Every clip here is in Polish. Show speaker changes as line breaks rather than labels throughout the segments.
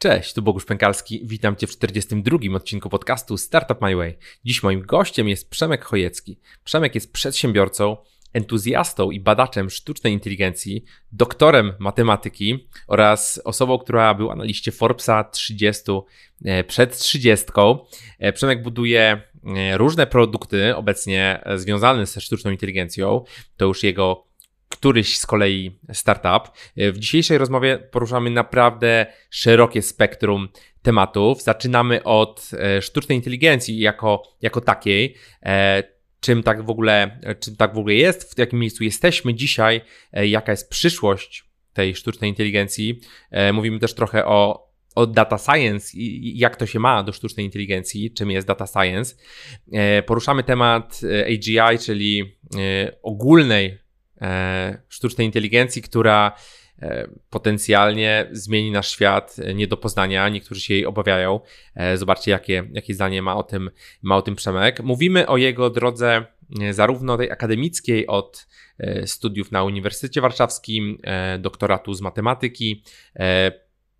Cześć, tu Bogusz Pękalski. Witam Cię w 42. odcinku podcastu Startup My Way. Dziś moim gościem jest Przemek Chojecki. Przemek jest przedsiębiorcą, entuzjastą i badaczem sztucznej inteligencji, doktorem matematyki oraz osobą, która była na liście Forbesa 30 e, przed 30. E, Przemek buduje e, różne produkty obecnie związane ze sztuczną inteligencją. To już jego któryś z kolei startup. W dzisiejszej rozmowie poruszamy naprawdę szerokie spektrum tematów. Zaczynamy od e, sztucznej inteligencji jako, jako takiej. E, czym tak w ogóle, czym tak w ogóle jest, w jakim miejscu jesteśmy dzisiaj, e, jaka jest przyszłość tej sztucznej inteligencji. Mówimy też trochę o, data science i jak to się ma do sztucznej inteligencji, czym jest data science. Poruszamy temat AGI, czyli ogólnej E, sztucznej inteligencji, która e, potencjalnie zmieni nasz świat e, nie do poznania. Niektórzy się jej obawiają. Zobaczcie, jakie, jakie zdanie ma o, tym, ma o tym Przemek. Mówimy o jego drodze zarówno tej akademickiej od studiów na Uniwersytecie Warszawskim, doktoratu z matematyki,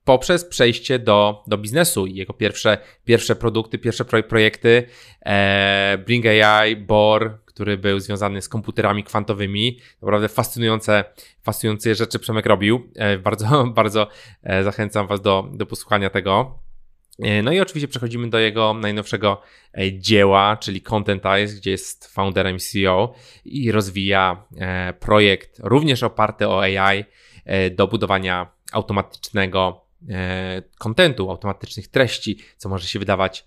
poprzez przejście do, do biznesu i jego pierwsze, pierwsze produkty, pierwsze projekty Bring AI, Bor, który był związany z komputerami kwantowymi. Naprawdę fascynujące, fascynujące rzeczy Przemek robił. E, bardzo, bardzo e, zachęcam Was do, do posłuchania tego. E, no i oczywiście przechodzimy do jego najnowszego dzieła, czyli Contentize, gdzie jest founderem CEO i rozwija projekt również oparty o AI do budowania automatycznego kontentu, automatycznych treści, co może się wydawać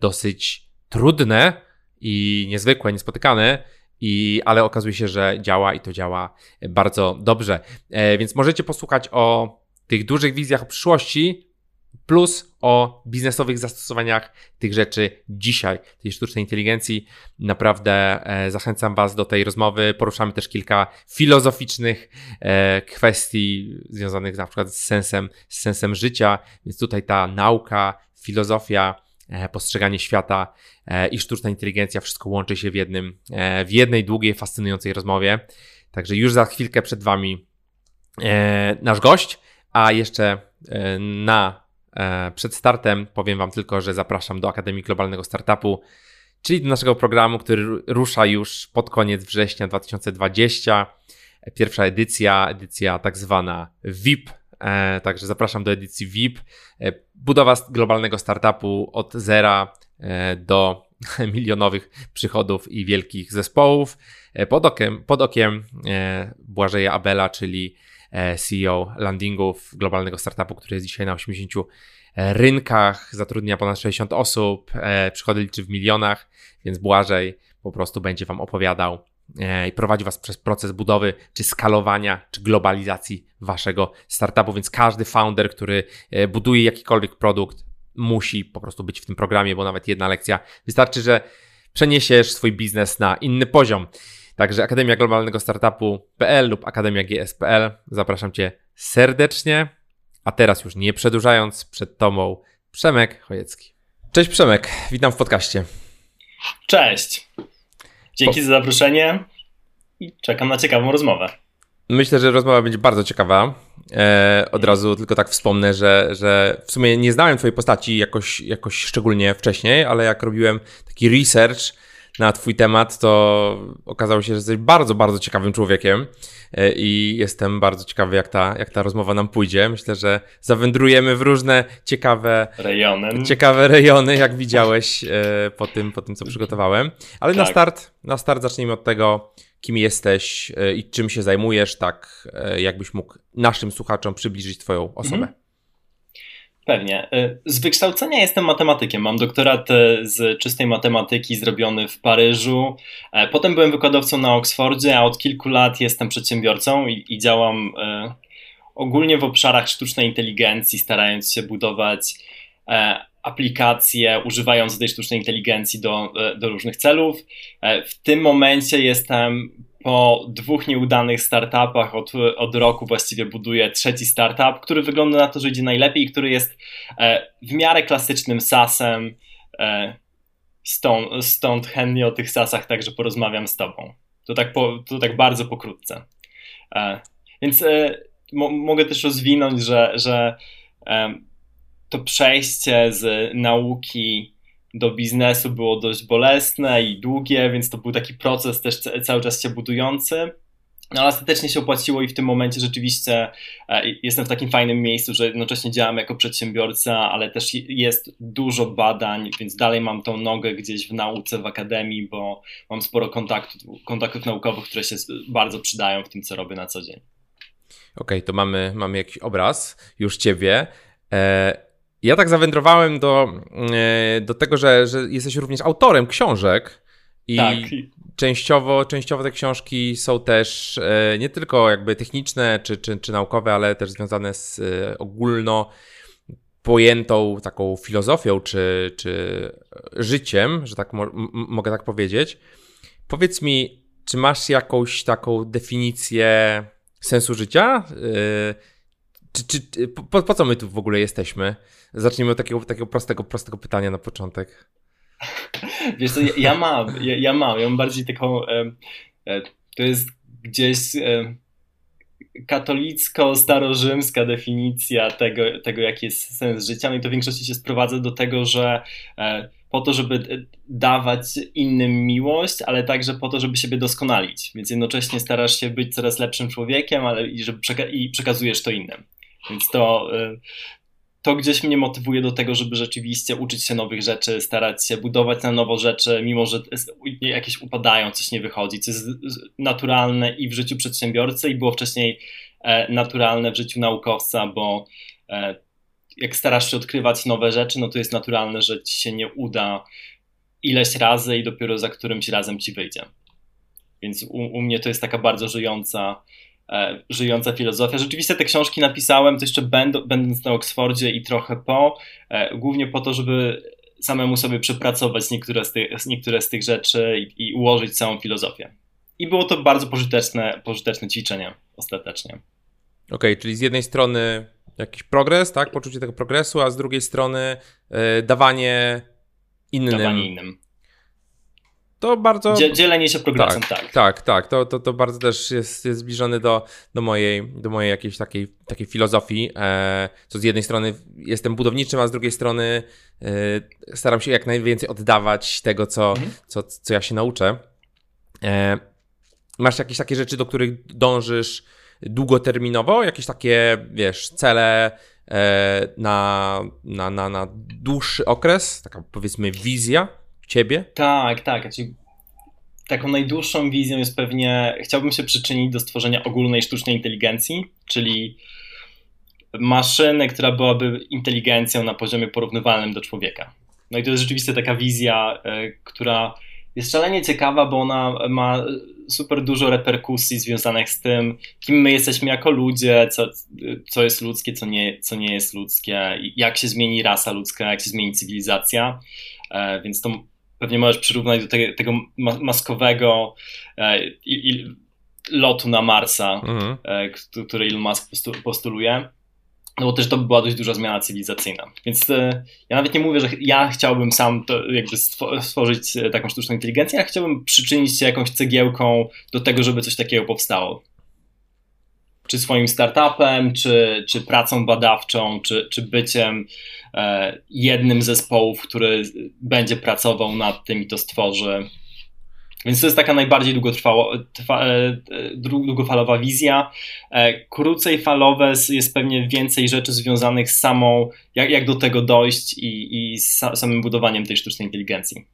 dosyć trudne, i niezwykłe, niespotykane, i, ale okazuje się, że działa i to działa bardzo dobrze. E, więc możecie posłuchać o tych dużych wizjach przyszłości, plus o biznesowych zastosowaniach tych rzeczy dzisiaj, tej sztucznej inteligencji. Naprawdę e, zachęcam Was do tej rozmowy. Poruszamy też kilka filozoficznych e, kwestii związanych na przykład z sensem, z sensem życia, więc tutaj ta nauka, filozofia, postrzeganie świata e, i sztuczna inteligencja, wszystko łączy się w jednym, e, w jednej długiej, fascynującej rozmowie. Także już za chwilkę przed Wami nasz gość, a jeszcze na, przed startem powiem Wam tylko, że zapraszam do Akademii Globalnego Startupu, czyli do naszego programu, który rusza już pod koniec września 2020. Pierwsza edycja, edycja tak zwana VIP, E, także zapraszam do edycji VIP. E, budowa globalnego startupu od zera e, do milionowych przychodów i wielkich zespołów. Pod okiem, pod okiem Błażeja Abela, czyli CEO landingów globalnego startupu, który jest dzisiaj na 80 rynkach, zatrudnia ponad 60 osób, przychody liczy w milionach, więc Błażej po prostu będzie Wam opowiadał E, i prowadzi Was przez proces budowy, czy skalowania, czy globalizacji Waszego startupu. Więc każdy founder, który e, buduje jakikolwiek produkt, musi po prostu być w tym programie, bo nawet jedna lekcja wystarczy, że przeniesiesz swój biznes na inny poziom. Także Akademia Globalnego Startupu.pl lub Akademia GS.pl. Zapraszam Cię serdecznie. A teraz już nie przedłużając, przed Tomą Przemek Chojecki. Cześć Przemek, witam w podcaście.
Cześć. Dzięki po... za zaproszenie i czekam na ciekawą rozmowę.
Myślę, że rozmowa będzie bardzo ciekawa. E, od razu tylko tak wspomnę, że, że w sumie nie znałem Twojej postaci jakoś, jakoś szczególnie wcześniej, ale jak robiłem taki research, na Twój temat, to okazało się, że jesteś bardzo, bardzo ciekawym człowiekiem e, i jestem bardzo ciekawy, jak ta, jak ta rozmowa nam pójdzie. Myślę, że zawędrujemy w różne ciekawe
rejony,
ciekawe rejony jak widziałeś e, po tym, po tym co przygotowałem. Ale tak. na, start, na start zacznijmy od tego, kim jesteś e, i czym się zajmujesz, tak jakbyś mógł naszym słuchaczom przybliżyć Twoją osobę. Mhm.
Pewnie. Y, z wykształcenia jestem matematykiem. Mam doktorat y, z czystej matematyki zrobiony w Paryżu. E, potem byłem wykładowcą na Oksfordzie, a od kilku lat jestem przedsiębiorcą i, i działam y, ogólnie w obszarach sztucznej inteligencji, starając się budować e, aplikacje, używając tej sztucznej inteligencji do, do różnych celów. E, w tym momencie jestem po dwóch nieudanych startupach od, od roku właściwie buduję trzeci startup, który wygląda na to, że idzie najlepiej i który jest e, w miarę klasycznym SaaSem. E, stąd, stąd chętnie o tych SaaSach także porozmawiam z Tobą. To tak, po, to tak bardzo pokrótce. E, więc mo, mogę też rozwinąć, że, że to przejście z nauki do biznesu było dość bolesne i długie, więc to był taki proces też cały czas się budujący. No ale ostatecznie się opłaciło i w tym momencie rzeczywiście e, jestem w takim fajnym miejscu, że jednocześnie działam jako przedsiębiorca, ale też jest dużo badań, więc dalej mam tą nogę gdzieś w nauce, w akademii, bo mam sporo kontaktów, kontaktów naukowych, które się bardzo przydają w tym, co robię na co dzień.
Okej, okay, to mamy, mamy jakiś obraz już ciebie. E, ja tak zawędrowałem do, e, do tego, że, że jesteś również autorem książek. I tak. częściowo, częściowo te książki są też e, nie tylko jakby techniczne czy, czy, czy naukowe, ale też związane z e, ogólno pojętą taką filozofią czy, czy życiem, że tak mo mogę tak powiedzieć. Powiedz mi, czy masz jakąś taką definicję sensu życia? Czy, czy, po, po co my tu w ogóle jesteśmy? Zacznijmy od takiego, takiego prostego, prostego pytania na początek.
Wiesz co, ja, ja mam, ja, ja, mam, ja mam bardziej taką, e, e, to jest gdzieś e, katolicko-starorzymska definicja tego, tego, jaki jest sens życia, no i to w większości się sprowadza do tego, że e, po to, żeby dawać innym miłość, ale także po to, żeby siebie doskonalić, więc jednocześnie starasz się być coraz lepszym człowiekiem, ale i, żeby przeka i przekazujesz to innym. Więc to, e, to gdzieś mnie motywuje do tego, żeby rzeczywiście uczyć się nowych rzeczy, starać się budować na nowo rzeczy, mimo że jakieś upadają, coś nie wychodzi, co jest naturalne i w życiu przedsiębiorcy i było wcześniej e, naturalne w życiu naukowca, bo e, jak starasz się odkrywać nowe rzeczy, no to jest naturalne, że ci się nie uda ileś razy i dopiero za którymś razem ci wyjdzie. Więc u, u mnie to jest taka bardzo żyjąca żyjąca filozofia. Rzeczywiście te książki napisałem, to jeszcze będąc na Oksfordzie i trochę po, e, głównie po to, żeby samemu sobie przepracować niektóre z tych, niektóre z tych rzeczy i, i ułożyć całą filozofię. I było to bardzo pożyteczne, pożyteczne ćwiczenie ostatecznie. Okej,
okay, czyli z jednej strony jakiś progres, tak, poczucie tego progresu, a z drugiej strony yy, dawanie innym.
Dawanie innym
to bardzo.
Dzielenie się progresem,
tak. Tak, tak, tak. To, to, to bardzo też jest, jest zbliżone do, do, mojej, do mojej jakiejś takiej, takiej filozofii. E, co z jednej strony jestem budowniczym, a z drugiej strony e, staram się jak najwięcej oddawać tego, co, mhm. co, co ja się nauczę. E, masz jakieś takie rzeczy, do których dążysz długoterminowo? Jakieś takie, wiesz, cele e, na, na, na, na dłuższy okres? Taka powiedzmy wizja? Ciebie?
Tak, tak. Znaczy, taką najdłuższą wizją jest pewnie, chciałbym się przyczynić do stworzenia ogólnej sztucznej inteligencji, czyli maszyny, która byłaby inteligencją na poziomie porównywalnym do człowieka. No i to jest rzeczywiście taka wizja, y, która jest szalenie ciekawa, bo ona ma super dużo reperkusji związanych z tym, kim my jesteśmy jako ludzie, co, co jest ludzkie, co nie, co nie jest ludzkie, jak się zmieni rasa ludzka, jak się zmieni cywilizacja. E, więc to pewnie możesz przyrównać do tego, tego maskowego e, i, i lotu na Marsa, mhm. e, który Elon Musk postuluje. No bo też to była dość duża zmiana cywilizacyjna. Więc e, ja nawet nie mówię, że ja chciałbym sam to jakby stworzyć e, taką sztuczną inteligencję, ja chciałbym przyczynić się jakąś cegiełką do tego, żeby coś takiego powstało czy swoim startupem, czy, czy pracą badawczą, czy, czy byciem e, jednym z zespołów, który będzie pracował nad tym i to stworzy. Więc to jest taka najbardziej długotrwała, trwa, e, długofalowa wizja. E, krócej falowe jest pewnie więcej rzeczy związanych z samą, jak, jak do tego dojść i, i z samym budowaniem tej sztucznej inteligencji.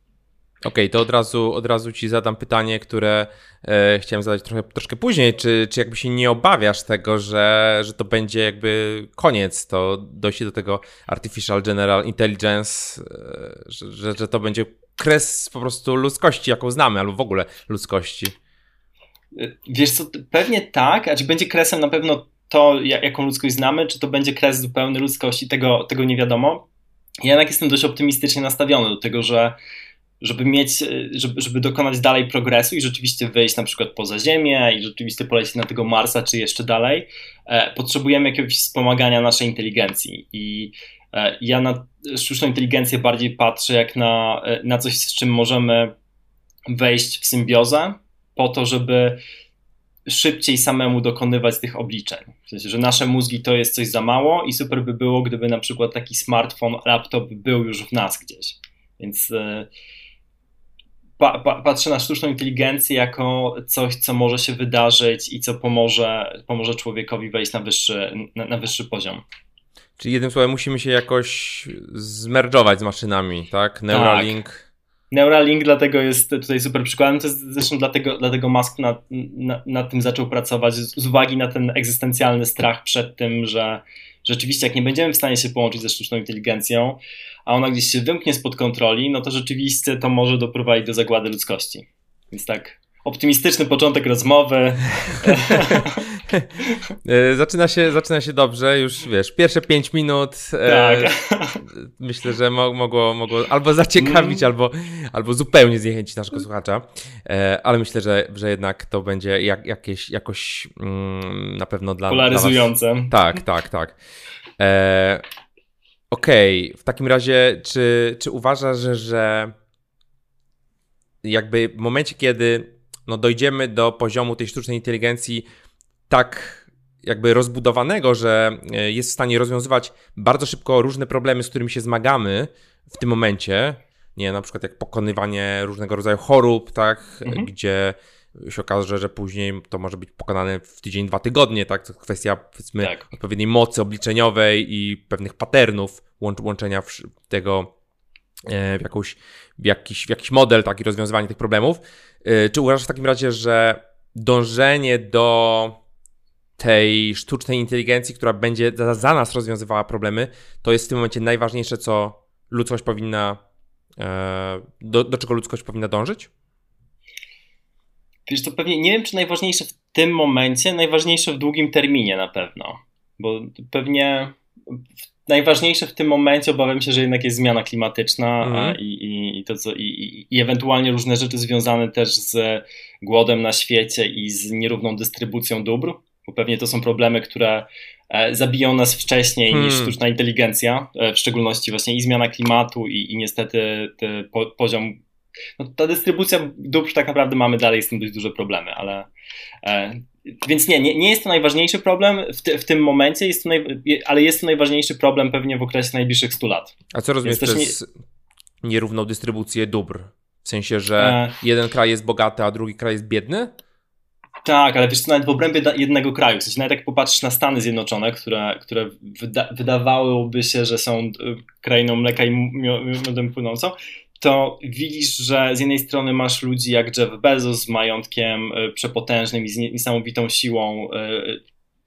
Okej, okay, to od razu, od razu ci zadam pytanie, które e, chciałem zadać trochę, troszkę później. Czy, czy jakby się nie obawiasz tego, że, że to będzie jakby koniec, to dojście do tego Artificial General Intelligence, e, że, że, że to będzie kres po prostu ludzkości, jaką znamy, albo w ogóle ludzkości?
Wiesz co, pewnie tak, a czy będzie kresem na pewno to, jaką ludzkość znamy, czy to będzie kres zupełny ludzkości, tego, tego nie wiadomo. Ja jednak jestem dość optymistycznie nastawiony do tego, że żeby mieć, żeby, żeby dokonać dalej progresu i rzeczywiście wyjść na przykład poza Ziemię i rzeczywiście polecieć na tego Marsa czy jeszcze dalej, e, potrzebujemy jakiegoś wspomagania naszej inteligencji i e, ja na sztuczną inteligencję bardziej patrzę jak na, e, na coś, z czym możemy wejść w symbiozę po to, żeby szybciej samemu dokonywać tych obliczeń. W sensie, że nasze mózgi to jest coś za mało i super by było, gdyby na przykład taki smartfon, laptop był już w nas gdzieś. Więc e, pa, pa, patrzę na sztuczną inteligencję jako coś, co może się wydarzyć i co pomoże, pomoże człowiekowi wejść na wyższy, na, na wyższy poziom.
Czyli jednym słowem musimy się jakoś zmerdżować z maszynami, tak? Neuralink. Tak.
Neuralink dlatego jest tutaj super przykładem. To jest zresztą dlatego, dlatego Musk nad, nad, nad tym zaczął pracować z, z uwagi na ten egzystencjalny strach przed tym, że rzeczywiście jak nie będziemy w stanie się połączyć ze sztuczną inteligencją, a ona gdzieś się wymknie spod kontroli, no to rzeczywiście to może doprowadzić do zagłady ludzkości. Więc tak, optymistyczny początek rozmowy.
E, zaczyna się, zaczyna się dobrze, już wiesz, pierwsze 5 minut. E, tak. myślę, że mogło, mogło albo zaciekawić, mm. albo, albo zupełnie zniechęcić naszego słuchacza. E, ale myślę, że, że jednak to będzie jak, jakieś, jakoś mm, na pewno dla.
Polaryzujące.
Dla. Tak, tak, tak. E, Okej, okay. w takim razie, czy, czy uważasz, że, że jakby w momencie, kiedy no, dojdziemy do poziomu tej sztucznej inteligencji tak jakby rozbudowanego, że e, jest w stanie rozwiązywać bardzo szybko różne problemy, z którymi się zmagamy w tym momencie, nie, na przykład jak pokonywanie różnego rodzaju chorób, tak, mhm. gdzie się okaże, że później to może być pokonane w tydzień, dwa tygodnie, tak? To kwestia powiedzmy tak. odpowiedniej mocy obliczeniowej i pewnych patternów łącz, łączenia tego e, w, jakąś, w, jakiś, w jakiś model, tak, i rozwiązywanie tych problemów. E, czy uważasz w takim razie, że dążenie do tej sztucznej inteligencji, która będzie za, za nas rozwiązywała problemy, to jest w tym momencie najważniejsze, co ludzkość powinna, e, do, do czego ludzkość powinna dążyć?
Wiesz, to pewnie nie wiem, czy najważniejsze w tym momencie, najważniejsze w długim terminie na pewno, bo pewnie najważniejsze w tym momencie obawiam się, że jednak jest zmiana klimatyczna mhm. i, i, i, to, co, i, i ewentualnie różne rzeczy związane też z głodem na świecie i z nierówną dystrybucją dóbr, bo pewnie to są problemy, które e, zabiją nas wcześniej hmm. niż sztuczna inteligencja, e, w szczególności właśnie i zmiana klimatu i, i niestety po, poziom no, ta dystrybucja dóbr tak naprawdę mamy dalej z tym dość duże problemy, ale e, więc nie, nie, nie jest to najważniejszy problem w, ty, w tym momencie, jest to naj, ale jest to najważniejszy problem pewnie w okresie najbliższych 100 lat.
A co rozumiesz przez nie... nierówną dystrybucję dóbr? W sensie, że e... jeden kraj jest bogaty, a drugi kraj jest biedny?
Tak, ale wiesz co, nawet w obrębie jednego kraju, w sensie nawet jak popatrzysz na Stany Zjednoczone, które, które wyda wydawałoby się, że są e, krainą mleka i miodem płynącą, to widzisz, że z jednej strony masz ludzi jak Jeff Bezos z majątkiem e, przepotężnym i z niesamowitą siłą e,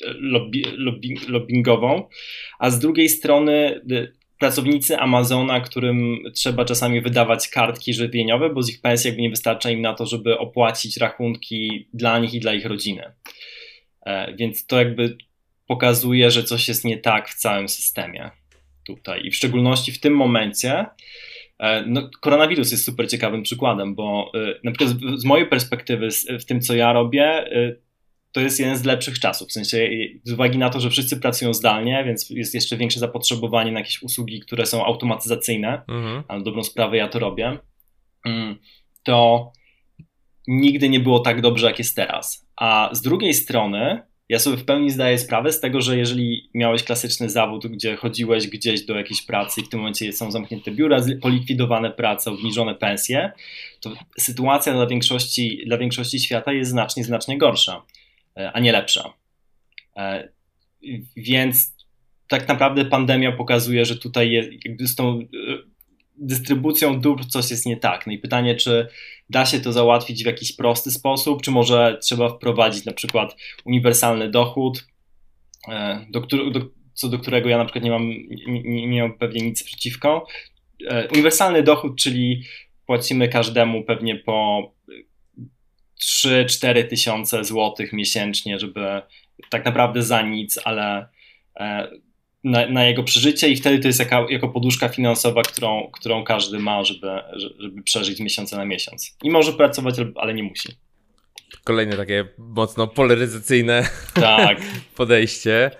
lobby, lobby, lobbyingową, a z drugiej strony pracownicy Amazona, którym trzeba czasami wydawać kartki żywieniowe, bo z ich pensji jakby nie wystarcza im na to, żeby opłacić rachunki dla nich i dla ich rodziny. E, więc to jakby pokazuje, że coś jest nie tak w całym systemie tutaj. I w szczególności w tym momencie e, no, koronawirus jest super ciekawym przykładem, bo e, na przykład z mojej perspektywy, w tym co ja robię, to jest jeden z lepszych czasów. W sensie, z uwagi na to, że wszyscy pracują zdalnie, więc jest jeszcze większe zapotrzebowanie na jakieś usługi, które są automatyzacyjne, mhm. a na dobrą sprawę ja to robię, mm, to nigdy nie było tak dobrze, jak jest teraz. A z drugiej strony, ja sobie w pełni zdaję sprawę z tego, że jeżeli miałeś klasyczny zawód, gdzie chodziłeś gdzieś do jakiejś pracy i w tym momencie są zamknięte biura, polikwidowane prace, obniżone pensje, to sytuacja dla większości, dla większości świata jest znacznie, znacznie gorsza. E, a nie lepsza. E, więc tak naprawdę pandemia pokazuje, że tutaj jest, z tą e, dystrybucją dóbr coś jest nie tak. No i pytanie, czy da się to załatwić w jakiś prosty sposób, czy może trzeba wprowadzić na przykład uniwersalny dochód, do, do, co do którego ja na przykład nie mam, nie, nie mam pewnie nic przeciwko. Uniwersalny dochód, czyli płacimy każdemu pewnie po 3-4 tysiące złotych miesięcznie, żeby tak naprawdę za nic, ale e, na, na, jego przeżycie i wtedy to jest jaka, jako poduszka finansowa, którą, którą każdy ma, żeby, żeby przeżyć miesiące na miesiąc. I może pracować, ale nie musi.
Kolejne takie mocno polaryzacyjne tak. podejście.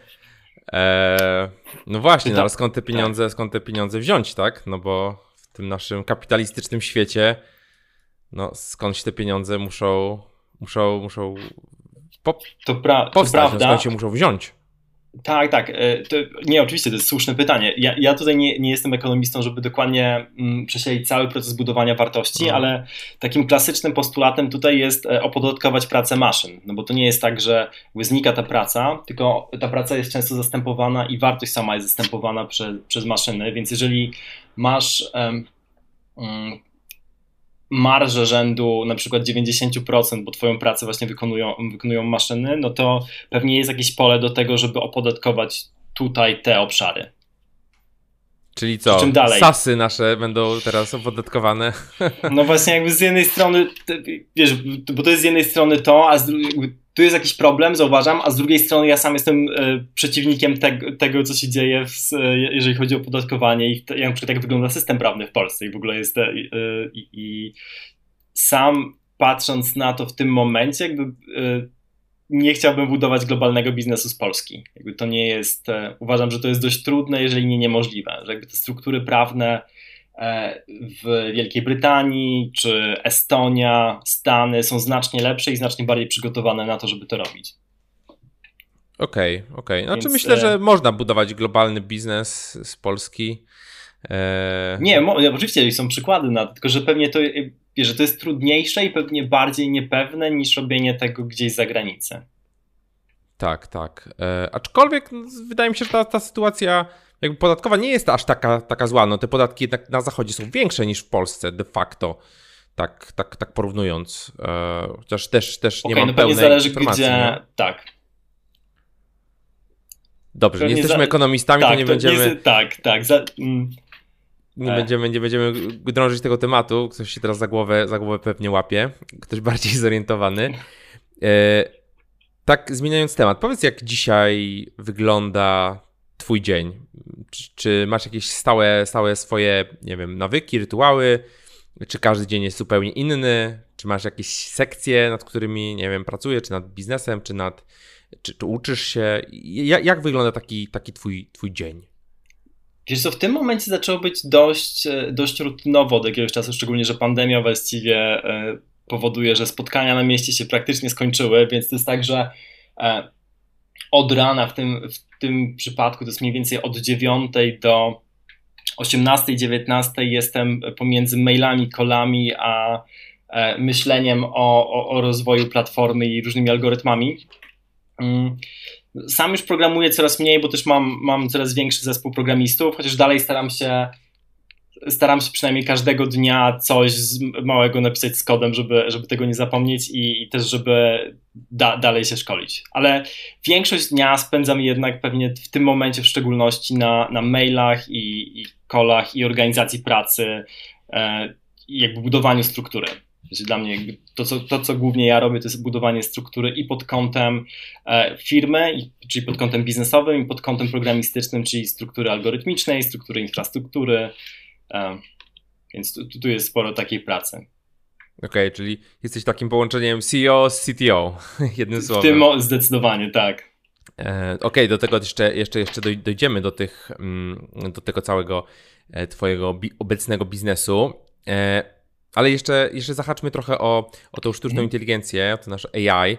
Eee, no właśnie, no ale skąd te pieniądze, tak. skąd te pieniądze wziąć, tak? No bo w tym naszym kapitalistycznym świecie no skądś te pieniądze muszą, muszą, muszą po, to, pra, powstać, to prawda. No, się muszą wziąć.
Tak, tak. E, to, nie, oczywiście to jest słuszne pytanie. Ja, ja tutaj nie, nie jestem ekonomistą, żeby dokładnie mm, prześledzić cały proces budowania wartości, mhm. ale takim klasycznym postulatem tutaj jest e, opodatkować pracę maszyn. No bo to nie jest tak, że znika ta praca, tylko ta praca jest często zastępowana i wartość sama jest zastępowana prze, przez maszyny, więc jeżeli masz um, um, marżę rzędu na przykład 90%, bo twoją pracę właśnie wykonują, wykonują maszyny, no to pewnie jest jakieś pole do tego, żeby opodatkować tutaj te obszary.
Czyli co? Czym dalej? Sasy nasze będą teraz opodatkowane.
No właśnie, jakby z jednej strony, wiesz, bo to jest z jednej strony to, a z drugiej, tu jest jakiś problem, zauważam, a z drugiej strony ja sam jestem e, przeciwnikiem te, tego, co się dzieje, w, jeżeli chodzi o podatkowanie i jak, przykład jak wygląda system prawny w Polsce i w ogóle jest e, i, i sam patrząc na to w tym momencie, jakby e, nie chciałbym budować globalnego biznesu z Polski. Jakby to nie jest, uważam, że to jest dość trudne, jeżeli nie niemożliwe, że jakby te struktury prawne E, w Wielkiej Brytanii czy Estonia, Stany są znacznie lepsze i znacznie bardziej przygotowane na to, żeby to robić.
Okej, okay, okej. Okay. Znaczy Więc... myślę, że e, można budować globalny biznes z Polski.
E... Nie, oczywiście są przykłady na to, tylko że pewnie to, że to jest trudniejsze i pewnie bardziej niepewne niż robienie tego gdzieś za granicę.
Tak, tak. E, aczkolwiek no, wydaje mi się, że ta, ta sytuacja jakby podatkowa nie jest aż taka, taka zła. No te podatki jednak na zachodzie są większe niż w Polsce de facto. Tak, tak, tak porównując. E, chociaż też, też nie okay, mam no pełnej zależy, informacji. Gdzie... Nie?
Tak.
Dobrze, nie jesteśmy za... ekonomistami, tak, to nie to będziemy... Nie,
tak, tak. Za... Mm.
Nie, e. będziemy, nie będziemy drążyć tego tematu. Ktoś się teraz za głowę, za głowę pewnie łapie. Ktoś bardziej zorientowany. E, tak, zmieniając temat, powiedz, jak dzisiaj wygląda Twój dzień? Czy, czy, masz jakieś stałe, stałe swoje, nie wiem, nawyki, rytuały? Czy każdy dzień jest zupełnie inny? Czy masz jakieś sekcje, nad którymi, nie wiem, pracujesz, czy nad biznesem, czy nad, czy, czy uczysz się? Jak, jak wygląda taki, taki twój, twój dzień?
Wiesz co, w tym momencie zaczęło być dość, e, dość rutynowo od jakiegoś czasu, szczególnie, że pandemia właściwie e, powoduje, że spotkania na mieście się praktycznie skończyły, więc to jest tak, że e, od rana w tym, w tym przypadku to jest mniej więcej od 9 do 18, 19 jestem pomiędzy mailami, kolami, a e, myśleniem o, o, o rozwoju platformy i różnymi algorytmami. Mm. Sam już programuję coraz mniej, bo też mam, mam coraz większy zespół programistów, chociaż dalej staram się staram się przynajmniej każdego dnia coś małego napisać z kodem, żeby, żeby tego nie zapomnieć i, i też, żeby da, dalej się szkolić. Ale większość dnia spędzam jednak pewnie w tym momencie w szczególności na, na mailach i, i kolach i organizacji pracy e, i jakby budowaniu struktury. Dla mnie to co, to, co głównie ja robię, to jest budowanie struktury i pod kątem e, firmy, czyli pod kątem biznesowym, i pod kątem programistycznym, czyli struktury algorytmicznej, struktury infrastruktury, więc tu, tu jest sporo takiej pracy.
Okej, okay, czyli jesteś takim połączeniem CEO z CTO, jednym słowem.
W tym zdecydowanie, tak.
E, Okej, okay, do tego jeszcze, jeszcze, jeszcze dojdziemy do, tych, mm, do tego całego e, twojego bi obecnego biznesu. E, ale jeszcze, jeszcze zahaczmy trochę o, o tą sztuczną mm. inteligencję, o to nasze AI.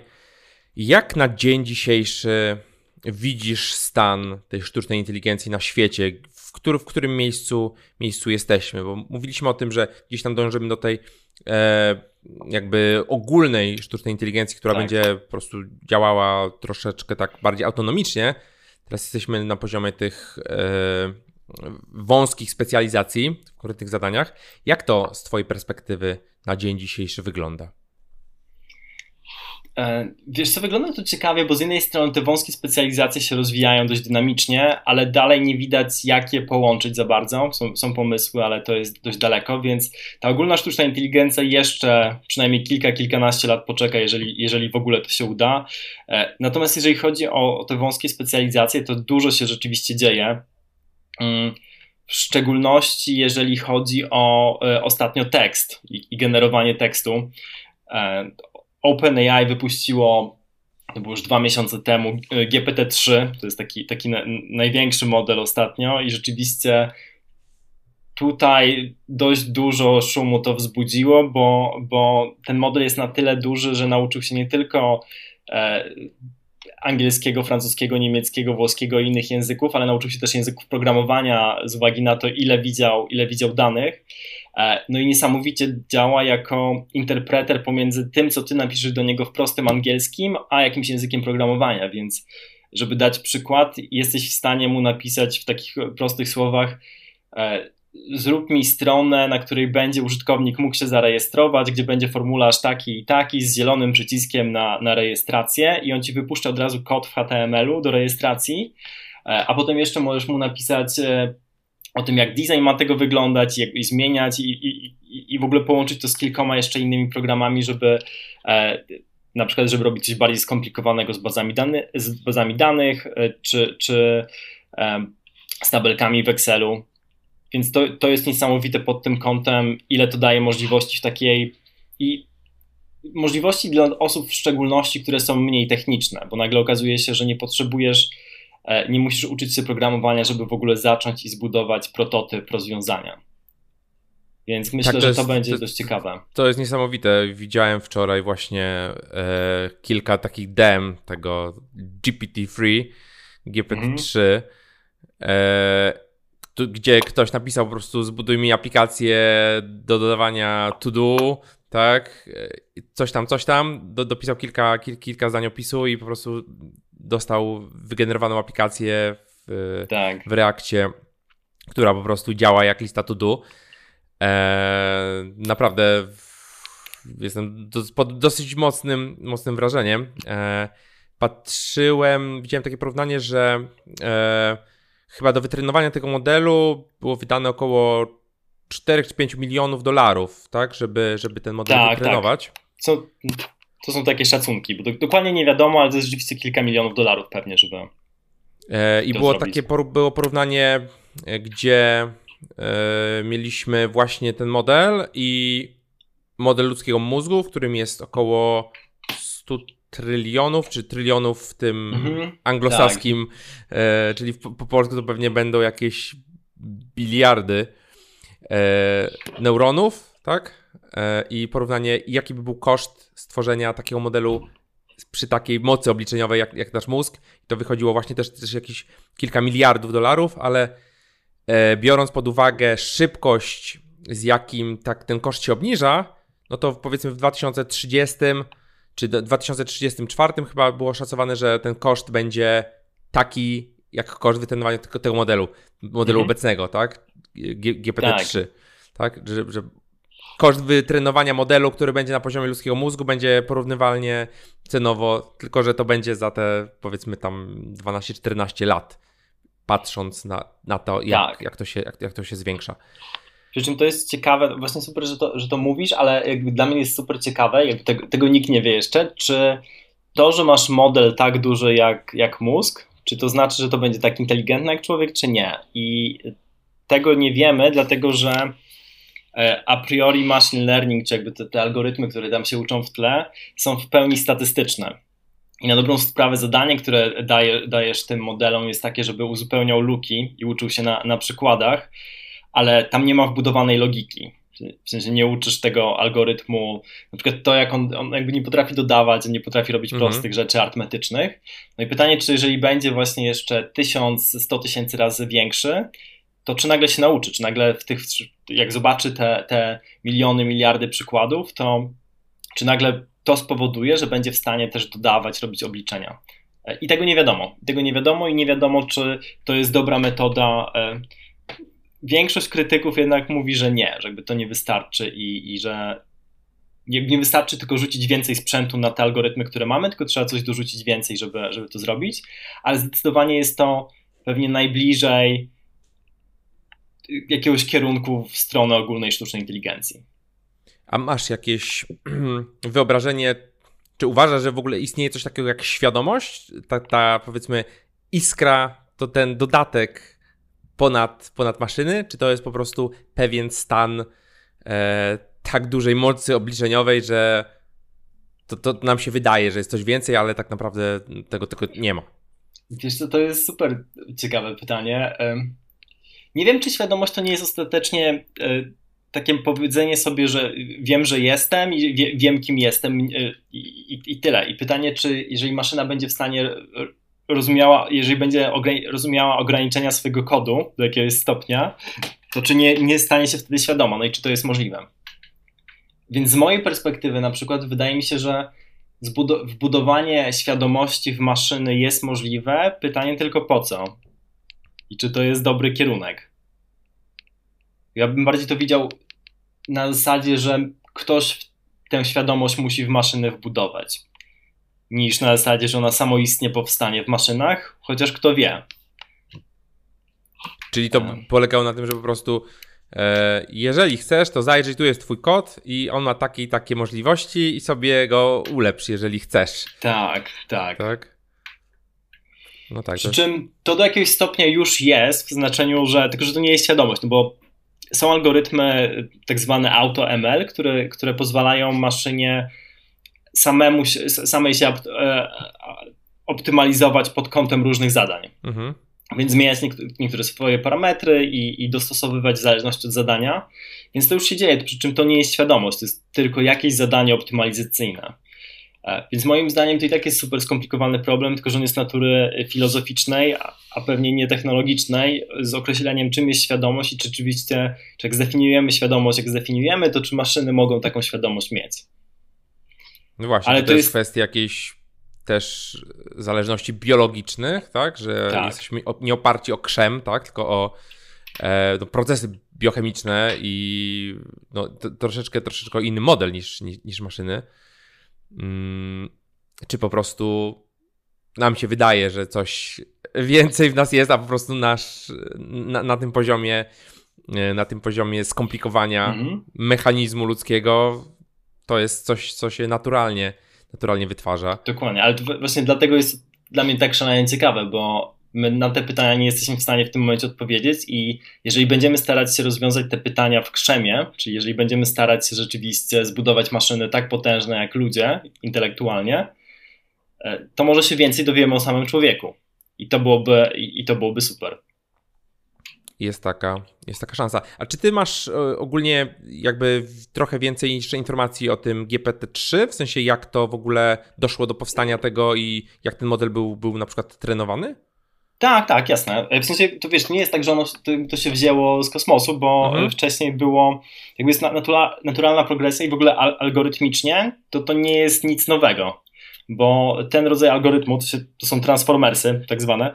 Jak na dzień dzisiejszy widzisz stan tej sztucznej inteligencji na świecie? W, który, w którym miejscu, miejscu jesteśmy, bo mówiliśmy o tym, że gdzieś tam dążymy do tej e, jakby ogólnej sztucznej inteligencji, która tak. będzie po prostu działała troszeczkę tak bardziej autonomicznie. Teraz jesteśmy na poziomie tych e, wąskich specjalizacji w konkretnych zadaniach. Jak to z Twojej perspektywy na dzień dzisiejszy wygląda?
E, wiesz co, wygląda to ciekawie, bo z jednej strony te wąskie specjalizacje się rozwijają dość dynamicznie, ale dalej nie widać jak je połączyć za bardzo. Są, są pomysły, ale to jest dość daleko, więc ta ogólna sztuczna inteligencja jeszcze przynajmniej kilka, kilkanaście lat poczeka, jeżeli, jeżeli w ogóle to się uda. E, natomiast jeżeli chodzi o, o te wąskie specjalizacje, to dużo się rzeczywiście dzieje. Mm, w szczególności jeżeli chodzi o e, ostatnio tekst i, i generowanie tekstu. OpenAI wypuściło, to było już dwa miesiące temu, e, GPT-3, to jest taki, taki na, największy model ostatnio i rzeczywiście tutaj dość dużo szumu to wzbudziło, bo, bo ten model jest na tyle duży, że nauczył się nie tylko angielskiego, francuskiego, niemieckiego, włoskiego i innych języków, ale nauczył się też języków programowania z uwagi na to, ile widział, ile widział danych. E, no i niesamowicie działa jako interpreter pomiędzy tym, co ty napiszesz do niego w prostym angielskim, a jakimś językiem programowania, więc żeby dać przykład, jesteś w stanie mu napisać w takich prostych słowach e, zrób mi stronę, na której będzie użytkownik mógł się zarejestrować, gdzie będzie formularz taki i taki z zielonym przyciskiem na, na rejestrację i on ci wypuszcza od razu kod w HTML-u do rejestracji, e, a potem jeszcze możesz mu napisać o tym, jak design ma tego wyglądać, jak i zmieniać i, i, i w ogóle połączyć to z kilkoma jeszcze innymi programami, żeby e, na przykład, żeby robić coś bardziej skomplikowanego z bazami, dany, z bazami danych, czy, czy z tabelkami w Excelu. Więc to, to jest niesamowite pod tym kątem, ile to daje możliwości w takiej i możliwości dla osób w szczególności, które są mniej techniczne, bo nagle okazuje się, że nie potrzebujesz, e, nie musisz uczyć się programowania, żeby w ogóle zacząć i zbudować prototyp rozwiązania. Więc myślę, tak, to że jest, to będzie to, dość ciekawe.
To jest niesamowite. Widziałem wczoraj właśnie e, kilka takich dem tego GPT-3, GPT-3. Mhm. E, gdzie ktoś napisał po prostu zbuduj mi aplikację do dodawania to do, tak, coś tam, coś tam, do, dopisał kilka, kil, kilka zdań opisu i po prostu dostał wygenerowaną aplikację w, tak. w Reakcie, która po prostu działa jak lista to do. Eee, naprawdę jestem do, pod dosyć mocnym, mocnym wrażeniem. Eee, patrzyłem, widziałem takie porównanie, że e, chyba do wytrenowania tego modelu było wydane około 4 czy 5 milionów dolarów, tak, żeby, żeby ten model tak, wytrenować. Tak.
Co, to są takie szacunki, bo do, dokładnie nie wiadomo, ale to jest rzeczywiście kilka milionów dolarów pewnie, żeby.
E, I było zrobić. takie było porównanie, e, gdzie e, mieliśmy właśnie ten model i model ludzkiego mózgu, w którym jest około 100 trylionów, czy trylionów w tym mhm, anglosaskim, tak. e, czyli w, po polsku to pewnie będą jakieś biliardy e, neuronów, tak? E, I porównanie, jaki by był koszt stworzenia takiego modelu przy takiej mocy obliczeniowej jak, jak nasz mózg. To wychodziło właśnie też, też jakieś kilka miliardów dolarów, ale e, biorąc pod uwagę szybkość, z jakim tak ten koszt się obniża, no to powiedzmy w 2030 czy w 2034 chyba było szacowane, że ten koszt będzie taki jak koszt wytrenowania tego, tego modelu, modelu mhm. obecnego, tak? GPT-3. Tak, tak? Że, że koszt wytrenowania modelu, który będzie na poziomie ludzkiego mózgu, będzie porównywalnie cenowo, tylko że to będzie za te powiedzmy tam 12-14 lat, patrząc na, na to, jak, tak. jak, to się, jak, jak to się zwiększa.
Przy czym to jest ciekawe, właśnie super, że to, że to mówisz, ale jakby dla mnie jest super ciekawe, jakby tego, tego nikt nie wie jeszcze, czy to, że masz model tak duży jak, jak mózg, czy to znaczy, że to będzie tak inteligentny jak człowiek, czy nie? I tego nie wiemy, dlatego że a priori machine learning, czy jakby te, te algorytmy, które tam się uczą w tle, są w pełni statystyczne. I na dobrą sprawę zadanie, które daje, dajesz tym modelom jest takie, żeby uzupełniał luki i uczył się na, na przykładach, ale tam nie ma wbudowanej logiki. W sensie nie uczysz tego algorytmu, na przykład to, jak on, on jakby nie potrafi dodawać, nie potrafi robić mhm. prostych rzeczy arytmetycznych. No i pytanie, czy jeżeli będzie właśnie jeszcze tysiąc, sto tysięcy razy większy, to czy nagle się nauczy, czy nagle w tych, jak zobaczy te, te miliony, miliardy przykładów, to czy nagle to spowoduje, że będzie w stanie też dodawać, robić obliczenia. I tego nie wiadomo. Tego nie wiadomo i nie wiadomo, czy to jest dobra metoda większość krytyków jednak mówi, że nie, że jakby to nie wystarczy i, i że nie wystarczy tylko rzucić więcej sprzętu na te algorytmy, które mamy, tylko trzeba coś dorzucić więcej, żeby, żeby to zrobić, ale zdecydowanie jest to pewnie najbliżej jakiegoś kierunku w stronę ogólnej sztucznej inteligencji.
A masz jakieś wyobrażenie, czy uważasz, że w ogóle istnieje coś takiego jak świadomość? Ta, ta powiedzmy iskra, to ten dodatek ponad, ponad maszyny, czy to jest po prostu pewien stan e, tak dużej mocy obliczeniowej, że to, to nam się wydaje, że jest coś więcej, ale tak naprawdę tego, tego nie ma.
Wiesz co, to jest super ciekawe pytanie. Nie wiem, czy świadomość to nie jest ostatecznie e, takie powiedzenie sobie, że wiem, że jestem i wie, wiem, kim jestem i, i, i, tyle. I pytanie, czy jeżeli maszyna będzie w stanie rozumiała, jeżeli będzie rozumiała ograniczenia swojego kodu do jakiegoś stopnia, to czy nie, nie stanie się wtedy świadoma, no i czy to jest możliwe. Więc z mojej perspektywy na przykład wydaje mi się, że wbudowanie świadomości w maszyny jest możliwe, pytanie tylko po co i czy to jest dobry kierunek. Ja bym bardziej to widział na zasadzie, że ktoś tę świadomość musi w maszyny wbudować, niż na zasadzie, że ona samoistnie powstanie w maszynach, chociaż kto wie.
Czyli to polegało na tym, że po prostu e, jeżeli chcesz, to zajrzyj, tu jest twój kod i on ma takie i takie możliwości i sobie go ulepsz, jeżeli chcesz.
Tak, tak.
Tak?
No tak. Przy to... czym to do jakiegoś stopnia już jest, w znaczeniu, że tylko, że to nie jest świadomość, no bo są algorytmy tak zwane AutoML, które, które pozwalają maszynie samemu, samej się e, optymalizować pod kątem różnych zadań. Mhm. Więc zmieniać niektóre swoje parametry i, i dostosowywać w zależności od zadania. Więc to już się dzieje, przy czym to nie jest świadomość, to jest tylko jakieś zadanie optymalizacyjne. E, więc moim zdaniem to i tak jest super skomplikowany problem, tylko że on jest natury filozoficznej, a pewnie nie technologicznej, z określeniem czym jest świadomość i czy rzeczywiście, czy jak zdefiniujemy świadomość, jak zdefiniujemy, to czy maszyny mogą taką świadomość mieć.
No właśnie, Ale to, to jest, jest kwestia jakiejś też zależności biologicznych, tak, że tak. jesteśmy nie oparci o krzem, tak, tylko o e, no, procesy biochemiczne i no, to, troszeczkę, troszeczkę inny model niż, niż, niż maszyny. Mm, czy po prostu nam się wydaje, że coś więcej w nas jest, a po prostu nasz na, na tym poziomie e, na tym poziomie skomplikowania mhm. mechanizmu ludzkiego to jest coś, co się naturalnie naturalnie wytwarza.
Dokładnie, ale właśnie dlatego jest dla mnie tak szalenie ciekawe, bo my na te pytania nie jesteśmy w stanie w tym momencie odpowiedzieć i jeżeli będziemy starać się rozwiązać te pytania w krzemie, czyli jeżeli będziemy starać się rzeczywiście zbudować maszyny tak potężne jak ludzie intelektualnie, e, to może się więcej dowiemy o samym człowieku. I to byłoby, i to byłoby super
jest taka, jest taka szansa. A czy ty masz e, ogólnie jakby trochę więcej jeszcze informacji o tym GPT-3, w sensie jak to w ogóle doszło do powstania tego i jak ten model był, był na przykład trenowany?
Tak, tak, jasne. W sensie, to wiesz, nie jest tak, że ono, to, się wzięło z kosmosu, bo mhm. wcześniej było, jakby jest natura, naturalna progresja i w ogóle algorytmicznie, to to nie jest nic nowego, bo ten rodzaj algorytmu, to, się, to są transformersy tak zwane,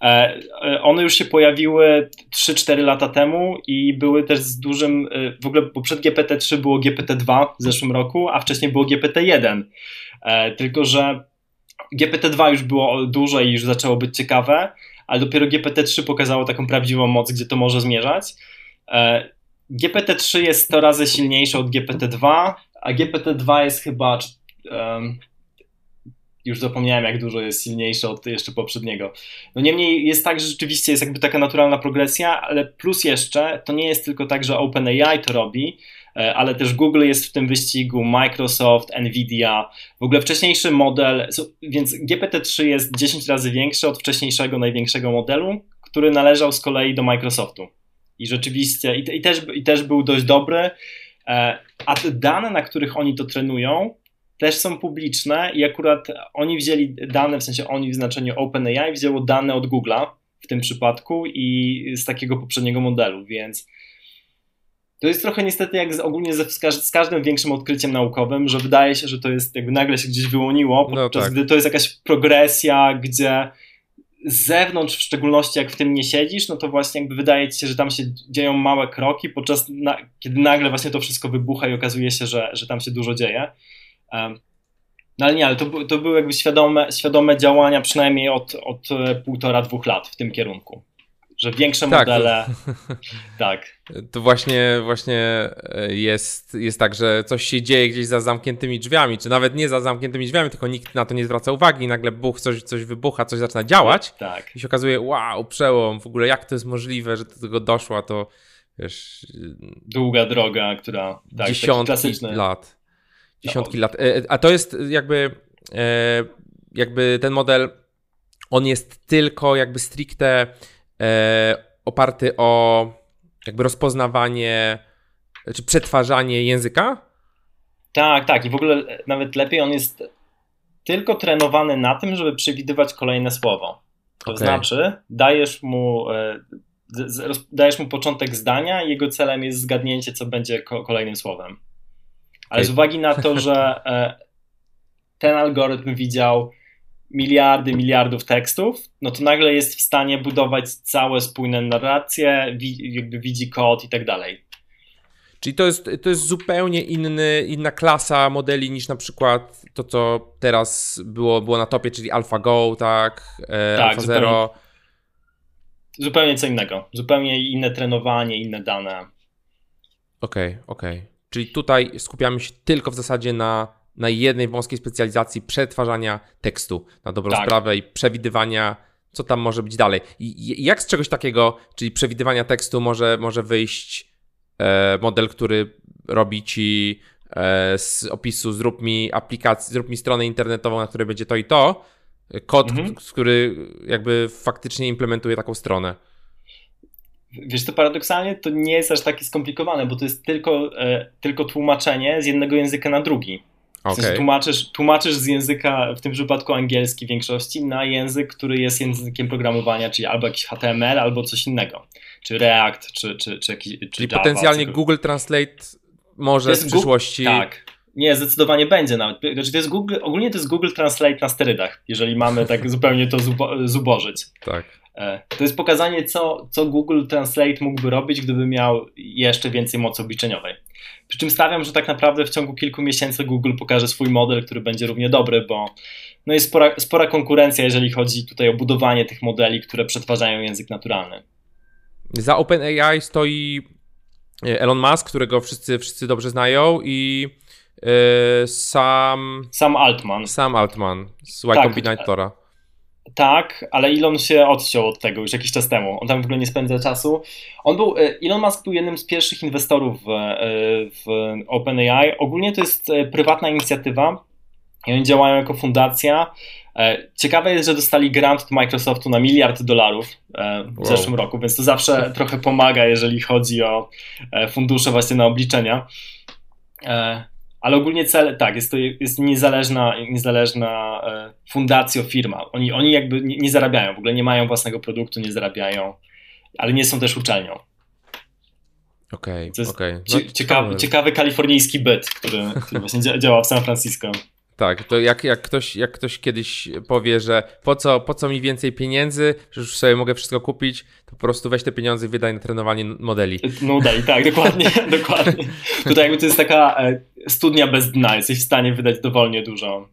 E, e, one już się pojawiły 3-4 lata temu i były też z dużym, e, w ogóle bo przed GPT-3 było GPT-2 w zeszłym roku, a wcześniej było GPT-1. Tylko, że GPT-2 już było duże i już zaczęło być ciekawe, ale dopiero GPT-3 pokazało taką prawdziwą moc, gdzie to może zmierzać. GPT-3 jest 100 razy silniejsze od GPT-2, a GPT-2 jest chyba już zapomniałem, jak dużo jest silniejsze od jeszcze poprzedniego. No niemniej jest tak, że rzeczywiście jest jakby taka naturalna progresja, ale plus jeszcze to nie jest tylko tak, że OpenAI to robi, e, ale też Google jest w tym wyścigu, Microsoft, Nvidia, w ogóle wcześniejszy model, więc GPT-3 jest 10 razy większy od wcześniejszego, największego modelu, który należał z kolei do Microsoftu. I rzeczywiście, i, i, też, i też był dość dobry, e, a te dane, na których oni to trenują, też są publiczne i akurat oni wzięli dane, w sensie oni w znaczeniu OpenAI wzięło dane od Google'a w tym przypadku i z takiego poprzedniego modelu, więc to jest trochę niestety jak z, ogólnie z, z, każdym większym odkryciem naukowym, że wydaje się, że to jest jakby nagle się gdzieś wyłoniło, no podczas no tak. gdy to jest jakaś progresja, gdzie z zewnątrz, w szczególności jak w tym nie siedzisz, no to właśnie jakby wydaje ci się, że tam się dzieją małe kroki, podczas na, kiedy nagle właśnie to wszystko wybucha i okazuje się, że, że tam się dużo dzieje. No ale nie, ale to, to były jakby świadome, świadome działania przynajmniej od, od e, półtora, dwóch lat w tym kierunku. Że większe tak, modele. Tak.
To właśnie, właśnie e, jest, jest tak, że coś się dzieje gdzieś za zamkniętymi drzwiami, czy nawet nie za zamkniętymi drzwiami, tylko nikt na to nie zwraca uwagi i nagle buch, coś, coś wybucha, coś zaczyna działać.
Tak.
I się okazuje, wow, przełom, w ogóle jak to jest możliwe, że do tego doszła, to wiesz.
Długa droga, która.
Tak, dziesiątki lat dziesiątki no. lat. E, a to jest jakby, e, jakby ten model, on jest tylko jakby stricte e, oparty o jakby rozpoznawanie czy przetwarzanie języka?
Tak, tak. I w ogóle nawet lepiej on jest tylko trenowany na tym, żeby przewidywać kolejne słowo. To okay. znaczy, dajesz mu, e, dajesz mu początek zdania i jego celem jest zgadnięcie, co będzie kolejnym słowem. Ale okay. z uwagi na to, że e, ten algorytm widział miliardy, miliardów tekstów, no to nagle jest w stanie budować całe spójne narracje, jakby widzi kod i tak dalej.
Czyli to jest, to jest zupełnie inny, inna klasa modeli niż na przykład to, co teraz było, było na topie, czyli AlphaGo, tak? E, tak, AlphaZero.
Zupełnie, zupełnie co innego. Zupełnie inne trenowanie, inne dane.
Okej, okay, okej. Okay. Czyli tutaj skupiamy się tylko w zasadzie na, na jednej wąskiej specjalizacji przetwarzania tekstu na dobrą tak. sprawę i przewidywania, co tam może być dalej. I jak z czegoś takiego, czyli przewidywania tekstu, może, może wyjść E, model, który robi ci e, z opisu zrób mi aplikację, zrób mi stronę internetową, na której będzie to i to, kod, mhm. który jakby faktycznie implementuje taką stronę.
Wiesz, to paradoksalnie to nie jest aż takie skomplikowane, bo to jest tylko, e, tylko tłumaczenie z jednego języka na drugi. W sensie okay. tłumaczysz, tłumaczysz z języka, w tym przypadku angielski w większości, na język, który jest językiem programowania, czyli albo jakiś HTML, albo coś innego. Czy React, czy, czy, czy jakiś. Czy
czyli Java, potencjalnie Google Translate może w przyszłości.
Google, tak. Nie, zdecydowanie będzie nawet. Znaczy to jest Google, ogólnie to jest Google Translate na sterydach, jeżeli mamy tak zupełnie to zubo, zubożyć.
Tak.
E, to jest pokazanie, co, co Google Translate mógłby robić, gdyby miał jeszcze więcej mocy obliczeniowej. Przy czym stawiam, że tak naprawdę w ciągu kilku miesięcy Google pokaże swój model, który będzie równie dobry, bo no jest spora, spora konkurencja, jeżeli chodzi tutaj o budowanie tych modeli, które przetwarzają język naturalny.
Za OpenAI stoi e, Elon Musk, którego wszyscy, wszyscy dobrze znają i yy, Sam...
Sam Altman.
Sam Altman z Y tak, Combinatora.
Tak, ale Elon się odciął od tego już jakiś czas temu. On tam w ogóle nie spędza czasu. On był, e, Elon Musk był jednym z pierwszych inwestorów w, e, w OpenAI. Ogólnie to jest e, prywatna inicjatywa i oni działają jako fundacja. Ciekawe jest, że dostali grant od Microsoftu na miliard dolarów w wow. zeszłym roku, więc to zawsze trochę pomaga, jeżeli chodzi o fundusze właśnie na obliczenia. Ale ogólnie cel, tak, jest to jest niezależna, niezależna e, fundacja, firma. Oni, oni jakby nie, nie zarabiają, w ogóle nie mają własnego produktu, nie zarabiają, ale nie są też uczelnią.
Okej, okay, okej. Okay. No,
ciekawy, ciekawy kalifornijski byt, który, który właśnie działa w San Francisco.
Tak, to jak, jak, ktoś, jak ktoś kiedyś powie, że po co, po co mi więcej pieniędzy, że już sobie mogę wszystko kupić, to po prostu weź te pieniądze i wydaj na trenowanie modeli.
Modeli, tak, dokładnie, dokładnie. Tutaj jakby to jest taka e, studnia bez dna, jesteś w stanie wydać dowolnie dużo.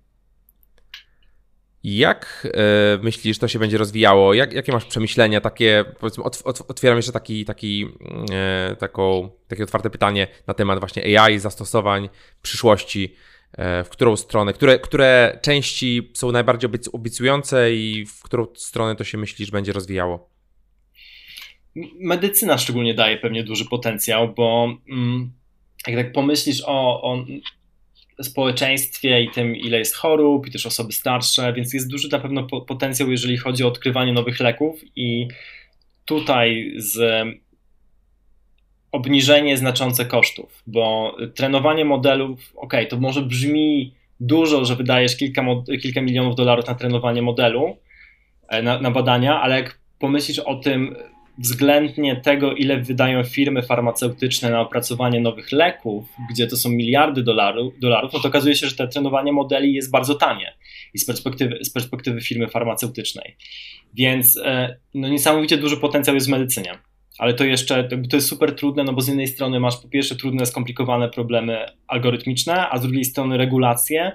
Jak e, myślisz, to się będzie rozwijało? Jak, jakie masz przemyślenia takie, powiedzmy, ot, ot, otwieram jeszcze taki, taki, e, taką, takie otwarte pytanie na temat właśnie AI, zastosowań, przyszłości. E, w którą stronę, które, które części są najbardziej obiecujące i w którą stronę to się myślisz będzie rozwijało?
Medycyna szczególnie daje pewnie duży potencjał, bo mm, jak tak pomyślisz o, o społeczeństwie i tym, ile jest chorób, i też osoby starsze, więc jest duży na pewno potencjał, jeżeli chodzi o odkrywanie nowych leków i tutaj z obniżenie znaczące kosztów, bo trenowanie modelów, ok, to może brzmi dużo, że wydajesz kilka, kilka milionów dolarów na trenowanie modelu, e, na, na badania, ale jak pomyślisz o tym względnie tego, ile wydają firmy farmaceutyczne na opracowanie nowych leków, gdzie to są miliardy dolarów, dolarów no to okazuje się, że to trenowanie modeli jest bardzo tanie i z perspektywy, z perspektywy firmy farmaceutycznej. Więc e, no, niesamowicie duży potencjał jest w medycynie ale to jeszcze to jest super trudne, no bo z jednej strony masz po pierwsze trudne, skomplikowane problemy algorytmiczne, a z drugiej strony regulacje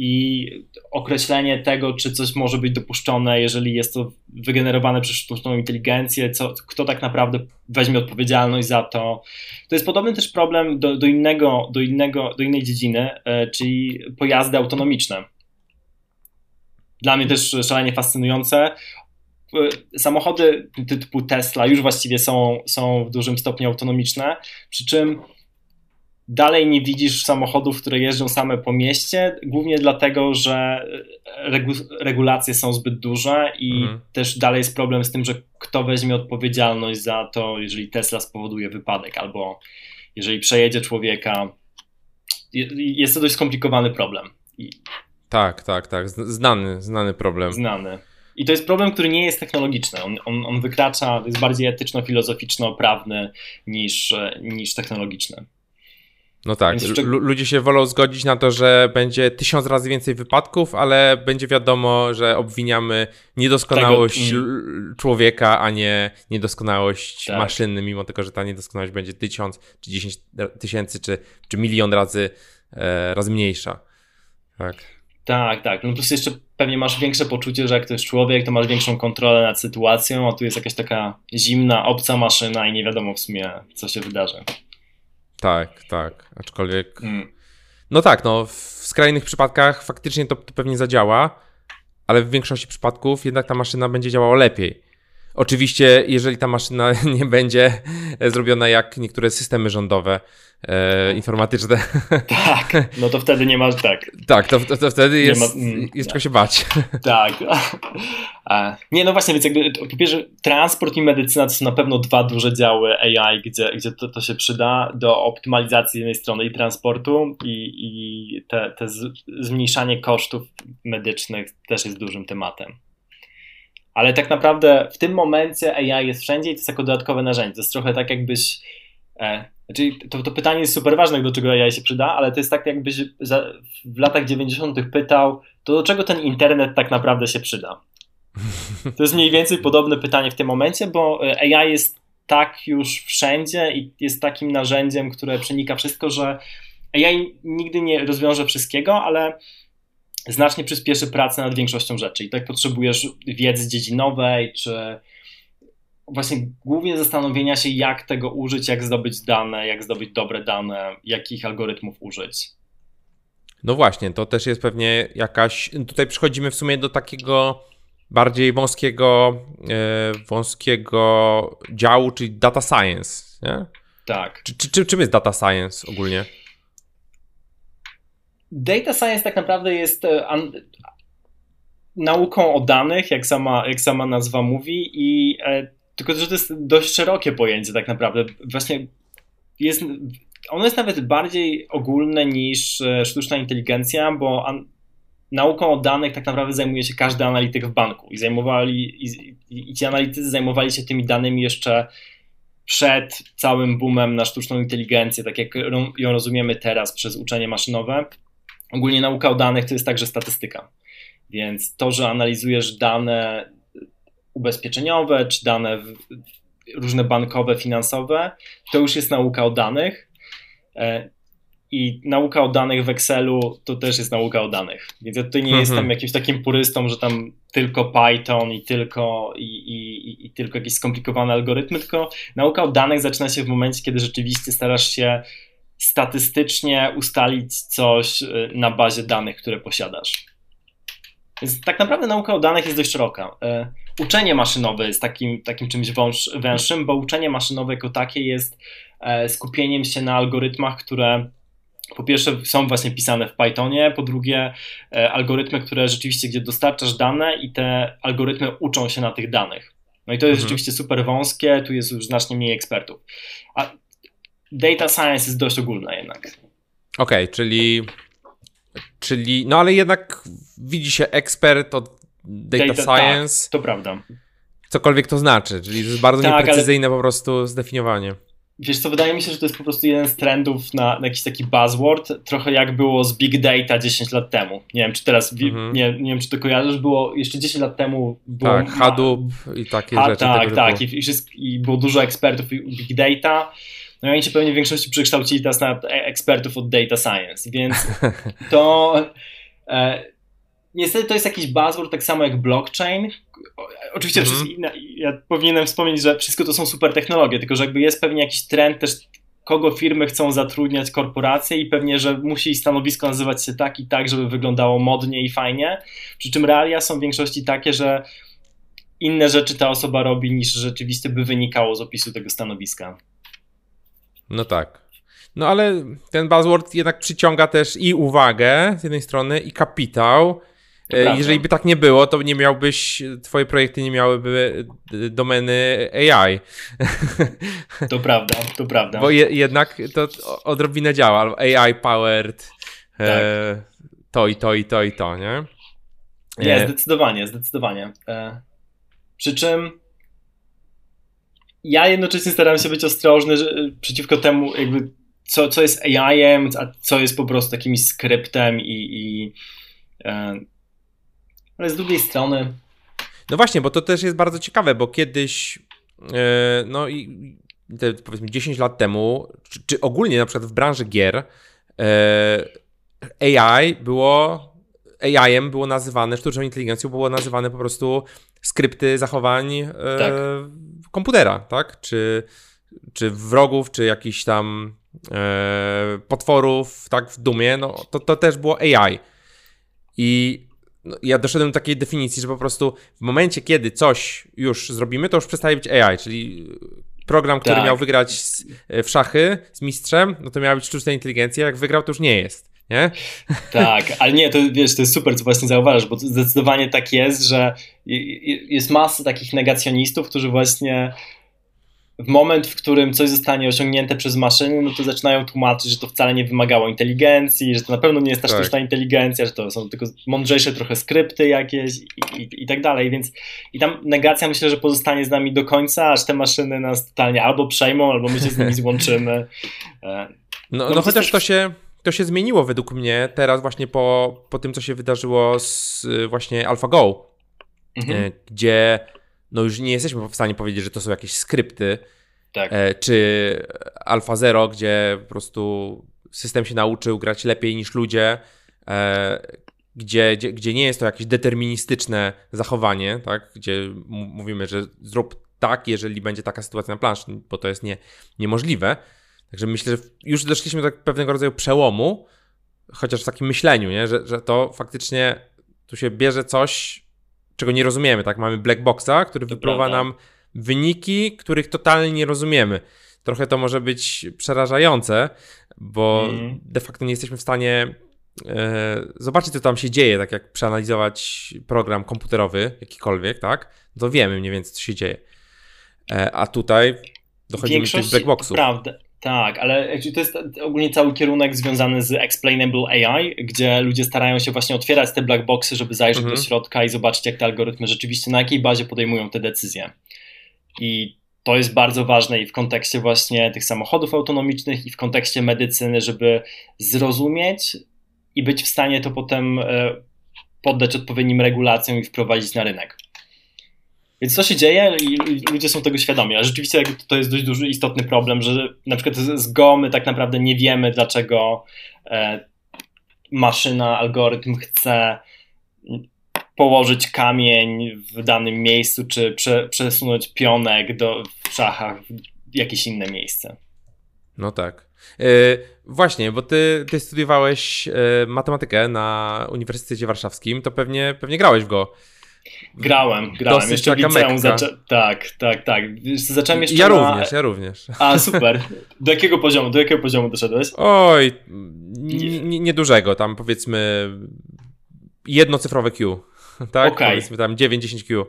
i określenie tego, czy coś może być dopuszczone, jeżeli jest to wygenerowane przez sztuczną inteligencję, co, kto tak naprawdę weźmie odpowiedzialność za to. To jest podobny też problem do, do, innego, do, innego, do innej dziedziny, e, czyli pojazdy autonomiczne. Dla mnie też szalenie fascynujące. E, samochody typu Tesla już właściwie są, są w dużym stopniu autonomiczne, przy czym dalej nie widzisz samochodów, które jeżdżą same po mieście, głównie dlatego, że regu regulacje są zbyt duże i mhm. też dalej jest problem z tym, że kto weźmie odpowiedzialność za to, jeżeli Tesla spowoduje wypadek albo jeżeli przejedzie człowieka, jest to dość skomplikowany problem.
Tak, tak, tak. Znany, znany problem.
Znany. I to jest problem, który nie jest technologiczny. On, on, on wykracza, jest bardziej etyczno-filozoficzno-prawny niż, niż technologiczny.
No tak, ludzie się wolą zgodzić na to, że będzie tysiąc razy więcej wypadków, ale będzie wiadomo, że obwiniamy niedoskonałość tego... Człowieka, a nie niedoskonałość tak. maszyny, mimo tego, że ta niedoskonałość będzie tysiąc, czy dziesięć tysięcy, czy, czy milion razy, e, razy mniejsza. Tak.
Tak, tak. No plus jeszcze pewnie masz większe poczucie, że jak to jest człowiek, to masz większą kontrolę nad sytuacją, a tu jest jakaś taka zimna, obca maszyna i nie wiadomo w sumie, co się wydarzy.
Tak, tak. Aczkolwiek. Mm. No tak, no w skrajnych przypadkach faktycznie to, to pewnie zadziała, ale w większości przypadków jednak ta maszyna będzie działała lepiej. Oczywiście, jeżeli ta maszyna nie będzie zrobiona jak niektóre systemy rządowe, e, informatyczne.
Tak, no to wtedy nie masz tak.
Tak, to, to, to wtedy jest, ma, mm, jest czego się bać.
Tak. Nie, no właśnie, więc jakby po pierwsze transport i medycyna to są na pewno dwa duże działy AI, gdzie, gdzie to, to się przyda do optymalizacji z jednej strony i transportu i, i te, te z, zmniejszanie kosztów medycznych też jest dużym tematem ale tak naprawdę w tym momencie AI jest wszędzie i to jest jako dodatkowe narzędzie. To jest trochę tak, jakbyś. E, znaczy to, to pytanie jest super ważne, do czego AI się przyda, ale to jest tak, jakbyś za, w latach 90. pytał, to do czego ten internet tak naprawdę się przyda? To jest mniej więcej podobne pytanie w tym momencie, bo e, AI jest tak już wszędzie i jest takim narzędziem, które przenika wszystko, że AI nigdy nie rozwiąże wszystkiego, ale znacznie przyspieszy pracę nad większością rzeczy. I tak potrzebujesz wiedzy dziedzinowej, czy właśnie głównie zastanowienia się, jak tego użyć, jak zdobyć dane, jak zdobyć dobre dane, jakich algorytmów użyć.
No właśnie, to też jest pewnie jakaś. Tutaj przechodzimy w sumie do takiego bardziej wąskiego, e, wąskiego działu, czyli data science. Nie?
Tak.
Czy, czy, czym jest data science ogólnie?
Data science tak naprawdę jest e, nauką o danych, jak sama, jak sama nazwa mówi, i e, tylko, że to jest dość szerokie pojęcie tak naprawdę. Właśnie jest, ono jest nawet bardziej ogólne niż e, sztuczna inteligencja, bo nauką o danych tak naprawdę zajmuje się każdy analityk w banku i zajmowali, i, i ci analitycy zajmowali się tymi danymi jeszcze przed całym boomem na sztuczną inteligencję, tak jak ją rozumiemy teraz przez uczenie maszynowe. Ogólnie nauka o danych to jest także statystyka. Więc to, że analizujesz dane ubezpieczeniowe czy dane różne bankowe, finansowe, to już jest nauka o danych. E, I nauka o danych w Excelu to też jest nauka o danych. Więc ja tutaj nie mhm. jestem jakimś takim purystą, że tam tylko Python i tylko, i, i, i tylko jakieś skomplikowane algorytmy, tylko nauka o danych zaczyna się w momencie, kiedy rzeczywiście starasz się statystycznie ustalić coś y, na bazie danych, które posiadasz. Więc tak naprawdę nauka o danych jest dość szeroka. Y, uczenie maszynowe jest takim, takim czymś wąż, węższym, bo uczenie maszynowe jako takie jest e, skupieniem się na algorytmach, które po pierwsze są właśnie pisane w Pythonie, po drugie e, algorytmy, które rzeczywiście, gdzie dostarczasz dane i te algorytmy uczą się na tych danych. No i to jest mhm. rzeczywiście super wąskie, tu jest już znacznie mniej ekspertów. A data science jest dość ogólne jednak.
Okej, okay, czyli, czyli, no ale jednak widzi się ekspert od data, data tak, science.
Tak, to prawda.
Cokolwiek to znaczy, czyli to jest bardzo tak, nieprecyzyjne ale... po prostu zdefiniowanie.
Wiesz co, wydaje mi się, że to jest po prostu jeden z trendów na, na jakiś taki buzzword, trochę jak było z Big Data 10 lat temu. Nie wiem, czy teraz, mhm. nie, nie wiem, czy to kojarzysz, było jeszcze 10 lat temu... Było,
tak, Hadoop i takie ha, rzeczy.
Tak, tak, i, i, i, było dużo ekspertów Big Data no i oni się pewnie w większości przekształcili teraz na ekspertów od data science, więc to e, niestety to jest jakiś buzzword, tak samo jak blockchain. Oczywiście mm -hmm. ja powinienem wspomnieć, że wszystko to są super technologie, tylko że jakby jest pewnie jakiś trend też kogo firmy chcą zatrudniać korporacje i pewnie, że musi stanowisko nazywać się tak i tak, żeby wyglądało modnie i fajnie. Przy czym realia są w większości takie, że inne rzeczy ta osoba robi niż rzeczywiście by wynikało z opisu tego stanowiska.
No tak. No ale ten buzzword jednak przyciąga też i uwagę z jednej strony, i kapitał. E, jeżeli by tak nie było, to nie miałbyś, twoje projekty nie miałyby e, domeny AI.
To prawda, to prawda.
Bo je, jednak to odrobinę działa. AI powered, tak. e, to i to i to i to, nie?
Nie, e... zdecydowanie, zdecydowanie. E... Przy czym ja jednocześnie staram się być ostrożny że, przeciwko temu, jakby co, co jest AI-em, a co jest po prostu jakimś skryptem i, i e, ale z drugiej strony.
No właśnie, bo to też jest bardzo ciekawe, bo kiedyś, e, no i te, powiedzmy 10 lat temu, czy, czy, ogólnie na przykład w branży gier, e, AI było, AI-em było nazywane, sztuczną inteligencją było nazywane po prostu skrypty zachowań e, tak. komputera, tak? Czy, czy wrogów, czy jakichś tam potworów, tak, w Dumie, no to, to też było AI. I no, ja doszedłem do takiej definicji, że po prostu w momencie, kiedy coś już zrobimy, to już przestaje być AI, czyli program, który tak. miał wygrać e, w szachy z mistrzem, no to miała być sztuczna inteligencja, jak wygrał, to już nie jest. Nie?
Tak, ale nie, to wiesz, to jest super, co właśnie zauważasz, bo zdecydowanie tak jest, że jest masa takich negacjonistów, którzy właśnie w moment, w którym coś zostanie osiągnięte przez maszyny, no to zaczynają tłumaczyć, że to wcale nie wymagało inteligencji, że to na pewno nie jest ta tak. sztuczna inteligencja, że to są tylko mądrzejsze trochę skrypty jakieś i, i, i, tak dalej, więc i tam negacja myślę, że pozostanie z nami do końca, aż te maszyny nas totalnie albo przejmą, albo my się z nimi złączymy.
E, no, no, no chociaż to się, to się zmieniło według mnie teraz właśnie po, po tym, co się wydarzyło z właśnie AlphaGo, mhm. E, gdzie no już nie jesteśmy w stanie powiedzieć, że to są jakieś skrypty, tak. e, czy Alpha Zero, gdzie po prostu system się nauczył grać lepiej niż ludzie, e, gdzie, gdzie, gdzie nie jest to jakieś deterministyczne zachowanie, tak? gdzie mówimy, że zrób tak, jeżeli będzie taka sytuacja na planszy, bo to jest nie, niemożliwe. Także myślę, że już doszliśmy do pewnego rodzaju przełomu, chociaż w takim myśleniu, nie? Że, że to faktycznie tu się bierze coś, czego nie rozumiemy, tak? Mamy black boxa, który to wypływa nam wyniki, których totalnie nie rozumiemy. Trochę to może być przerażające, bo mm. de facto nie jesteśmy w stanie e, zobaczyć, co tam się dzieje, tak jak przeanalizować program komputerowy, jakikolwiek, tak? To wiemy mniej więcej, co się dzieje. E, a tutaj dochodzimy do tych black boxów.
Prawda. Tak, ale to jest ogólnie cały kierunek związany z explainable AI, gdzie ludzie starają się właśnie otwierać te black boxy, żeby zajrzeć mhm. do środka i zobaczyć, jak te algorytmy rzeczywiście, na jakiej bazie podejmują te decyzje. I to jest bardzo ważne i w kontekście właśnie tych samochodów autonomicznych, i w kontekście medycyny, żeby zrozumieć i być w stanie to potem e, poddać odpowiednim regulacjom i wprowadzić na rynek. Więc co się dzieje i ludzie są tego świadomi, a rzeczywiście to jest dość duży, istotny problem, że na przykład z Go my tak naprawdę nie wiemy, dlaczego e, maszyna, algorytm chce położyć kamień w danym miejscu, czy prze, przesunąć pionek do, w szachach w jakieś inne miejsce.
No tak. Yy, właśnie, bo ty, ty studiowałeś yy, matematykę na Uniwersytecie Warszawskim, to pewnie, pewnie grałeś w Go.
Grałem, grałem. Dosyć jeszcze w liceum zaczę... Tak, tak, tak. Zacząłem jeszcze
Ja
na...
również, ja również.
A, super. Do jakiego poziomu, do jakiego poziomu doszedłeś?
Oj, niedużego, tam powiedzmy jednocyfrowe Q, tak? Okay. Powiedzmy tam 9-10 Q.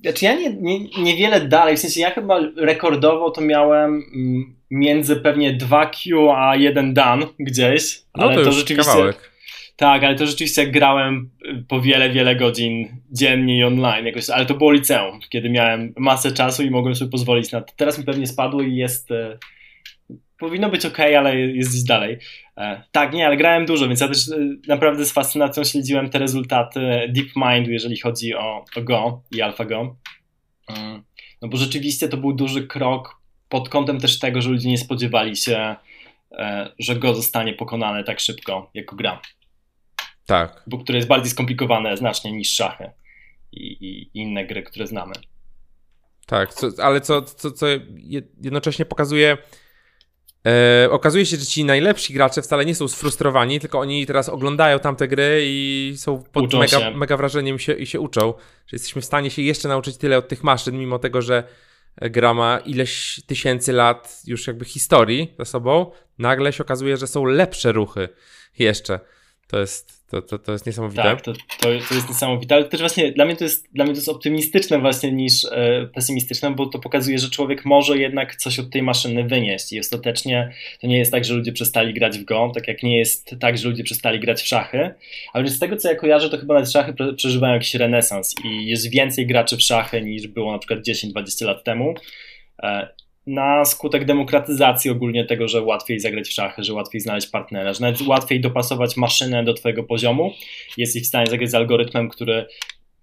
Znaczy ja nie, nie, niewiele dalej, w sensie ja chyba rekordowo to miałem mm, między pewnie 2Q a 1 dan gdzieś,
no ale to, to rzeczywiście... Kawałek
tak, ale to rzeczywiście grałem po wiele, wiele godzin dziennie i online jakoś, ale to było liceum, kiedy miałem masę czasu i mogłem sobie pozwolić na to. Teraz mi pewnie spadło i jest e, powinno być ok, ale jest gdzieś dalej. E, tak, nie, ale grałem dużo, więc ja też e, naprawdę z fascynacją śledziłem te rezultaty DeepMindu, jeżeli chodzi o, o Go i AlphaGo. Mm, no bo rzeczywiście to był duży krok pod kątem też tego, że ludzie nie spodziewali się, że Go zostanie pokonane tak szybko jako gra.
Tak.
Bo które jest bardziej skomplikowane znacznie niż szachy i, i inne gry, które znamy.
Tak, co, ale co, co, co jednocześnie pokazuje, e, okazuje się, że ci najlepsi gracze wcale nie są sfrustrowani, tylko oni teraz oglądają tamte gry i są pod mega, mega wrażeniem się, i się uczą, że jesteśmy w stanie się jeszcze nauczyć tyle od tych maszyn, mimo tego, że gra ma ileś tysięcy lat już jakby historii za sobą, nagle się okazuje, że są lepsze ruchy jeszcze. To jest, to, to, to jest niesamowite.
Tak, to, to, jest niesamowite, ale też właśnie dla mnie to jest, dla mnie to jest optymistyczne właśnie niż e, pesymistyczne, bo to pokazuje, że człowiek może jednak coś od tej maszyny wynieść i ostatecznie to nie jest tak, że ludzie przestali grać w go, tak jak nie jest tak, że ludzie przestali grać w szachy, ale z tego co ja kojarzę, to chyba nawet szachy przeżywają jakiś renesans i jest więcej graczy w szachy niż było na przykład 10-20 lat temu. Na skutek demokratyzacji ogólnie tego, że łatwiej zagrać w szachy, że łatwiej znaleźć partnera, że nawet łatwiej dopasować maszynę do twojego poziomu. Jesteś w stanie zagrać z algorytmem, który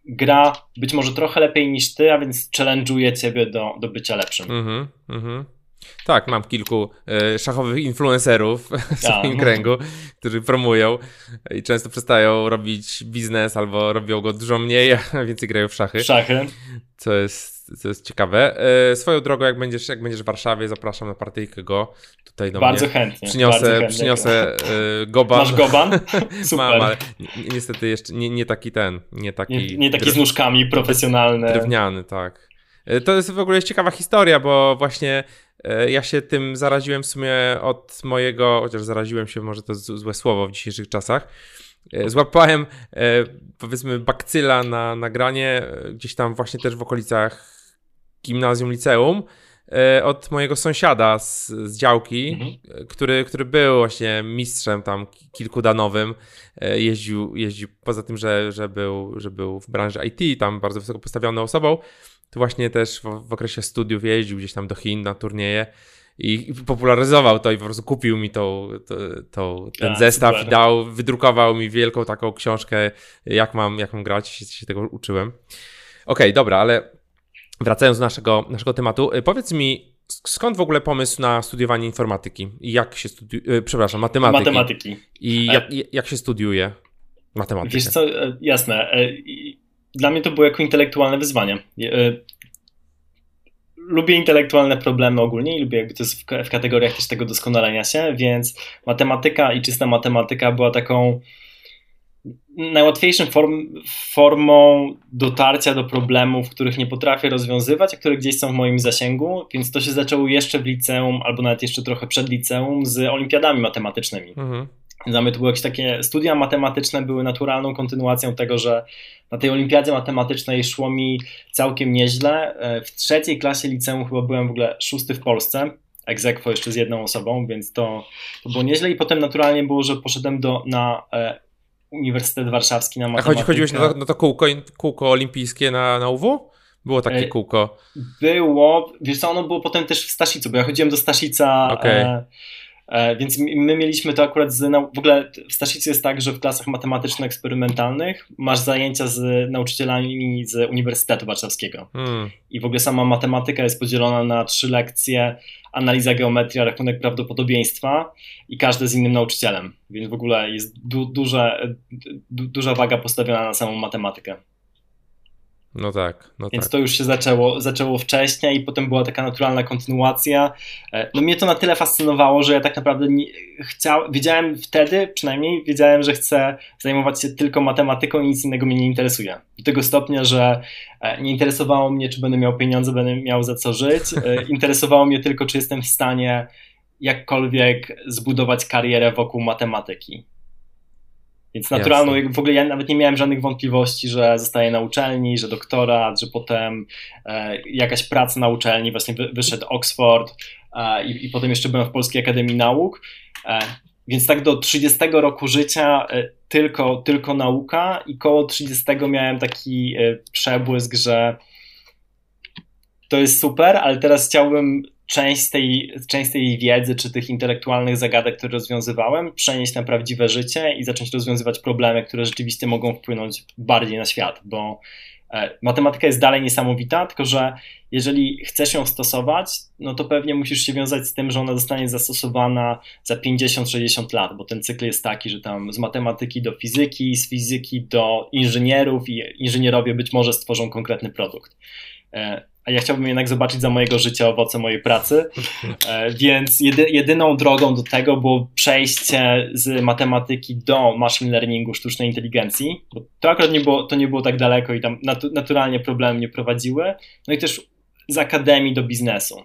gra być może trochę lepiej niż ty, a więc challenge'uje ciebie do, do bycia lepszym.
Mhm, mhm. Tak, mam kilku e, szachowych influencerów w swoim kręgu, którzy promują i często przestają robić biznes albo robią go dużo mniej, a więcej grają w szachy.
Szachy.
Co jest co jest ciekawe. E, swoją drogą, jak będziesz, jak będziesz w Warszawie, zapraszam na partyjkę go tutaj do
bardzo
mnie.
Chętnie,
przyniosę,
bardzo chętnie.
Przyniosę e, goban.
Masz goban? Super. Mam, ale
niestety jeszcze nie, nie taki ten, nie taki...
Nie, nie taki z nóżkami, profesjonalny.
Drewniany, tak. E, to jest w ogóle ciekawa historia, bo właśnie ja się tym zaraziłem w sumie od mojego, chociaż zaraziłem się, może to złe słowo w dzisiejszych czasach, E, złapałem e, powiedzmy bakcyla na nagranie e, gdzieś tam właśnie też w okolicach gimnazjum, liceum od mojego sąsiada z, z działki, mhm. który, który był właśnie mistrzem tam kilkudanowym, jeździł, jeździł poza tym, że, że, był, że był w branży IT, tam bardzo wysoko postawioną osobą, to właśnie też w, w okresie studiów jeździł gdzieś tam do Chin na turnieje i popularyzował to i po prostu kupił mi tą, to, to, ten zestaw super. i dał, wydrukował mi wielką taką książkę, jak mam, jak mam grać, się, się tego uczyłem. Okej, okay, dobra, ale wracając do naszego, naszego tematu, y, powiedz mi, skąd w ogóle pomysł na studiowanie informatyki i jak się studiuje, przepraszam, matematyki.
Matematyki.
I jak, jak się studiuje matematykę?
Wiesz co, e, jasne. E, dla mnie to było jako intelektualne wyzwanie. E, lubię intelektualne problemy ogólnie i lubię jakby to jest w, kategoriach też tego doskonalenia się, więc matematyka i czysta matematyka była taką najłatwiejszą form, formą dotarcia do problemów, których nie potrafię rozwiązywać, a które gdzieś są w moim zasięgu, więc to się zaczęło jeszcze w liceum, albo nawet jeszcze trochę przed liceum z olimpiadami matematycznymi. Mhm. Mnie to były jakieś takie studia matematyczne, były naturalną kontynuacją tego, że na tej olimpiadzie matematycznej szło mi całkiem nieźle. E, w trzeciej klasie liceum chyba byłem w ogóle szósty w Polsce, egzekwo jeszcze z jedną osobą, więc to, to było nieźle i potem naturalnie było, że poszedłem do, na e, Uniwersytet Warszawski na matematykę.
A chodziłeś na to, na to kółko, kółko olimpijskie na, na UW? Było takie e, kółko.
Było, wiesz co, ono było potem też w Staszicu, bo ja chodziłem do Staszica okay. E, więc my mieliśmy to akurat z. W ogóle w Staszicy jest tak, że w klasach matematyczno-eksperymentalnych masz zajęcia z nauczycielami z Uniwersytetu Warszawskiego. Hmm. I w ogóle sama matematyka jest podzielona na trzy lekcje: analiza geometria, rachunek prawdopodobieństwa i każdy z innym nauczycielem. Więc w ogóle jest du duże, du duża waga postawiona na samą matematykę.
No tak. No
Więc
tak.
to już się zaczęło, zaczęło wcześniej i potem była taka naturalna kontynuacja. E, no mnie to na tyle fascynowało, że ja tak naprawdę nie, chciał, wiedziałem wtedy, przynajmniej wiedziałem, że chcę zajmować się tylko matematyką i nic innego mnie nie interesuje. Do tego stopnia, że e, nie interesowało mnie, czy będę miał pieniądze, będę miał za co żyć. E, interesowało mnie tylko, czy jestem w stanie jakkolwiek zbudować karierę wokół matematyki. Więc naturalną, Jasne. w ogóle ja nawet nie miałem żadnych wątpliwości, że zostaję na uczelni, że doktorat, że potem e, jakaś praca na uczelni, właśnie wy, wyszedł Oxford e, i, i, potem jeszcze byłem w Polskiej Akademii Nauk. E, więc tak do 30 roku życia e, tylko, tylko nauka i koło 30 miałem taki e, przebłysk, że to jest super, ale teraz chciałbym część tej, część tej wiedzy czy tych intelektualnych zagadek, które rozwiązywałem, przenieść na prawdziwe życie i zacząć rozwiązywać problemy, które rzeczywiście mogą wpłynąć bardziej na świat, bo e, matematyka jest dalej niesamowita, tylko że jeżeli chcesz ją stosować, no to pewnie musisz się wiązać z tym, że ona zostanie zastosowana za 50-60 lat, bo ten cykl jest taki, że tam z matematyki do fizyki, z fizyki do inżynierów i inżynierowie być może stworzą konkretny produkt. E, a ja chciałbym jednak zobaczyć za mojego życia owoce mojej pracy, e, więc jedy, jedyną drogą do tego było przejście z matematyki do machine learningu, sztucznej inteligencji, to akurat nie było, to nie było tak daleko i tam naturalnie problemy nie prowadziły, no i też z akademii do biznesu,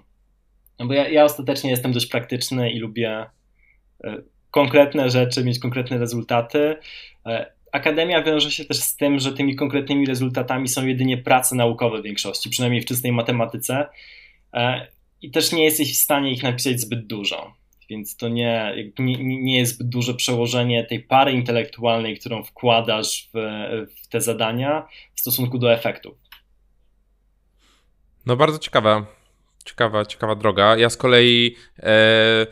no bo ja, ja ostatecznie jestem dość praktyczny i lubię e, konkretne rzeczy, mieć konkretne rezultaty. Akademia wiąże się też z tym, że tymi konkretnymi rezultatami są jedynie prace naukowe w większości, przynajmniej w czystej matematyce. E, I też nie jesteś w stanie ich napisać zbyt dużo. Więc to nie, nie, nie jest zbyt duże przełożenie tej pary intelektualnej, którą wkładasz w, w te zadania w stosunku do efektów.
No bardzo ciekawa, ciekawa, ciekawa droga. Ja z kolei e,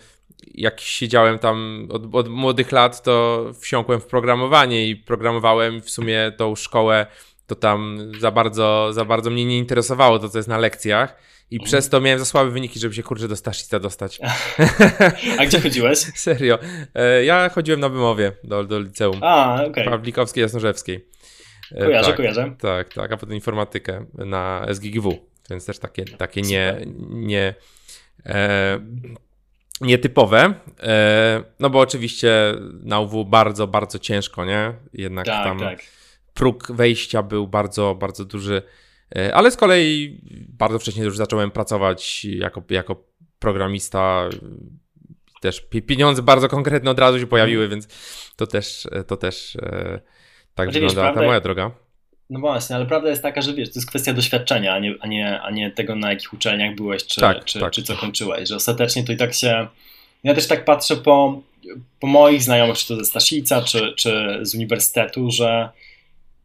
jak siedziałem tam od, od, młodych lat, to wsiąkłem w programowanie i programowałem w sumie tą szkołę, to tam za bardzo, za bardzo mnie nie interesowało to, co jest na lekcjach. I przez to miałem za słabe wyniki, żeby się kurczę do Staszica dostać.
A gdzie chodziłeś?
Serio. E, ja chodziłem na wymowie do, do liceum.
A, okej. Okay.
Pawlikowskiej, Jasnorzewskiej.
E, kojarzę, tak, kojarzę.
Tak, tak, a potem informatykę na SGGW, więc też takie, takie nie, nie, e, nietypowe, e, no bo oczywiście na UW bardzo, bardzo ciężko, nie? Jednak tak, tam tak. próg wejścia był bardzo, bardzo duży, e, ale z kolei bardzo wcześnie już zacząłem pracować jako, jako programista, też pieniądze bardzo konkretne od razu się pojawiły, więc to też, to też e, tak wygląda ta moja droga.
No właśnie, ale prawda jest taka, że wiesz, to jest kwestia doświadczenia, a nie, a nie, a nie tego, na jakich uczelniach byłeś, czy, tak, czy, tak. czy co kończyłeś, że ostatecznie to i tak się... Ja też tak patrzę po, po moich znajomych, czy to ze Staszica, czy, czy z uniwersytetu, że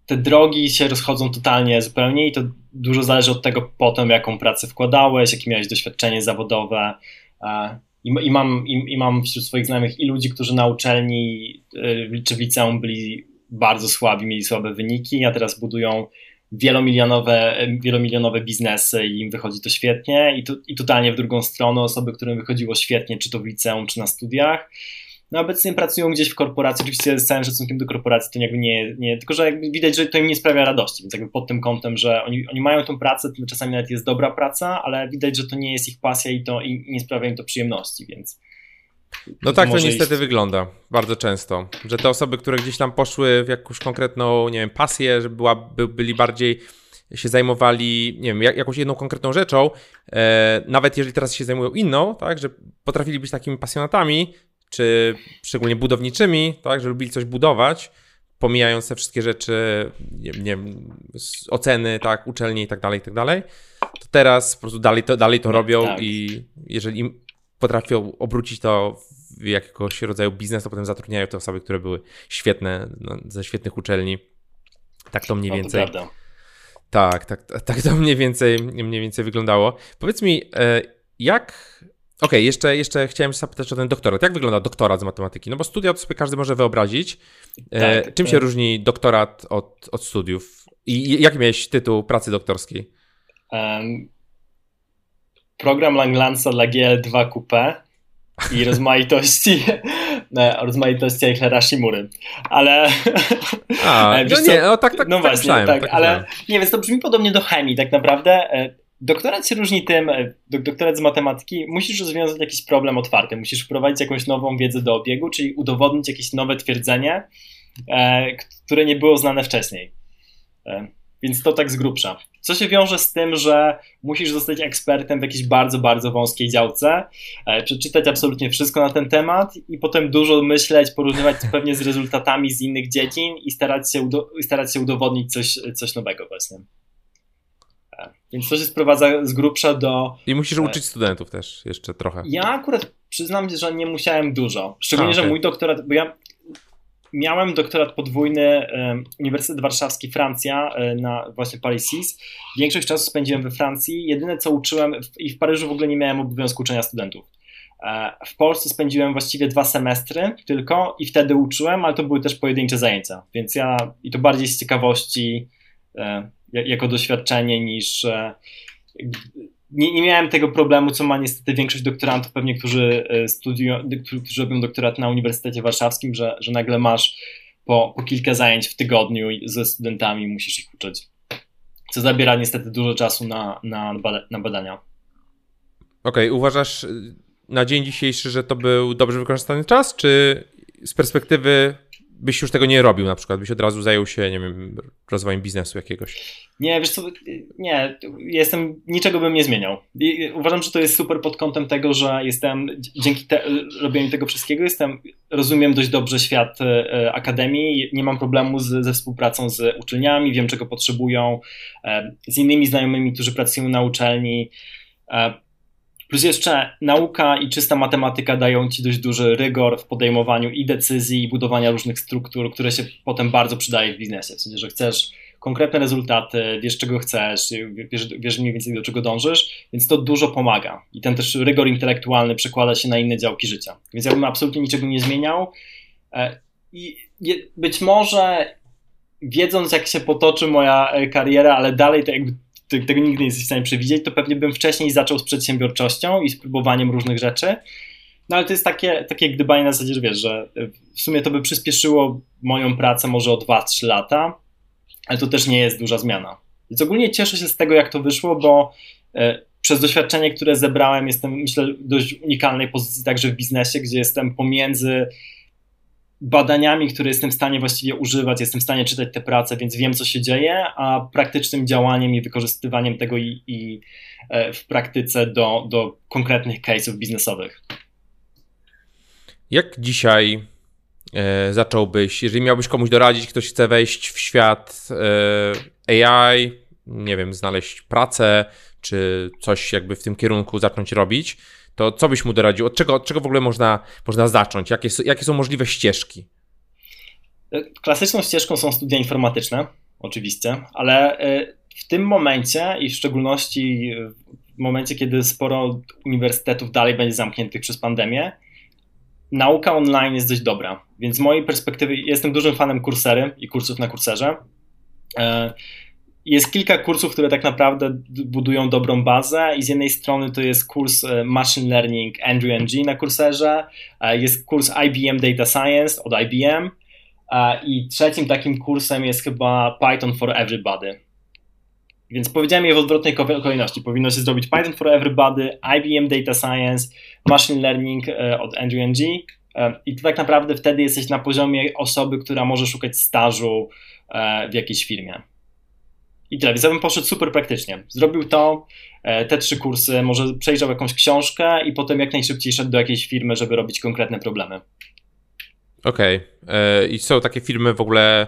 te drogi się rozchodzą totalnie zupełnie i to dużo zależy od tego potem, jaką pracę wkładałeś, jakie miałeś doświadczenie zawodowe. I, i, mam, i, i mam wśród swoich znajomych i ludzi, którzy na uczelni y, czy w liceum byli bardzo słabi, mieli słabe wyniki, a teraz budują wielomilionowe, wielomilionowe biznesy i im wychodzi to świetnie. I, tu, i totalnie w drugą stronę osoby, którym wychodziło świetnie, czy to w liceum, czy na studiach, no obecnie pracują gdzieś w korporacji, oczywiście z całym szacunkiem do korporacji to jakby nie, nie tylko że jakby widać, że to im nie sprawia radości, więc jakby pod tym kątem, że oni, oni mają tą pracę, czasami nawet jest dobra praca, ale widać, że to nie jest ich pasja i to i nie sprawia im to przyjemności, więc
no tak to niestety iść. wygląda bardzo często, że te osoby, które gdzieś tam poszły w jakąś konkretną, nie wiem, pasję, że była, by, byli bardziej się zajmowali, nie wiem, jak, jakąś jedną konkretną rzeczą, e, nawet jeżeli teraz się zajmują inną, tak, że potrafili być takimi pasjonatami, czy szczególnie budowniczymi, tak, że lubili coś budować, pomijając te wszystkie rzeczy, nie, nie wiem, oceny, tak, uczelnie i tak dalej, i tak dalej, to teraz po prostu dalej to, dalej to robią tak. i jeżeli im potrafią obrócić to w jakiegoś rodzaju biznes, a potem zatrudniają te osoby, które były świetne, no, ze świetnych uczelni. Tak to mniej no, więcej. To tak, tak, tak to mniej więcej, mniej więcej wyglądało. Powiedz mi, e, jak. Okej, okay, jeszcze, jeszcze chciałem zapytać o ten doktorat. Jak wygląda doktorat z matematyki? No bo studia to sobie każdy może wyobrazić. E, tak, czym się różni doktorat od, od studiów? I jaki miałeś tytuł pracy doktorskiej? Um,
program Langlansa dla GL2 Coupe i rozmaitości rozmaitości Eichlera Shimury. Ale
A, no co, nie, no tak, tak, no tak właśnie, tak,
tak, ale nie, więc to brzmi podobnie do chemii tak naprawdę. E, doktorat się różni tym, e, doktorat z matematyki, musisz rozwiązać jakiś problem otwarty, musisz wprowadzić jakąś nową wiedzę do obiegu, czyli udowodnić jakieś nowe twierdzenie, e, które nie było znane wcześniej. Więc to tak z grubsza. Co się wiąże z tym, że musisz zostać ekspertem w jakiejś bardzo, bardzo wąskiej działce, e, przeczytać absolutnie wszystko na ten temat i potem dużo myśleć, porównywać pewnie z rezultatami z innych dziedzin i starać się, starać się udowodnić coś, coś nowego właśnie. E, więc to się sprowadza z grubsza do.
I musisz e, uczyć studentów też jeszcze trochę.
Ja akurat przyznam, że nie musiałem dużo. Szczególnie, A, okay. że mój doktorat, bo ja miałem doktorat podwójny Uniwersytet Warszawski Francja e, na właśnie Paris 6. Większość czasu spędziłem we Francji. Jedyne co uczyłem i w Paryżu w ogóle nie miałem obowiązku uczenia studentów. E, w Polsce spędziłem właściwie dwa semestry tylko i wtedy uczyłem, ale to były też pojedyncze zajęcia, więc ja i to bardziej z ciekawości e, jako doświadczenie niż nie, nie miałem tego problemu, co ma niestety większość doktorantów, pewnie, którzy e, studiują, którzy robią doktorat na Uniwersytecie Warszawskim, że, że nagle masz po, po kilka zajęć w tygodniu ze studentami, musisz ich uczyć. Co zabiera niestety dużo czasu na, na, na badania.
Okej, okay, uważasz y, na dzień dzisiejszy, że to był dobrze wykorzystany czas, czy z perspektywy byś już tego nie robił na przykład? Byś od razu zajął się, nie wiem, rozwojem biznesu jakiegoś?
Nie, wiesz co, nie, jestem, niczego bym nie zmieniał. Uważam, że to jest super pod kątem tego, że jestem, dzięki te, robieniu tego wszystkiego, jestem, rozumiem dość dobrze świat e, akademii, nie mam problemu z, ze współpracą z uczelniami, wiem czego potrzebują, e, z innymi znajomymi, którzy pracują na uczelni, e, Plus jeszcze nauka i czysta matematyka dają ci dość duży rygor w podejmowaniu i decyzji, i budowania różnych struktur, które się potem bardzo przydaje w biznesie. W sensie, że chcesz konkretne rezultaty, wiesz czego chcesz, wiesz, wiesz mniej więcej do czego dążysz, więc to dużo pomaga. I ten też rygor intelektualny przekłada się na inne działki życia. Więc ja bym absolutnie niczego nie zmieniał. E, I być może wiedząc, jak się potoczy moja e, kariera, ale dalej to jakby tego nigdy nie jesteś w stanie przewidzieć, to pewnie bym wcześniej zaczął z przedsiębiorczością i z próbowaniem różnych rzeczy. No ale to jest takie, takie gdybanie na zasadzie, że wiesz, że w sumie to by przyspieszyło moją pracę może o 2-3 lata, ale to też nie jest duża zmiana. Więc ogólnie cieszę się z tego, jak to wyszło, bo e, przez doświadczenie, które zebrałem, jestem, myślę, w dość unikalnej pozycji także w biznesie, gdzie jestem pomiędzy badaniami, które jestem w stanie właściwie używać, jestem w stanie czytać te prace, więc wiem, co się dzieje, a praktycznym działaniem i wykorzystywaniem tego i, i e, w praktyce do, do konkretnych case'ów biznesowych.
Jak dzisiaj e, zacząłbyś, jeżeli miałbyś komuś doradzić, ktoś chce wejść w świat e, AI, nie wiem, znaleźć pracę, czy coś jakby w tym kierunku zacząć robić, to co byś mu doradził? Od czego, od czego w ogóle można, można zacząć? Jakie, jakie są możliwe ścieżki?
Klasyczną ścieżką są studia informatyczne, oczywiście, ale e, w tym momencie i w szczególności w momencie, kiedy sporo uniwersytetów dalej będzie zamkniętych przez pandemię, nauka online jest dość dobra. Więc z mojej perspektywy jestem dużym fanem kursery i kursów na kurserze. E, jest kilka kursów, które tak naprawdę budują dobrą bazę i z jednej strony to jest kurs e, Machine Learning Andrew NG na kurserze, e, jest kurs IBM Data Science od IBM e, i trzecim takim kursem jest chyba Python for Everybody. Więc powiedziałem je w odwrotnej kolejności. Powinno się zrobić Python for Everybody, IBM Data Science, Machine Learning od Andrew NG i to tak naprawdę wtedy jesteś na poziomie osoby, która może szukać stażu w jakiejś firmie. I tyle, więc ja bym poszedł super praktycznie. Zrobił to, e, te trzy kursy, może przejrzał jakąś książkę i potem jak najszybciej szedł do jakiejś firmy, żeby robić konkretne problemy.
Okej. Okay. E, I są takie firmy w ogóle,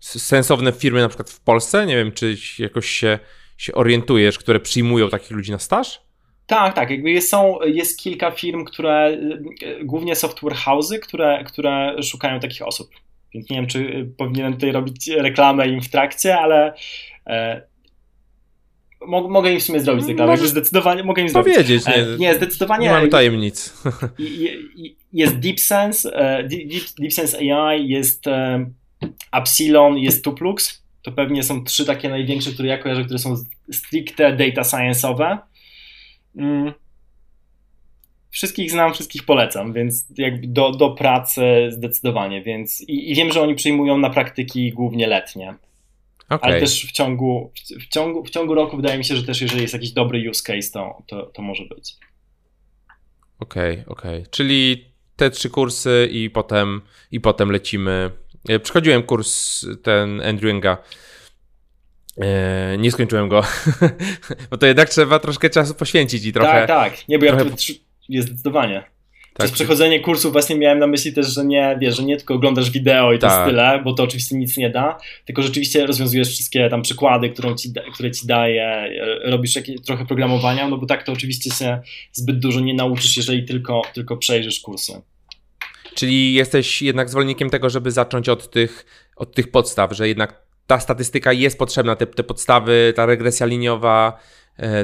sensowne firmy na przykład w Polsce? Nie wiem, czy jakoś się, się orientujesz, które przyjmują takich ludzi na staż?
Tak, tak. Jakby jest, są, jest kilka firm, które, e, głównie software house'y, które, które szukają takich osób. Więc nie wiem, czy powinienem tutaj robić reklamę im w trakcie, ale mogę im w sumie zrobić reklamę, jakby zdecydowanie mogę im
zrobić. Powiedzieć,
nie, e, nie zdecydowanie.
Nie mamy tajemnic.
Jest DeepSense, e, Deep, DeepSense AI, jest Epsilon, jest Tuplux. To pewnie są trzy takie największe, które ja kojarzę, które są stricte data science'owe. Mm. Wszystkich znam, wszystkich polecam, więc jakby do, do pracy zdecydowanie, więc i, i wiem, że oni przyjmują na praktyki głównie letnie. Okay. Ale też w ciągu, w, ciągu, w ciągu roku wydaje mi się, że też jeżeli jest jakiś dobry use case, to, to, to może być.
Okej, okay, okej. Okay. Czyli te trzy kursy i potem, i potem lecimy. E, przychodziłem kurs ten Andrewenga. E, nie skończyłem go, bo to jednak trzeba troszkę czasu poświęcić i trochę.
Tak, tak. Nie, bo trochę... ja jest zdecydowanie. Tak. Przez przechodzenie kursów właśnie miałem na myśli też, że nie, wiesz, że nie tylko oglądasz wideo i to tak. jest tyle, bo to oczywiście nic nie da, tylko rzeczywiście rozwiązujesz wszystkie tam przykłady, ci, które ci daje, robisz jakieś, trochę programowania, no bo tak to oczywiście się zbyt dużo nie nauczysz, jeżeli tylko, tylko przejrzysz kursy.
Czyli jesteś jednak zwolennikiem tego, żeby zacząć od tych, od tych podstaw, że jednak ta statystyka jest potrzebna, te, te podstawy, ta regresja liniowa,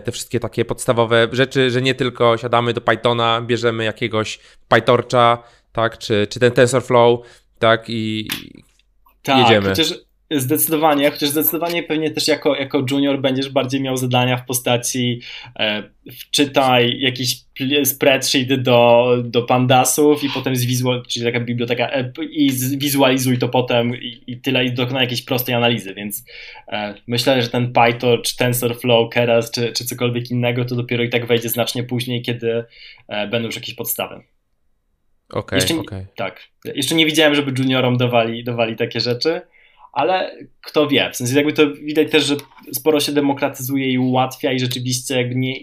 te wszystkie takie podstawowe rzeczy, że nie tylko siadamy do Pythona, bierzemy jakiegoś PyTorcha, tak, czy, czy ten TensorFlow, tak, i, tak, jedziemy.
Chociaż Zdecydowanie, chociaż zdecydowanie pewnie też jako, jako junior będziesz bardziej miał zadania w postaci e, wczytaj jakiś spreadsheet do, do pandasów i potem zwizual, czyli taka biblioteka e, i zwizualizuj to potem i, i tyle i dokonaj jakiejś prostej analizy, więc e, myślę, że ten Python, czy TensorFlow, Keras, czy, czy cokolwiek innego to dopiero i tak wejdzie znacznie później, kiedy e, będą już jakieś podstawy.
Okej,
nie-
okej.
Tak. Jeszcze nie widziałem, żeby juniorom dawali, dawali takie rzeczy, ale kto wie. W sensie jakby to widać też, że sporo się demokratyzuje i ułatwia i rzeczywiście jakby nie,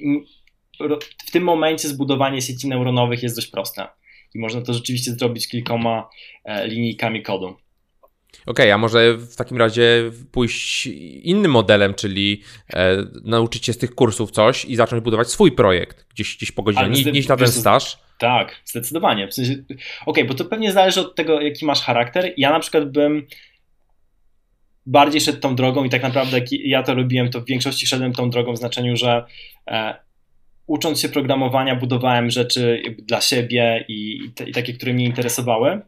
w tym momencie zbudowanie sieci neuronowych jest dość proste. I można to rzeczywiście zrobić kilkoma e, linijkami kodu.
Okej, a może w takim razie pójść innym modelem, czyli e, nauczyć się z tych kursów coś i zacząć budować swój projekt gdzieś, gdzieś po godzinie,
Ale
nie, iść na ten staż.
Tak, zdecydowanie. W sensie, okej, bo to pewnie zależy od tego, jaki masz charakter. Ja na przykład bym bardziej szedł tą drogą i tak naprawdę ja to robiłem, to w większości szedłem tą drogą w znaczeniu, że e, ucząc się programowania budowałem rzeczy dla siebie i, i, te, i takie, które mnie interesowały.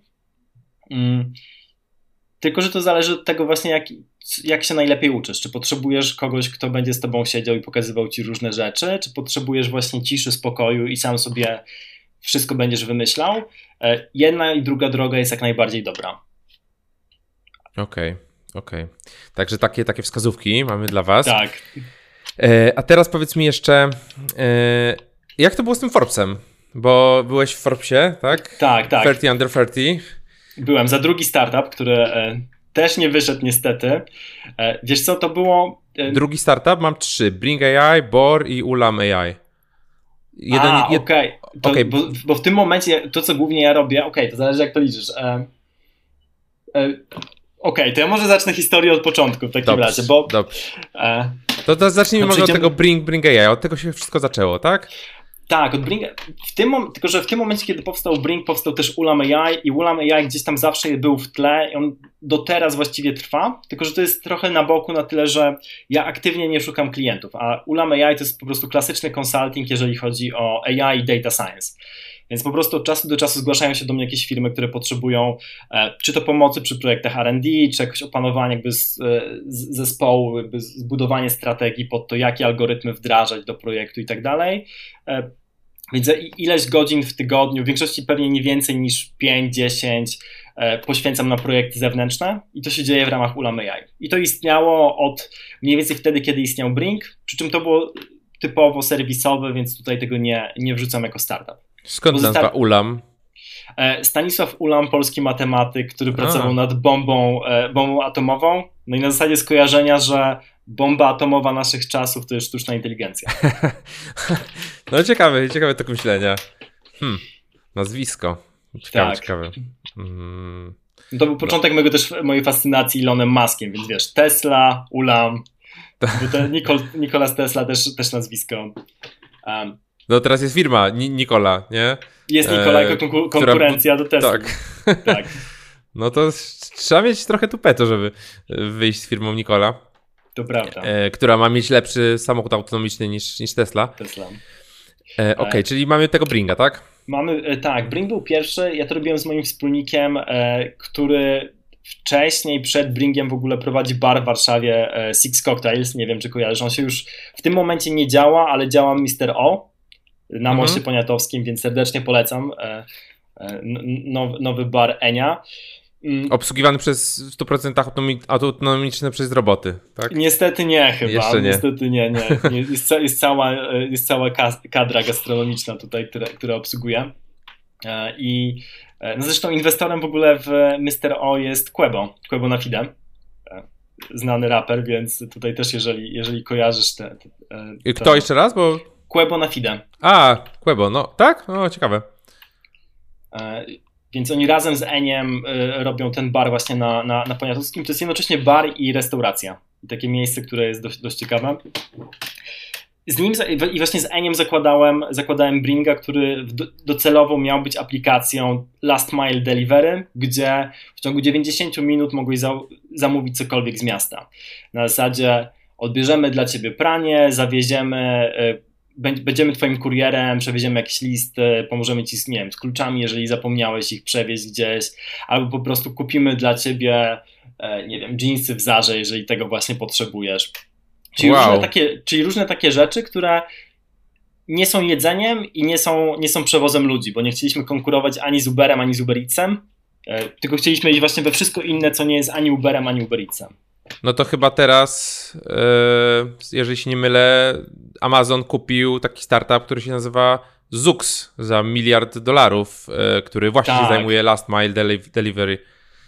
Mm. Tylko, że to zależy od tego właśnie, jak, jak się najlepiej uczysz. Czy potrzebujesz kogoś, kto będzie z tobą siedział i pokazywał ci różne rzeczy, czy potrzebujesz właśnie ciszy, spokoju i sam sobie wszystko będziesz wymyślał. E, Jedna i druga droga jest jak najbardziej dobra.
Okej, okej. Także takie, takie wskazówki mamy dla Was.
Tak.
E, a teraz powiedz mi jeszcze, e, jak to było z tym Forbesem? Bo byłeś w Forbesie, tak?
Tak, tak.
30 under 30.
Byłem za drugi startup, który e, też nie wyszedł niestety. E, wiesz co, to było... E,
Drugi startup, mam trzy. Bring AI, Bor i Ulam AI. Jeden,
A,
jed-
okej. To-
okej.
Bo, bo w tym momencie to, co głównie ja robię, okej, to zależy jak to liczysz. E, e, okej, to ja może zacznę historię od początku w takim
Dobrze,
razie, bo
dobrze.
e,
To, to zacznijmy
To
może od tego Bring, Bring AI. Od tego się wszystko zaczęło, tak?
Tak, od Bring, w tym mom- tylko że w tym momencie, kiedy powstał Bring, powstał też Ulam AI i Ulam AI gdzieś tam zawsze był w tle i on do teraz właściwie trwa, tylko że to jest trochę na boku na tyle, że ja aktywnie nie szukam klientów, a Ulam AI to jest po prostu klasyczny consulting, jeżeli chodzi o AI i data science. Więc po prostu od czasu do czasu zgłaszają się do mnie jakieś firmy, które potrzebują e, czy to pomocy przy projektach R&D, czy jakoś opanowanie jakby z, e, z zespołu, jakby zbudowanie strategii pod to, jakie algorytmy wdrażać do projektu i tak dalej. E, Więc ileś godzin w tygodniu, w większości pewnie nie więcej niż 5-10 e, poświęcam na projekty zewnętrzne i to się dzieje w ramach Ulam AI. I to istniało od mniej więcej wtedy, kiedy istniał Brink, przy czym to było typowo serwisowe, więc tutaj tego nie, nie wrzucam jako startup.
Skąd
Bo
nazwa
zosta-
Ulam?
E, Stanisław Ulam, polski matematyk, który
A.
pracował nad bombą, e, bombą atomową. No i na zasadzie skojarzenia, że bomba atomowa naszych czasów to jest sztuczna inteligencja.
No ciekawe, ciekawe to myślenia. Hmm, nazwisko. Ciekawe,
Tak.
ciekawe. Mm,
To był początek mojego też mojej fascynacji Elonem Muskiem, więc wiesz, Tesla, Ulam, bo Nikol, Nikolas Tesla też, też nazwisko. Um,
no teraz jest firma, Ni- Nikola, nie?
jest Nikola
E,
jako konku-
która-
konkurencja do Tesla.
Tak.
tak.
No to trzeba mieć trochę tupetu, żeby wyjść z firmą Nikola,
To prawda.
e, która ma mieć lepszy samochód autonomiczny niż, niż Tesla.
Tesla.
E, Okej, czyli mamy tego Bringa, tak?
Mamy, e, tak, Bring był pierwszy, ja to robiłem z moim wspólnikiem, e, który wcześniej, przed Bringiem w ogóle prowadzi bar w Warszawie e, Six Cocktails, nie wiem czy kojarzysz, on się już w tym momencie nie działa, ale działa Mr. O na
Mhm.
Moście Poniatowskim, więc serdecznie polecam e, e, n- nowy, bar Enia. Mm,
Obsługiwany przez w 100% autonomi- autonomiczne przez roboty, tak?
Niestety nie chyba,
Jeszcze nie.
niestety nie, nie. nie. Jest, ca- jest cała, jest cała kadra gastronomiczna tutaj, która, która obsługuje. E, I no zresztą inwestorem w ogóle w Mr. O jest Quebo, Quebo na Fide. E, Znany raper, więc tutaj też jeżeli, jeżeli kojarzysz te, te, e,
I
to-
Kto jeszcze raz? Bo...
Quebo na Fide.
A, Quebo, no tak? No ciekawe.
E, Więc oni razem z Eniem e, robią ten bar właśnie na, na, na Poniatowskim. To jest jednocześnie bar i restauracja. I takie miejsce, które jest dość, dość ciekawe. Z nim i właśnie z Eniem zakładałem, zakładałem Bringa, który docelowo miał być aplikacją Last Mile Delivery, gdzie w ciągu 90 minut mogłeś za, zamówić cokolwiek z miasta. Na zasadzie odbierzemy dla ciebie pranie, zawieziemy, e, będziemy twoim kurierem, przewieziemy jakiś list, e, pomożemy ci z, nie wiem, z kluczami, jeżeli zapomniałeś ich przewieźć gdzieś, albo po prostu kupimy dla ciebie, e, nie wiem, jeansy w Zarze, jeżeli tego właśnie potrzebujesz. Czyli,
Wow.
różne takie, czyli różne takie rzeczy, które nie są jedzeniem i nie są, nie są przewozem ludzi, bo nie chcieliśmy konkurować ani z Uberem, ani z Uber Eatsem, e, tylko chcieliśmy iść właśnie we wszystko inne, co nie jest ani Uberem, ani Uber Eatsem.
No to chyba teraz, e, jeżeli się nie mylę, Amazon kupił taki startup, który się nazywa Zux za miliard dolarów, e, który właśnie tak. się zajmuje last mile delivery.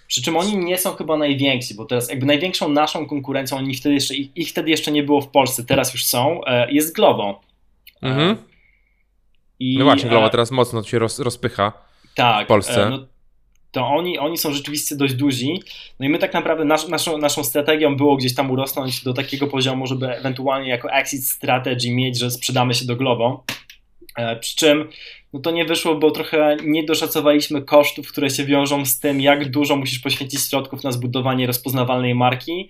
Przy czym oni nie są chyba najwięksi, bo teraz jakby największą naszą konkurencją, oni wtedy jeszcze, ich, ich wtedy jeszcze nie było w Polsce, teraz już są, e, jest Glovo. Mhm.
I, no właśnie, Glovo teraz mocno się roz, rozpycha tak, w Polsce. No,
to oni, oni są rzeczywiście dość duzi. No i my tak naprawdę nasz, naszą, naszą strategią było gdzieś tam urosnąć do takiego poziomu, żeby ewentualnie jako exit strategy mieć, że sprzedamy się do Glovo. E, przy czym no to nie wyszło, bo trochę nie doszacowaliśmy kosztów, które się wiążą z tym, jak dużo musisz poświęcić środków na zbudowanie rozpoznawalnej marki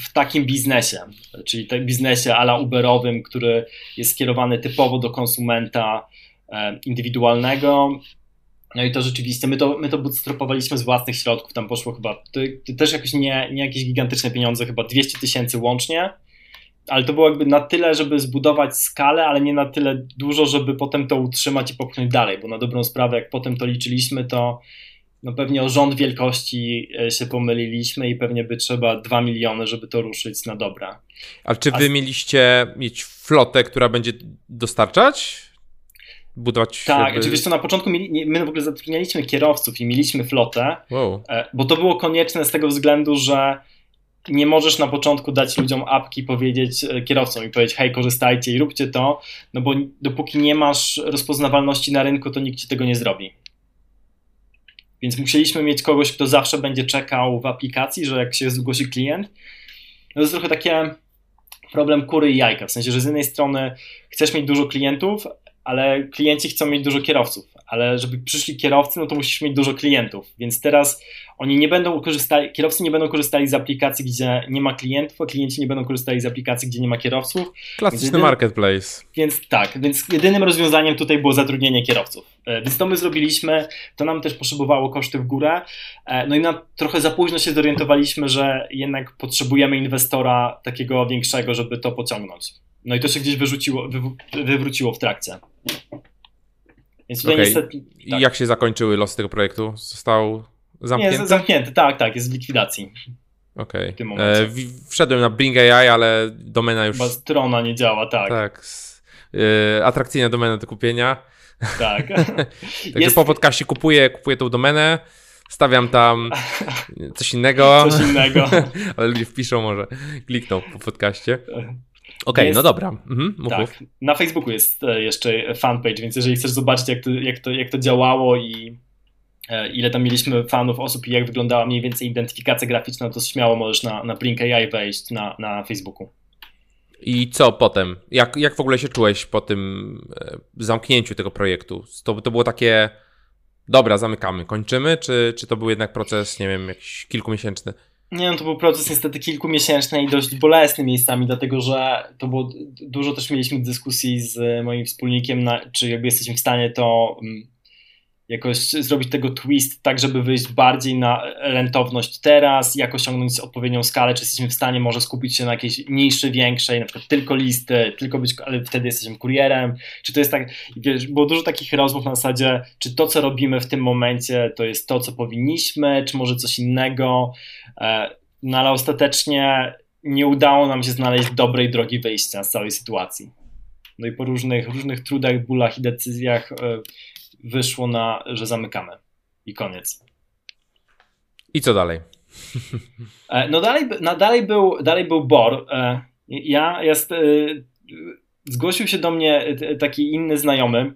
w takim biznesie, czyli tym biznesie ala Uberowym, który jest skierowany typowo do konsumenta e, indywidualnego. No i to rzeczywiście, my to, my to bootstrapowaliśmy z własnych środków, tam poszło chyba, to, to też jakoś nie, nie jakieś gigantyczne pieniądze, chyba 200 tysięcy łącznie ale to było jakby na tyle, żeby zbudować skalę, ale nie na tyle dużo, żeby potem to utrzymać i popchnąć dalej, bo na dobrą sprawę, jak potem to liczyliśmy, to no pewnie o rząd wielkości e, się pomyliliśmy i pewnie by trzeba 2 miliony, żeby to ruszyć na dobra.
Ale czy wy A... mieliście mieć flotę, która będzie dostarczać? Budować.
Tak, jakby... oczywiście znaczy, na początku mieli, my w ogóle zatrudnialiśmy kierowców i mieliśmy flotę, wow. E, bo to było konieczne z tego względu, że nie możesz na początku dać ludziom apki, powiedzieć e, kierowcom i powiedzieć, hej, korzystajcie i róbcie to, no bo dopóki nie masz rozpoznawalności na rynku, to nikt ci tego nie zrobi. Więc musieliśmy mieć kogoś, kto zawsze będzie czekał w aplikacji, że jak się zgłosi klient. No to jest trochę takie problem kury i jajka, w sensie, że z jednej strony chcesz mieć dużo klientów, ale klienci chcą mieć dużo kierowców, ale żeby przyszli kierowcy, no to musisz mieć dużo klientów, więc teraz oni nie będą korzystali, kierowcy nie będą korzystali z aplikacji, gdzie nie ma klientów, a klienci nie będą korzystali z aplikacji, gdzie nie ma kierowców.
Klasyczny jedynym, marketplace.
Więc tak, więc jedynym rozwiązaniem tutaj było zatrudnienie kierowców. E, więc to my zrobiliśmy, to nam też poszybowało koszty w górę, e, no i na, trochę za późno się zorientowaliśmy, że jednak potrzebujemy inwestora takiego większego, żeby to pociągnąć. No i to się gdzieś wyrzuciło, wy, wywróciło w trakcie.
Więc tutaj okay. niestety. Tak. Jak się zakończyły losy tego projektu? Został zamknięty?
Nie, zamknięty, tak, tak, jest w likwidacji.
Okej. Okay. E, wszedłem na Bring AI, ale domena już. Chyba
strona nie działa, tak.
Tak. E, atrakcyjna domena do kupienia.
Tak.
Także jest... po podcaście kupuję, kupuję tą domenę. Stawiam tam coś innego.
Coś innego.
ale ludzie wpiszą, może klikną po podcaście. Okej, okay, no dobra. Mhm, tak.
Na Facebooku jest e, jeszcze fanpage, więc jeżeli chcesz zobaczyć, jak to, jak to, jak to działało i e, ile tam mieliśmy fanów, osób i jak wyglądała mniej więcej identyfikacja graficzna, to śmiało możesz na, na Blink AI wejść na, na Facebooku.
I co potem? Jak, jak w ogóle się czułeś po tym e, zamknięciu tego projektu? To, to było takie, dobra, zamykamy, kończymy, czy, czy to był jednak proces, nie wiem, jakiś kilkumiesięczny?
Nie, no to był proces niestety kilkumiesięczny i dość bolesny miejscami, dlatego że to było dużo też mieliśmy dyskusji z moim wspólnikiem, na, czy jakby jesteśmy w stanie to mm, jakoś zrobić tego twist tak, żeby wyjść bardziej na rentowność teraz, jak osiągnąć odpowiednią skalę, czy jesteśmy w stanie może skupić się na jakiejś mniejszej, większej, na przykład tylko listy, tylko być, ale wtedy jesteśmy kurierem, czy to jest tak, wiesz, było dużo takich rozmów na zasadzie, czy to, co robimy w tym momencie, to jest to, co powinniśmy, czy może coś innego, e, no ale ostatecznie nie udało nam się znaleźć dobrej drogi wyjścia z całej sytuacji. No i po różnych, różnych trudach, bólach i decyzjach e, wyszło na, że zamykamy i koniec.
I co dalej?
E, no dalej, no dalej, był, dalej był BOR. E, ja jest, e, zgłosił się do mnie taki inny znajomy,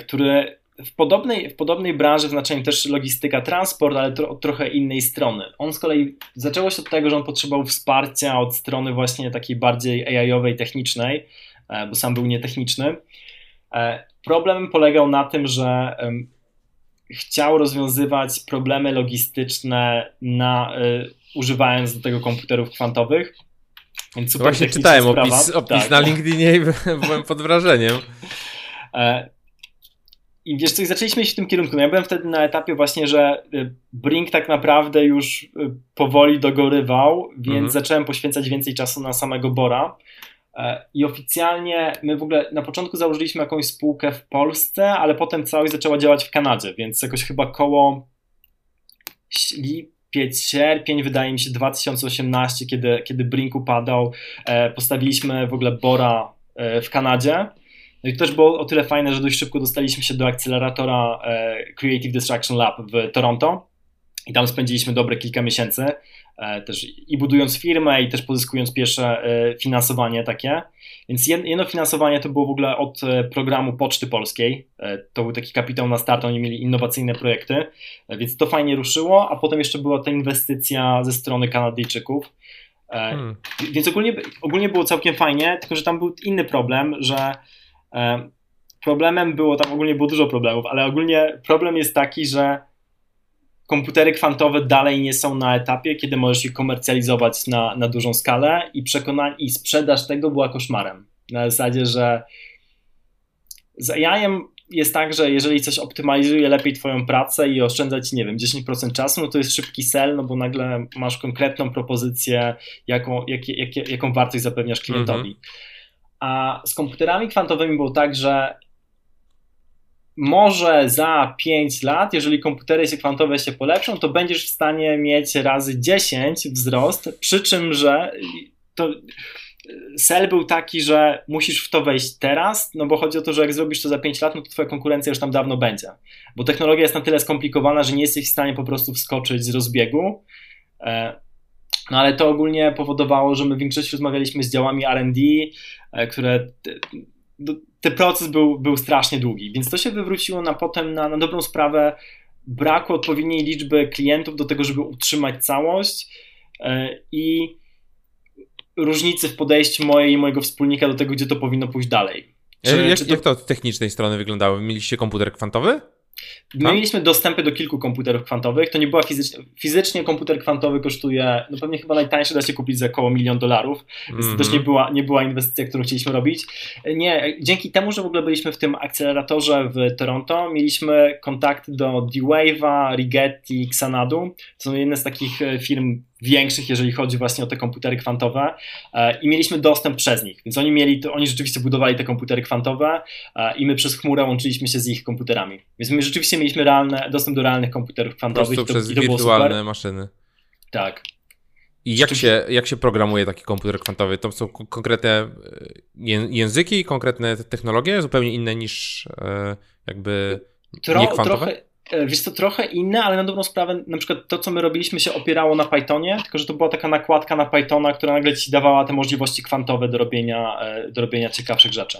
który w podobnej, w podobnej branży, w znaczeniu też logistyka, transport, ale tro, trochę innej strony. On z kolei zaczęło się od tego, że on potrzebował wsparcia od strony właśnie takiej bardziej AI-owej, technicznej, bo sam był nietechniczny. Problem polegał na tym, że chciał rozwiązywać problemy logistyczne na, y, używając do tego komputerów kwantowych.
Więc super Właśnie czytałem opis, opis tak. na LinkedInie i byłem pod wrażeniem.
E, I wiesz co, zaczęliśmy iść w tym kierunku. No ja byłem wtedy na etapie właśnie, że y, Brink tak naprawdę już y, powoli dogorywał, więc mhm. zacząłem poświęcać więcej czasu na samego Bora. E, I oficjalnie my w ogóle na początku założyliśmy jakąś spółkę w Polsce, ale potem całość zaczęła działać w Kanadzie, więc jakoś chyba koło lipiec, sierpień, wydaje mi się 2018, kiedy, kiedy Brink upadał, e, postawiliśmy w ogóle Bora e, w Kanadzie. No i to też było o tyle fajne, że dość szybko dostaliśmy się do akceleratora Creative Destruction Lab w Toronto i tam spędziliśmy dobre kilka miesięcy, też i budując firmę, i też pozyskując pierwsze e, finansowanie takie. Więc jedno finansowanie to było w ogóle od programu Poczty Polskiej. To był taki kapitał na start, oni mieli innowacyjne projekty, więc to fajnie ruszyło, a potem jeszcze była ta inwestycja ze strony Kanadyjczyków. Hmm. Więc ogólnie, ogólnie było całkiem fajnie, tylko że tam był inny problem, że Problemem było, tam ogólnie było dużo problemów, ale ogólnie problem jest taki, że komputery kwantowe dalej nie są na etapie, kiedy możesz je komercjalizować na, na dużą skalę i przekonanie i sprzedaż tego była koszmarem. Na zasadzie, że z AI jest tak, że jeżeli coś optymalizuje lepiej Twoją pracę i oszczędza Ci, nie wiem, 10% czasu, no to jest szybki sell, no bo nagle masz konkretną propozycję, jaką, jak, jak, jaką wartość zapewniasz klientowi. -hmm. A z komputerami kwantowymi było tak, że może za 5 lat, jeżeli komputery kwantowe się polepszą, to będziesz w stanie mieć razy 10 wzrost, przy czym, że to cel był taki, że musisz w to wejść teraz, no bo chodzi o to, że jak zrobisz to za 5 lat, no to twoja konkurencja już tam dawno będzie. Bo technologia jest na tyle skomplikowana, że nie jesteś w stanie po prostu wskoczyć z rozbiegu. E, no ale to ogólnie powodowało, że my w większości rozmawialiśmy z działami RD, e, które. Ten proces był, był strasznie długi, więc to się wywróciło na potem na, na dobrą sprawę braku odpowiedniej liczby klientów do tego, żeby utrzymać całość e, i różnicy w podejściu mojej i mojego wspólnika do tego, gdzie to powinno pójść dalej.
Czy, jak, czy to... jak to od technicznej strony wyglądało? Mieliście komputer kwantowy?
My tak? mieliśmy dostępy do kilku komputerów kwantowych. To nie była fizycznie. Fizycznie komputer kwantowy kosztuje, no pewnie chyba najtańszy da się kupić za około milion dolarów. Więc mm -hmm. to też nie mhm. była, nie była inwestycja, którą chcieliśmy robić. Nie, dzięki temu, że w ogóle byliśmy w tym akceleratorze w Toronto, mieliśmy kontakty do D-Wave'a, Rigetti, Xanadu. To są jedne z takich e, firm większych, jeżeli chodzi właśnie o te komputery kwantowe e, i mieliśmy dostęp przez nich, więc oni mieli, to, oni rzeczywiście budowali te komputery kwantowe e, i my przez chmurę łączyliśmy się z ich komputerami, więc my rzeczywiście mieliśmy realne, dostęp do realnych komputerów kwantowych.
Po prostu przez wirtualne maszyny.
Tak.
I jak się, jak się programuje taki komputer kwantowy? To są konkretne e, języki, konkretne technologie, zupełnie inne niż jakby Tro, nie kwantowe?
Trochę, wiesz to trochę inne, ale na dobrą sprawę na przykład to, co my robiliśmy się opierało na Pythonie, tylko że to była taka nakładka na Pythona, która nagle ci dawała te możliwości kwantowe do robienia, e, do robienia ciekawszych rzeczy.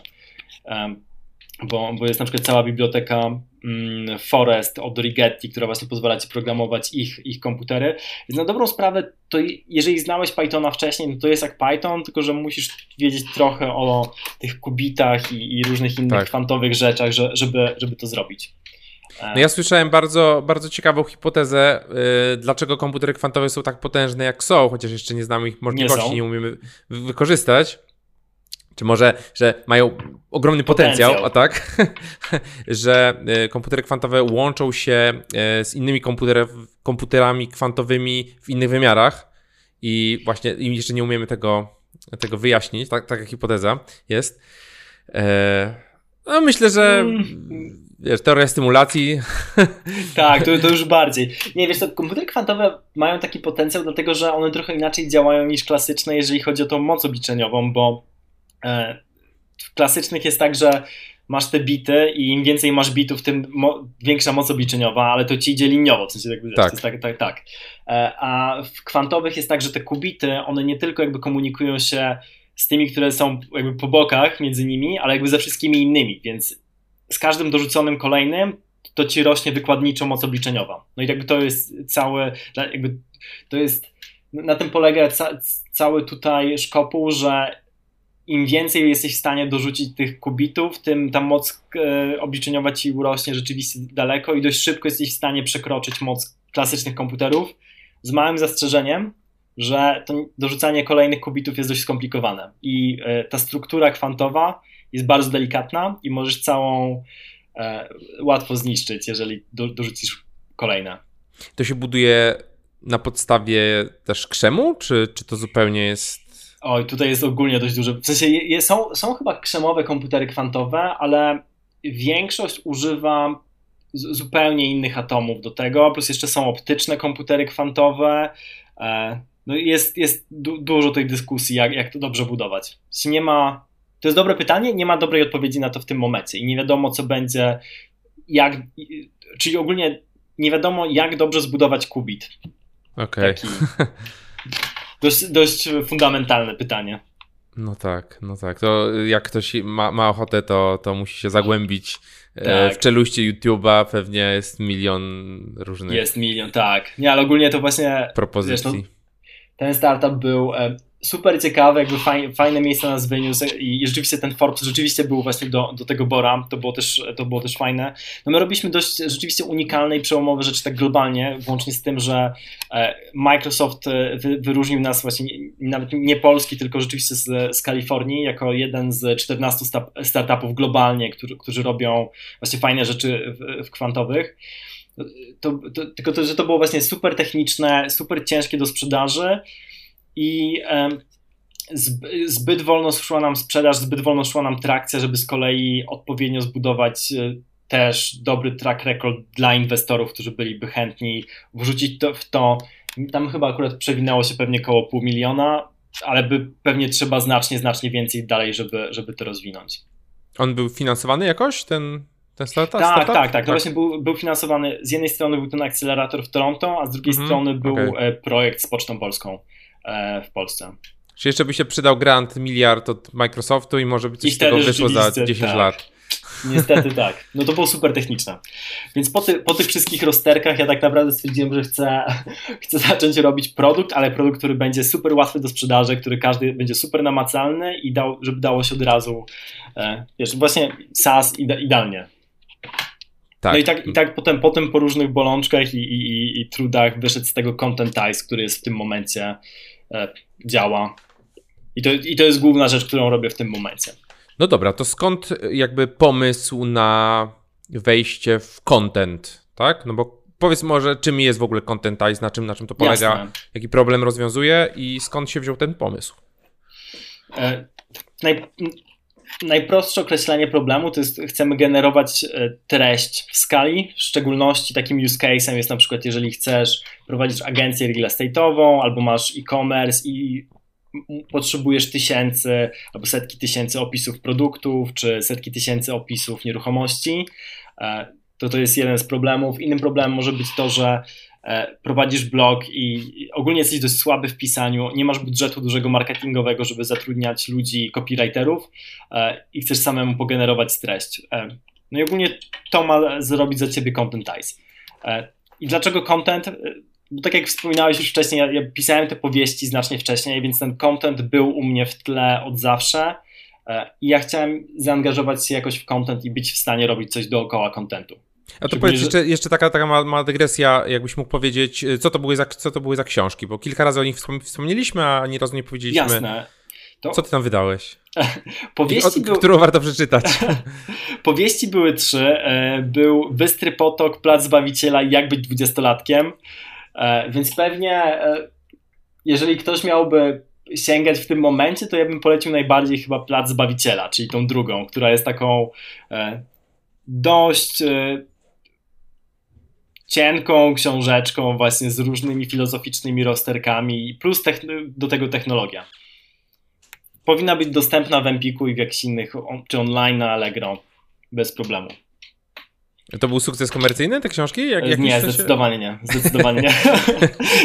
Bo, bo jest na przykład cała biblioteka mm, Forest od Rigetti, która właśnie pozwala ci programować ich, ich komputery. Więc na dobrą sprawę, to jeżeli znałeś Pythona wcześniej, no to jest jak Python, tylko że musisz wiedzieć trochę o tych kubitach i, i różnych innych tak. kwantowych rzeczach, żeby, żeby to zrobić.
No ja słyszałem bardzo, bardzo ciekawą hipotezę, yy, dlaczego komputery kwantowe są tak potężne jak są, chociaż jeszcze nie znamy ich możliwości, nie, nie umiemy wykorzystać. Czy może, że mają ogromny potencjał, potencjał. a tak, że y, komputery kwantowe łączą się y, z innymi komputerami kwantowymi w innych wymiarach i właśnie i jeszcze nie umiemy tego, tego wyjaśnić, tak, taka hipoteza jest. E, no myślę, że mm wiesz, teoria stymulacji.
Tak, to, to już bardziej. Nie, wiesz, to komputery kwantowe mają taki potencjał, dlatego że one trochę inaczej działają niż klasyczne, jeżeli chodzi o tą moc obliczeniową, bo e, w klasycznych jest tak, że masz te bity i im więcej masz bitów, tym mo większa moc obliczeniowa, ale to ci idzie liniowo, w sensie tak. Jest tak, tak, tak. E, a w kwantowych jest tak, że te kubity, one nie tylko jakby komunikują się z tymi, które są jakby po bokach między nimi, ale jakby ze wszystkimi innymi, więc z każdym dorzuconym kolejnym to ci rośnie wykładniczo moc obliczeniowa. No i jakby to jest cały, jakby to jest, na tym polega ca, cały tutaj szkopuł, że im więcej jesteś w stanie dorzucić tych kubitów, tym ta moc e, obliczeniowa ci urośnie rzeczywiście daleko i dość szybko jesteś w stanie przekroczyć moc klasycznych komputerów, z małym zastrzeżeniem, że to dorzucanie kolejnych kubitów jest dość skomplikowane i e, ta struktura kwantowa jest bardzo delikatna i możesz całą e, łatwo zniszczyć, jeżeli do, dorzucisz kolejne.
To się buduje na podstawie też krzemu, czy, czy to zupełnie jest.
Oj, tutaj jest ogólnie dość duże. W sensie je, są, są chyba krzemowe komputery kwantowe, ale większość używa zupełnie innych atomów do tego, plus jeszcze są optyczne komputery kwantowe. E, no jest jest du dużo tej dyskusji, jak, jak to dobrze budować. Nie ma to jest dobre pytanie, nie ma dobrej odpowiedzi na to w tym momencie i nie wiadomo, co będzie, jak, czyli ogólnie nie wiadomo, jak dobrze zbudować kubit.
Okej. Okay.
Dość, dość fundamentalne pytanie.
No tak, no tak. To jak ktoś ma, ma ochotę, to, to musi się zagłębić e, tak. w czeluście YouTube'a. Pewnie jest milion różnych.
Jest milion, tak. Nie, ale ogólnie to właśnie.
Propozycji. Wiesz, no,
ten startup był e, super ciekawe, jakby faj, fajne miejsce nas wyniósł i, rzeczywiście ten Forbes rzeczywiście był właśnie do, do tego Bora, to było, też, to było też fajne. No my robiliśmy dość rzeczywiście unikalne i przełomowe rzeczy tak globalnie, włącznie z tym, że e, Microsoft e, wy, wyróżnił nas właśnie nawet nie polski, tylko rzeczywiście z, z Kalifornii jako jeden z 14 startupów globalnie, którzy, którzy robią właśnie fajne rzeczy w, w kwantowych. To, to, tylko to, że to było właśnie super techniczne, super ciężkie do sprzedaży, i zbyt wolno szła nam sprzedaż, zbyt wolno szła nam trakcja, żeby z kolei odpowiednio zbudować e, też dobry track record dla inwestorów, którzy byliby chętni wrzucić to w to. Tam chyba akurat przewinęło się pewnie około pół miliona, ale by pewnie trzeba znacznie, znacznie więcej dalej, żeby, żeby to rozwinąć.
On był finansowany jakoś, ten, ten startup?
Tak, startup? tak, tak. To tak. właśnie był, był finansowany. Z jednej strony był ten akcelerator w Toronto, a z drugiej mhm, strony był okay. E, projekt z Pocztą Polską. E, w Polsce.
Czy jeszcze by się przydał grant miliard od Microsoftu i może by coś z tego wyszło za 10 tak. lat.
Niestety tak. No to było super techniczne. Więc po, ty, po tych wszystkich rozterkach ja tak naprawdę stwierdziłem, że chcę, chcę zacząć robić produkt, ale produkt, który będzie super łatwy do sprzedaży, który każdy będzie super namacalny i dał, żeby dało się od razu, e, wiesz, właśnie SaaS ide, idealnie. Tak. No i tak, i tak potem, potem po różnych bolączkach i, i, i trudach wyszedł z tego Content Ice, który jest w tym momencie działa. I to, I to jest główna rzecz, którą robię w tym momencie.
No dobra, to skąd jakby pomysł na wejście w content, tak? No bo powiedz może, czym jest w ogóle Contentize, na czym, na czym to polega, Jasne. jaki problem rozwiązuje i skąd się wziął ten pomysł?
E, naj, najprostsze określenie problemu to jest, chcemy generować e, treść w skali, w szczególności takim use case'em jest na przykład, jeżeli chcesz prowadzić agencję real estate'ową albo masz e-commerce i potrzebujesz tysięcy albo setki tysięcy opisów produktów, czy setki tysięcy opisów nieruchomości, e, to to jest jeden z problemów. Innym problemem może być to, że prowadzisz blog i ogólnie jesteś dość słaby w pisaniu, nie masz budżetu dużego marketingowego, żeby zatrudniać ludzi, copywriterów e, i chcesz samemu pogenerować treść. E, no i ogólnie to ma zrobić za ciebie Contentize. I dlaczego content? Bo tak jak wspominałeś już wcześniej, ja, ja pisałem te powieści znacznie wcześniej, więc ten content był u mnie w tle od zawsze i ja chciałem zaangażować się jakoś w content i być w stanie robić coś dookoła contentu.
A to powiedz jeszcze, jeszcze taka, taka mała, dygresja, jakbyś mógł powiedzieć, co to, były za, co to były za książki, bo kilka razy o nich wspomnieliśmy, a ani razu nie powiedzieliśmy.
Jasne.
To... Co ty tam wydałeś?
Powieści
o, Którą warto przeczytać?
Powieści były trzy. E, był Bystry Potok, Plac Zbawiciela i Jak być dwudziestolatkiem. E, więc pewnie, e, jeżeli ktoś miałby sięgać w tym momencie, to ja bym polecił najbardziej chyba Plac Zbawiciela, czyli tą drugą, która jest taką dość cienką książeczką właśnie z różnymi filozoficznymi rozterkami plus do tego technologia. Powinna być dostępna w Empiku i w jakichś innych, czy online na Allegro bez problemu.
To był sukces komercyjny, te książki? Jak,
nie, zdecydowanie nie. Zdecydowanie nie.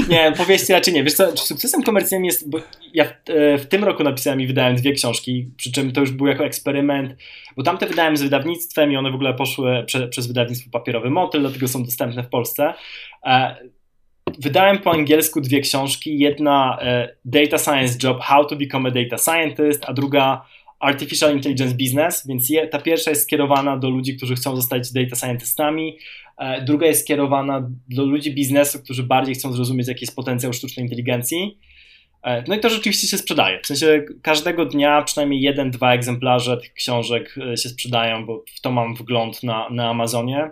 nie, powieści raczej nie. Wiesz co, sukcesem komercyjnym jest, bo ja w, e, w, tym roku napisałem i wydałem dwie książki, przy czym to już był jako eksperyment, bo tamte wydałem z wydawnictwem i one w ogóle poszły prze, przez wydawnictwo papierowy Motyl, dlatego są dostępne w Polsce. E, wydałem po angielsku dwie książki. Jedna e, Data Science Job, How to Become a Data Scientist, a druga Artificial Intelligence Business, więc je, ta pierwsza jest skierowana do ludzi, którzy chcą zostać data scientystami, e, druga jest skierowana do ludzi biznesu, którzy bardziej chcą zrozumieć, jaki jest potencjał sztucznej inteligencji. E, no i to rzeczywiście się sprzedaje. W sensie każdego dnia przynajmniej jeden, dwa egzemplarze tych książek e, się sprzedają, bo w to mam wgląd na, na Amazonie.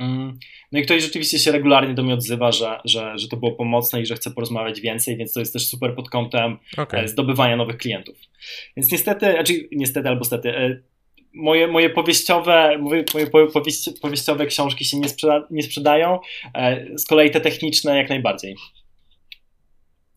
Mm. No i ktoś rzeczywiście się regularnie do mnie odzywa, że, że, że to było pomocne i że chce porozmawiać więcej, więc to jest też super pod kątem okay. E, zdobywania nowych klientów. Więc niestety, znaczy niestety albo stety, e, moje, moje powieściowe, moje, powieści, powieściowe książki się nie, sprzeda, nie sprzedają, e, z kolei te techniczne jak najbardziej.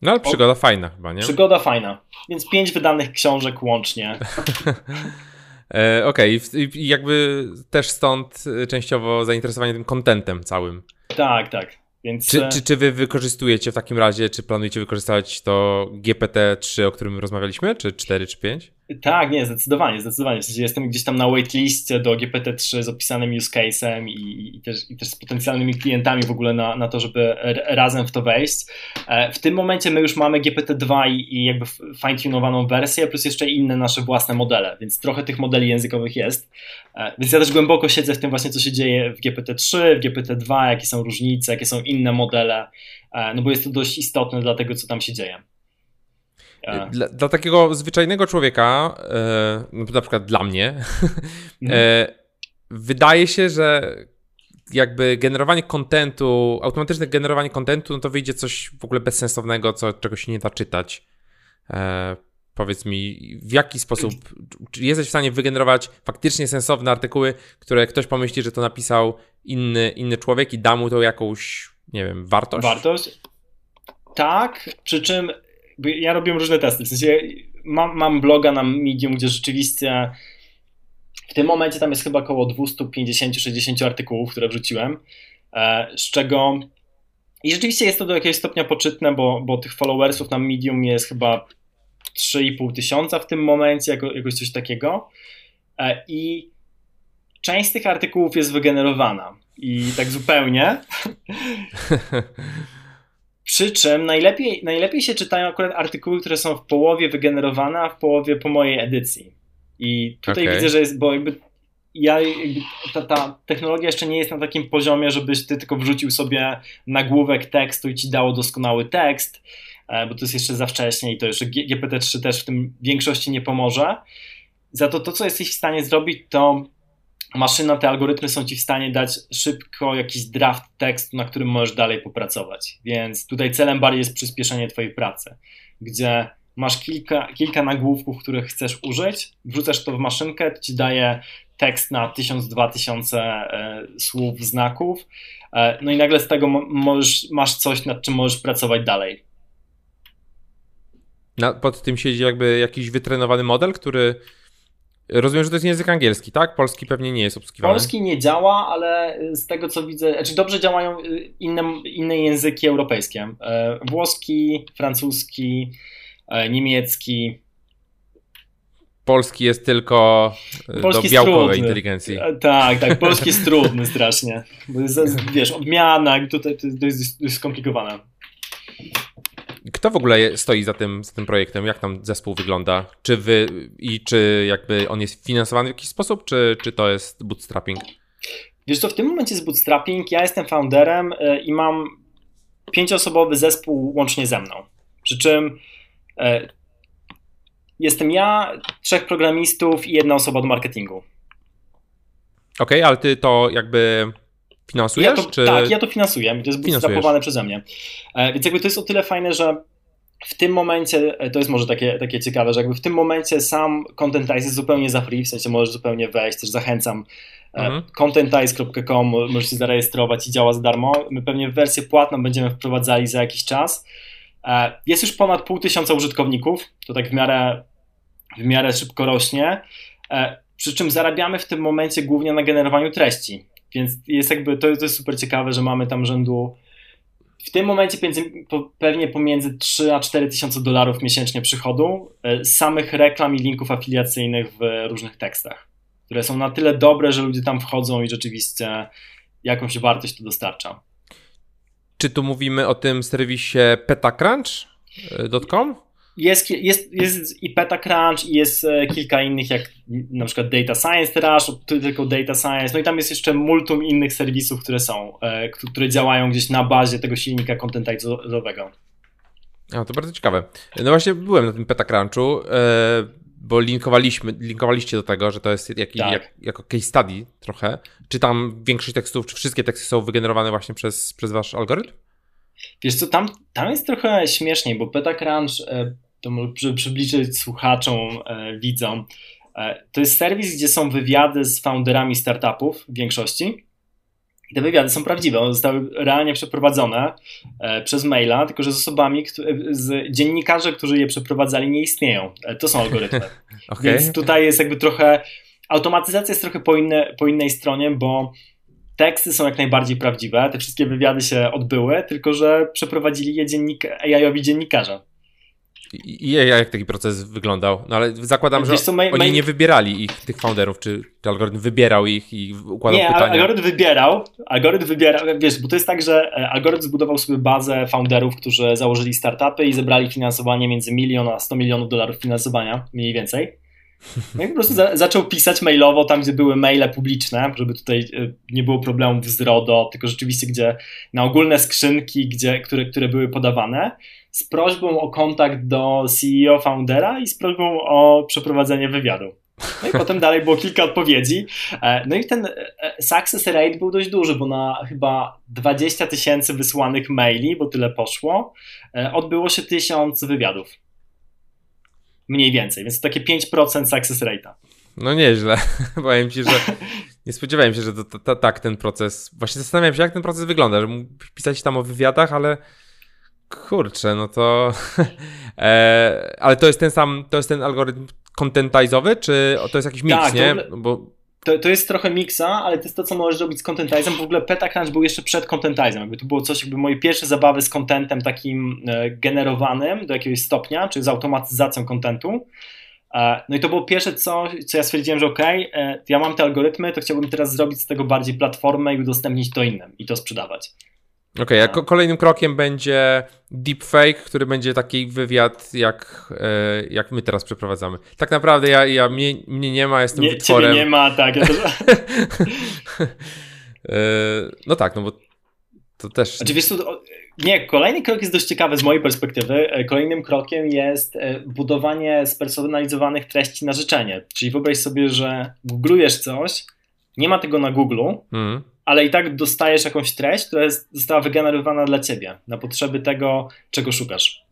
No ale przygoda o, fajna chyba, nie?
Przygoda fajna, więc pięć wydanych książek łącznie.
e, Okej, okay. i jakby też stąd częściowo zainteresowanie tym kontentem całym.
Tak, tak. Więc...
Czy, e, czy, czy wy wykorzystujecie w takim razie, czy planujecie wykorzystać to GPT-3, o którym rozmawialiśmy, czy 4, czy 5?
Tak, nie, zdecydowanie, zdecydowanie. W sensie jestem gdzieś tam na waitlistie do GPT-3 z opisanym use case'em i, i, też, i też z potencjalnymi klientami w ogóle na, na to, żeby razem w to wejść. E, w tym momencie my już mamy GPT-2 i, i jakby fine-tunowaną wersję, plus jeszcze inne nasze własne modele, więc trochę tych modeli językowych jest. E, więc ja też głęboko siedzę w tym właśnie, co się dzieje w GPT-3, w GPT-2, jakie są różnice, jakie są inne modele, e, no bo jest to dość istotne dla tego, co tam się dzieje.
Dla, dla, takiego zwyczajnego człowieka, e, na przykład dla mnie, mhm. e, wydaje się, że jakby generowanie kontentu, automatyczne generowanie kontentu, no to wyjdzie coś w ogóle bezsensownego, co, czego się nie da czytać. E, powiedz mi, w jaki sposób, czy jesteś w stanie wygenerować faktycznie sensowne artykuły, które ktoś pomyśli, że to napisał inny, inny człowiek i da mu to jakąś, nie wiem, wartość?
Wartość? Tak, przy czym ja robię różne testy. W sensie mam, mam bloga na Medium, gdzie rzeczywiście w tym momencie tam jest chyba około 250-60 artykułów, które wrzuciłem, e, z czego i rzeczywiście jest to do jakiegoś stopnia poczytne, bo, bo tych followersów na Medium jest chyba 3,5 tysiąca w tym momencie, jako, jakoś coś takiego. E, I część z tych artykułów jest wygenerowana. I tak zupełnie. Przy czym najlepiej, najlepiej się czytają akurat artykuły, które są w połowie wygenerowane, a w połowie po mojej edycji. I tutaj okay. widzę, że jest, bo jakby ja, jakby ta, ta, technologia jeszcze nie jest na takim poziomie, żebyś ty tylko wrzucił sobie nagłówek tekstu i ci dało doskonały tekst, e, bo to jest jeszcze za wcześnie i to jeszcze GPT-3 też w tym większości nie pomoże. Za to to, co jesteś w stanie zrobić, to maszyna, te algorytmy są ci w stanie dać szybko jakiś draft tekstu, na którym możesz dalej popracować. Więc tutaj celem bardziej jest przyspieszenie twojej pracy, gdzie masz kilka, kilka nagłówków, których chcesz użyć, wrzucasz to w maszynkę, to ci daje tekst na 1000-2000 e, słów, znaków, e, no i nagle z tego możesz, masz coś, nad czym możesz pracować dalej.
Na, pod tym siedzi jakby jakiś wytrenowany model, który Rozumiem, że to jest język angielski, tak? Polski pewnie nie jest obsługiwany.
Polski nie działa, ale z tego co widzę, znaczy dobrze działają y, inne, inne języki europejskie. E, włoski, francuski, e, niemiecki.
Polski jest tylko e, polski do białkowej inteligencji.
Tak, tak, polski jest trudny strasznie. Bo jest, wiesz, odmiana, tutaj to jest, to jest skomplikowane.
Kto w ogóle stoi za tym, za tym projektem? Jak tam zespół wygląda? Czy wy i czy jakby on jest finansowany w jakiś sposób, czy, czy to jest bootstrapping?
Wiesz co, w tym momencie jest bootstrapping. Ja jestem founderem e, i mam pięcioosobowy zespół łącznie ze mną. Przy czym e, jestem ja, trzech programistów i jedna osoba do marketingu. Okej,
okay, ale ty to jakby Finansujesz?
Ja to,
czy...
Tak, ja to finansuję. To jest bootstrapowane przeze mnie. E, więc jakby to jest o tyle fajne, że w tym momencie, e, to jest może takie, takie ciekawe, że jakby w tym momencie sam Contentize jest zupełnie za free, w sensie możesz zupełnie wejść, też zachęcam. E, mhm. Contentize.com możesz się zarejestrować i działa za darmo. My pewnie wersję płatną będziemy wprowadzali za jakiś czas. Jest już ponad pół tysiąca użytkowników, to tak w miarę, w miarę szybko rośnie. Przy czym zarabiamy w tym momencie głównie na generowaniu treści. Więc jest jakby, to, to jest super ciekawe, że mamy tam rzędu w tym momencie pewnie pomiędzy 3 a 4 tysiące dolarów miesięcznie przychodu e, samych reklam i linków afiliacyjnych w różnych tekstach, które są na tyle dobre, że ludzie tam wchodzą i rzeczywiście jakąś wartość to dostarcza.
Czy tu mówimy o tym serwisie petacrunch.com?
Jest, jest, jest i PetaCrunch i jest e, kilka innych, jak na przykład Data Science Rush, tylko Data Science, no i tam jest jeszcze multum innych serwisów, które są, e, które działają gdzieś na bazie tego silnika contentize'owego.
A, to bardzo ciekawe. No właśnie byłem na tym PetaCrunchu, e, bo linkowaliśmy, linkowaliście do tego, że to jest jakiś, tak. jak, jako case study trochę. Czy tam większość tekstów, czy wszystkie teksty są wygenerowane właśnie przez, przez wasz algorytm?
Wiesz co, tam, tam jest trochę śmieszniej, bo PetaCrunch to może przybliżyć słuchaczom, e, widzom. E, to jest serwis, gdzie są wywiady z founderami startupów w większości. I te wywiady są prawdziwe, one zostały realnie przeprowadzone e, przez maila, tylko że z osobami, z dziennikarzy, którzy je przeprowadzali, nie istnieją. To są algorytmy. okay. Więc tutaj jest jakby trochę, automatyzacja jest trochę po, inne, po innej stronie, bo teksty są jak najbardziej prawdziwe, te wszystkie wywiady się odbyły, tylko że przeprowadzili je dziennik, AI-owi dziennikarze.
I jak taki proces wyglądał? No ale zakładam, że co, main, oni main... nie wybierali ich, tych founderów, czy, czy algorytm wybierał ich i układał
nie,
pytania?
Nie, algorytm wybierał, algorytm wybierał, wiesz, bo to jest tak, że e, algorytm zbudował sobie bazę founderów, którzy założyli startupy i zebrali finansowanie między milion a 100 milionów dolarów finansowania, mniej więcej. No i po prostu za, zaczął pisać mailowo tam, gdzie były maile publiczne, żeby tutaj e, nie było problemów z RODO, tylko rzeczywiście gdzie na ogólne skrzynki, gdzie, które, które były podawane z prośbą o kontakt do CEO, foundera i z prośbą o przeprowadzenie wywiadu. No i potem dalej było kilka odpowiedzi. E, no i ten e, success rate był dość duży, bo na chyba 20 tysięcy wysłanych maili, bo tyle poszło, odbyło się tysiąc wywiadów. Mniej więcej, więc to takie 5% success rate'a.
No nieźle. Powiem ci, że nie spodziewałem się, że to, to, to, tak ten proces. Właśnie zastanawiam się, jak ten proces wygląda, że mógł pisać tam o wywiadach, ale Kurczę, no to. e, ale to jest ten sam, to jest ten algorytm contentizowy, czy to jest jakiś mix, tak, nie?
Ogóle... Bo to, to jest trochę miksa, ale to jest to, co możesz robić z contentizem. W ogóle Petacrunch był jeszcze przed contentizem. Jakby to było coś, jakby moje pierwsze zabawy z contentem takim e, generowanym do jakiegoś stopnia, czy z automatyzacją contentu. E, no i to było pierwsze co, co ja stwierdziłem, że ok, e, ja mam te algorytmy, to chciałbym teraz zrobić z tego bardziej platformę i udostępnić to innym i to sprzedawać.
Okej, okay, a kolejnym krokiem będzie deepfake, który będzie taki wywiad, jak, e, jak my teraz przeprowadzamy. Tak naprawdę ja, ja mnie, mnie nie ma, jestem nie, wytworem.
nie ma, tak. Ja też...
E, no tak, no bo to też...
To, nie, kolejny krok jest dość ciekawy z mojej perspektywy. E, kolejnym krokiem jest budowanie spersonalizowanych treści na życzenie. Czyli wyobraź sobie, że googlujesz coś, nie ma tego na Google, mm ale i tak dostajesz jakąś treść, która jest, została wygenerowana dla ciebie, na potrzeby tego, czego szukasz.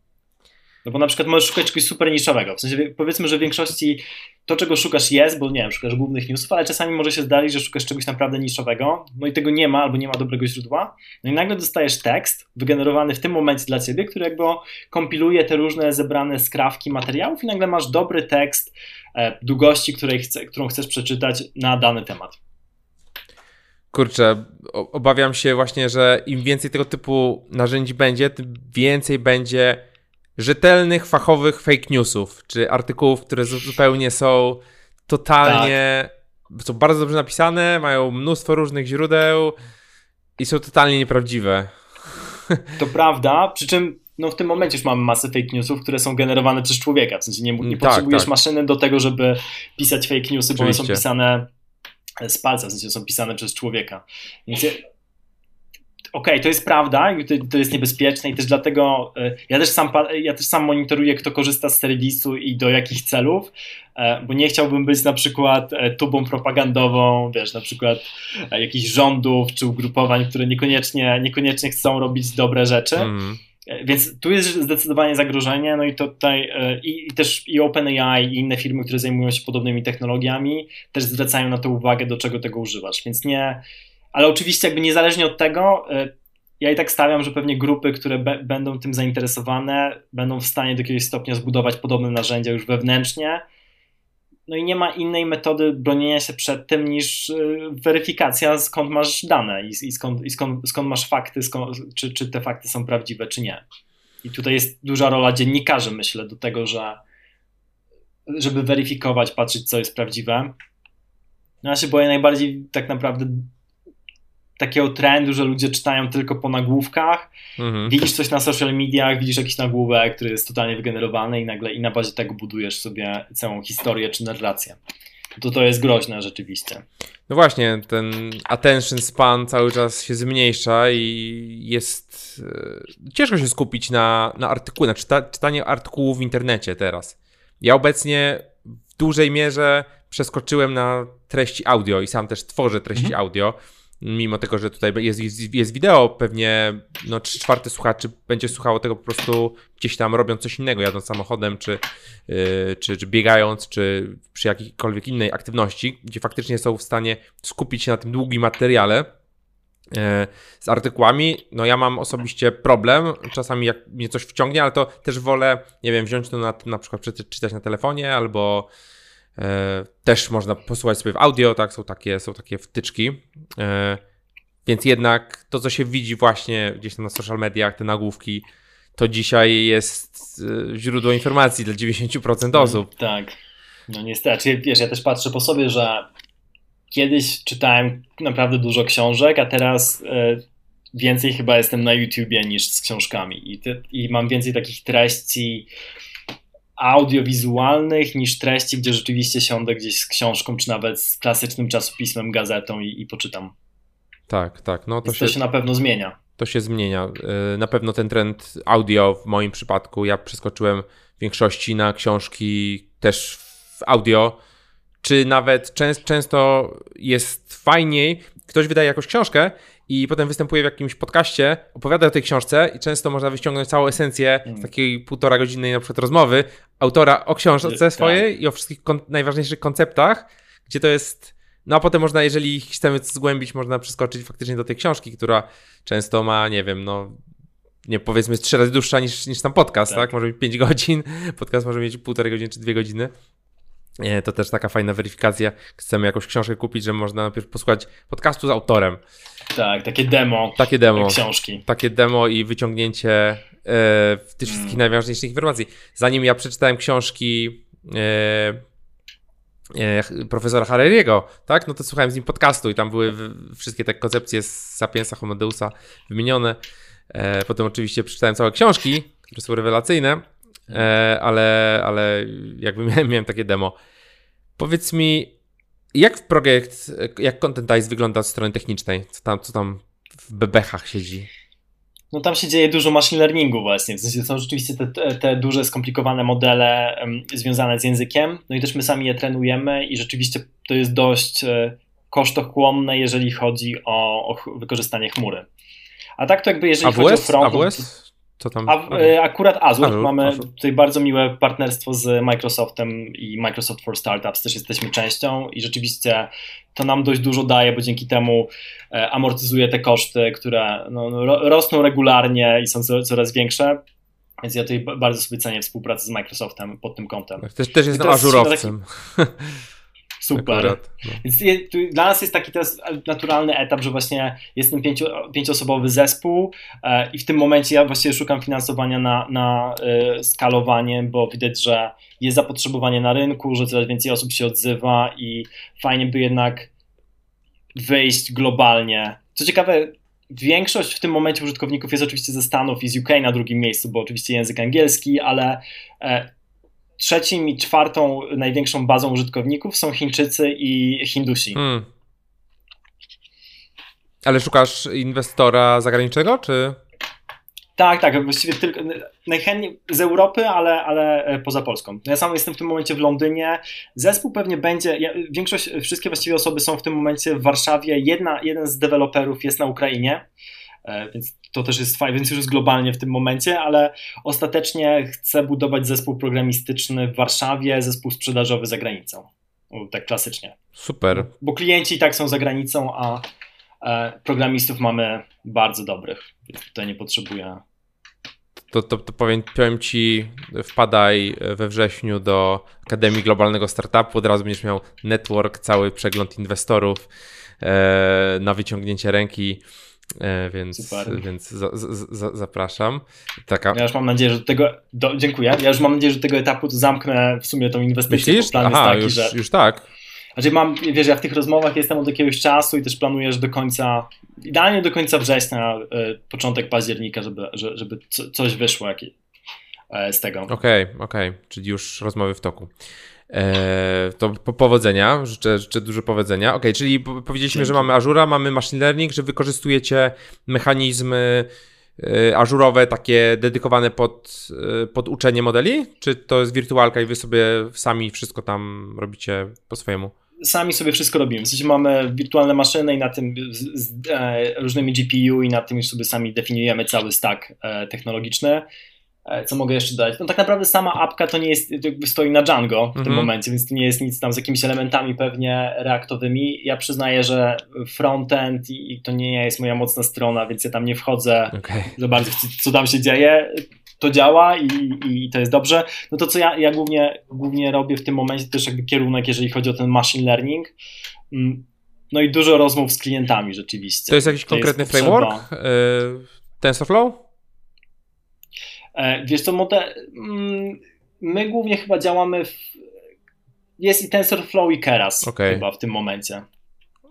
No bo na przykład możesz szukać czegoś super niszowego. W sensie powiedzmy, że w większości to, czego szukasz jest, bo nie wiem, szukasz głównych newsów, ale czasami może się zdarzyć, że szukasz czegoś naprawdę niszowego, no i tego nie ma, albo nie ma dobrego źródła. No i nagle dostajesz tekst wygenerowany w tym momencie dla ciebie, który jakby kompiluje te różne zebrane skrawki materiałów i nagle masz dobry tekst e, długości, której chce, którą chcesz przeczytać na dany temat.
Kurczę, obawiam się właśnie, że im więcej tego typu narzędzi będzie, tym więcej będzie rzetelnych, fachowych fake newsów, czy artykułów, które zupełnie są totalnie, tak. są bardzo dobrze napisane, mają mnóstwo różnych źródeł i są totalnie nieprawdziwe.
To prawda, przy czym no w tym momencie już mamy masę fake newsów, które są generowane przez człowieka, w sensie nie, nie tak, potrzebujesz tak. maszyny do tego, żeby pisać fake newsy, bo one są pisane z palca, w sensie są pisane przez człowieka. Więc okej, okay, to jest prawda, to, jest niebezpieczne i też dlatego e, ja też, sam, ja też sam monitoruję, kto korzysta z serwisu i do jakich celów, e, bo nie chciałbym być na przykład e, tubą propagandową, wiesz, na przykład jakichś rządów czy ugrupowań, które niekoniecznie, niekoniecznie chcą robić dobre rzeczy. Mm. Więc tu jest zdecydowanie zagrożenie, no i to tutaj e, i, i, też i OpenAI i inne firmy, które zajmują się podobnymi technologiami, też zwracają na to uwagę, do czego tego używasz. Więc nie, ale oczywiście jakby niezależnie od tego, e, ja i tak stawiam, że pewnie grupy, które be, będą tym zainteresowane, będą w stanie do jakiegoś stopnia zbudować podobne narzędzia już wewnętrznie, no i nie ma innej metody bronienia się przed tym niż y, weryfikacja, skąd masz dane i, skąd, i skąd, skąd, masz fakty, skąd, czy, czy te fakty są prawdziwe, czy nie. I tutaj jest duża rola dziennikarzy, myślę, do tego, że żeby weryfikować, patrzeć, co jest prawdziwe. No ja się boję najbardziej tak naprawdę takiego trendu, że ludzie czytają tylko po nagłówkach. Mhm. Widzisz coś na social mediach, widzisz jakiś nagłówek, który jest totalnie wygenerowany i nagle i na bazie tego budujesz sobie całą historię czy narrację. To to jest groźne rzeczywiście.
No właśnie, ten attention span cały czas się zmniejsza i jest e, ciężko się skupić na, na artykułach, na czyta, czytanie artykułów w internecie teraz. Ja obecnie w dużej mierze przeskoczyłem na treści audio i sam też tworzę treści mhm. audio mimo tego, że tutaj jest, jest, jest wideo, pewnie no, 3 czwarte słuchaczy będzie słuchało tego po prostu gdzieś tam robiąc coś innego, jadąc samochodem, czy, yy, czy, czy biegając, czy przy jakiejkolwiek innej aktywności, gdzie faktycznie są w stanie skupić się na tym długim materiale. e, z artykułami. No ja mam osobiście problem, czasami jak mnie coś wciągnie, ale to też wolę, nie wiem, wziąć to na, na przykład czytać na telefonie albo też można posłuchać sobie w audio, tak, są takie, są takie wtyczki. E, więc jednak to, co się widzi właśnie gdzieś tam na social mediach, te nagłówki, to dzisiaj jest e, źródło informacji dla 90% mm, osób.
tak. No niestety, wiesz, ja też patrzę po sobie, że kiedyś czytałem naprawdę dużo książek, a teraz e, więcej chyba jestem na YouTubie niż z książkami i, te, i mam więcej takich treści audiowizualnych niż treści, gdzie rzeczywiście siądę gdzieś z książką, czy nawet z klasycznym czasopismem, gazetą i, i poczytam.
Tak, tak. No to,
się, to się na pewno zmienia.
To się zmienia. E, na pewno ten trend audio w moim przypadku, ja przeskoczyłem w większości na książki też w audio, czy nawet częst, często jest fajniej, ktoś wydaje jakąś książkę i potem występuje w jakimś podcaście, opowiada o tej książce i często można wyciągnąć całą esencję z mm. takiej półtora godzinnej na przykład rozmowy autora o książce tak. swojej tak. i o wszystkich kon najważniejszych konceptach, gdzie to jest no a potem można, jeżeli chcemy zgłębić, można przeskoczyć faktycznie do tej książki, która często ma, nie wiem, no nie powiedzmy trzy razy dłuższa niż, niż sam podcast, tak. tak? Może mieć 5 godzin, podcast może mieć półtorej godziny czy dwie godziny. To też taka fajna weryfikacja. Chcemy jakąś książkę kupić, że można najpierw posłuchać podcastu z autorem.
Tak, takie demo.
Takie demo.
Książki.
Takie demo i wyciągnięcie e, tych wszystkich mm. najważniejszych informacji. Zanim ja przeczytałem książki e, e, profesora Harariego, tak, no to słuchałem z nim podcastu i tam były wszystkie te koncepcje z Sapiensa Homo wymienione. E, potem oczywiście przeczytałem całe książki, które są rewelacyjne. E, ale, ale jakby miałem, miałem takie demo. Powiedz mi, jak projekt, jak Content wygląda od strony technicznej? Co tam, co tam w bebechach siedzi?
No tam się dzieje dużo machine learningu właśnie, w sensie są rzeczywiście te, te duże, skomplikowane modele um, związane z językiem, no i też my sami je trenujemy i rzeczywiście to jest dość e, kosztochłonne, jeżeli chodzi o, o wykorzystanie chmury. A tak to jakby jeżeli
AWS?
chodzi o front...
AWS? Co tam?
A, e, akurat Azure. Azure. Mamy Azure. tutaj bardzo miłe partnerstwo z Microsoftem i Microsoft for Startups też jesteśmy częścią i rzeczywiście to nam dość dużo daje, bo dzięki temu e, amortyzuje te koszty, które no, rosną regularnie i są coraz większe. Więc ja tutaj bardzo sobie cenię współpracę z Microsoftem pod tym kątem.
Też, też jestem ażurowcem. Taki...
Super. Akurat, no. Więc dla nas jest taki teraz naturalny etap, że właśnie jest ten pięcio, pięcioosobowy zespół e, i w tym momencie ja właściwie szukam finansowania na, na e, skalowanie, bo widać, że jest zapotrzebowanie na rynku, że coraz więcej osób się odzywa i fajnie by jednak wyjść globalnie. Co ciekawe, większość w tym momencie użytkowników jest oczywiście ze Stanów i z UK na drugim miejscu, bo oczywiście język angielski, ale e, trzecim i czwartą największą bazą użytkowników są Chińczycy i Hindusi. Hmm.
Ale szukasz inwestora zagranicznego, czy?
Tak, tak, właściwie tylko najchętniej z Europy, ale, ale e, poza Polską. Ja sam jestem w tym momencie w Londynie. Zespół pewnie będzie, ja, większość, wszystkie właściwie osoby są w tym momencie w Warszawie. Jedna, jeden z deweloperów jest na Ukrainie. E, więc to też jest fajne, więc już jest globalnie w tym momencie, ale ostatecznie chcę budować zespół programistyczny w Warszawie, zespół sprzedażowy za granicą. Tak klasycznie.
Super.
Bo klienci i tak są za granicą, a e, programistów mamy bardzo dobrych, więc tutaj nie potrzebuję.
To, to, to powiem, powiem Ci, wpadaj we wrześniu do Akademii Globalnego Startupu, od razu będziesz miał network, cały przegląd inwestorów e, na wyciągnięcie ręki. E, więc, więc za, za, zapraszam.
Taka... Ja już mam nadzieję, że do tego. Do, dziękuję. Ja już mam nadzieję, że do tego etapu zamknę w sumie tą inwestycję.
Myślisz? Plan Aha, taki, już, że... już tak.
Znaczy mam, wiesz, ja w tych rozmowach jestem od jakiegoś czasu i też planuję, że do końca, idealnie do końca września, y, początek października, żeby, żeby coś wyszło jak, y, z tego.
Okej, okay, okej, okay. czyli już rozmowy w toku. E, to powodzenia, życzę, życzę dużo powodzenia. Ok, czyli powiedzieliśmy, Dzięki. że mamy Azura, mamy machine learning, że wykorzystujecie mechanizmy e, ażurowe, takie dedykowane pod, e, pod uczenie modeli? Czy to jest wirtualka i wy sobie sami wszystko tam robicie po swojemu?
Sami sobie wszystko robimy. W sensie mamy wirtualne maszyny i na tym z, z e, różnymi GPU i na tym już sobie sami definiujemy cały stack e, technologiczny. E, co mogę jeszcze dodać? No tak naprawdę sama apka to nie jest, jakby stoi na Django w mhm. tym momencie, więc to nie jest nic tam z jakimiś elementami pewnie reaktowymi. Ja przyznaję, że frontend i to nie jest moja mocna strona, więc ja tam nie wchodzę okay. za bardzo co tam się dzieje. To działa i, i to jest dobrze. No to co ja, ja głównie, głównie robię w tym momencie, to też jakby kierunek, jeżeli chodzi o ten machine learning. Mm, no i dużo rozmów z klientami rzeczywiście.
To jest jakiś konkretny jest framework? Yy, TensorFlow?
E, wiesz co, mm, my głównie chyba działamy w, jest i TensorFlow i Keras okay. chyba w tym momencie.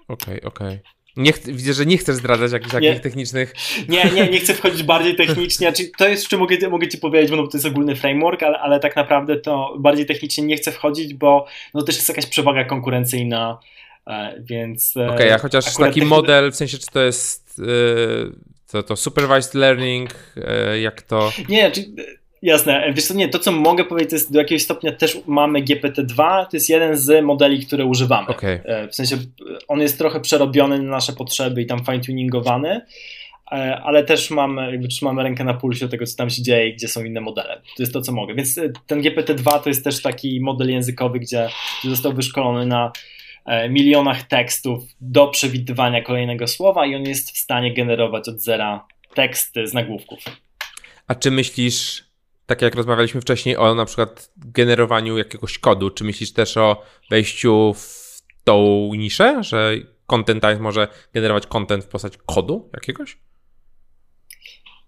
Okej, okay, okej. Okay. Nie widzę, że nie chcesz zdradzać jakichś takich technicznych.
Nie, nie, nie chcę wchodzić bardziej technicznie. To jest, czy mogę, mogę ci powiedzieć, bo no, to jest ogólny framework, ale, ale tak naprawdę to bardziej technicznie nie chcę wchodzić, bo no, też jest jakaś przewaga konkurencyjna, e, więc.
E, Okej, okay, a chociaż taki model, w sensie, czy to jest. To, to supervised learning, e, jak to...
Nie, czy, jasne. Wiesz co, nie, to co mogę powiedzieć, to jest do jakiegoś stopnia też mamy GPT-2, to jest jeden z modeli, które używamy. Okay. E, w sensie on jest trochę przerobiony na nasze potrzeby i tam fine-tuningowany, e, ale też mamy, jakby trzymamy rękę na pulsie tego, co tam się dzieje i gdzie są inne modele. To jest to, co mogę. Więc ten GPT-2 to jest też taki model językowy, gdzie został wyszkolony na E, milionach tekstów do przewidywania kolejnego słowa i on jest w stanie generować od zera teksty z nagłówków.
A czy myślisz, tak jak rozmawialiśmy wcześniej o na przykład generowaniu jakiegoś kodu, czy myślisz też o wejściu w tą niszę, że Content Type może generować content w postaci kodu jakiegoś?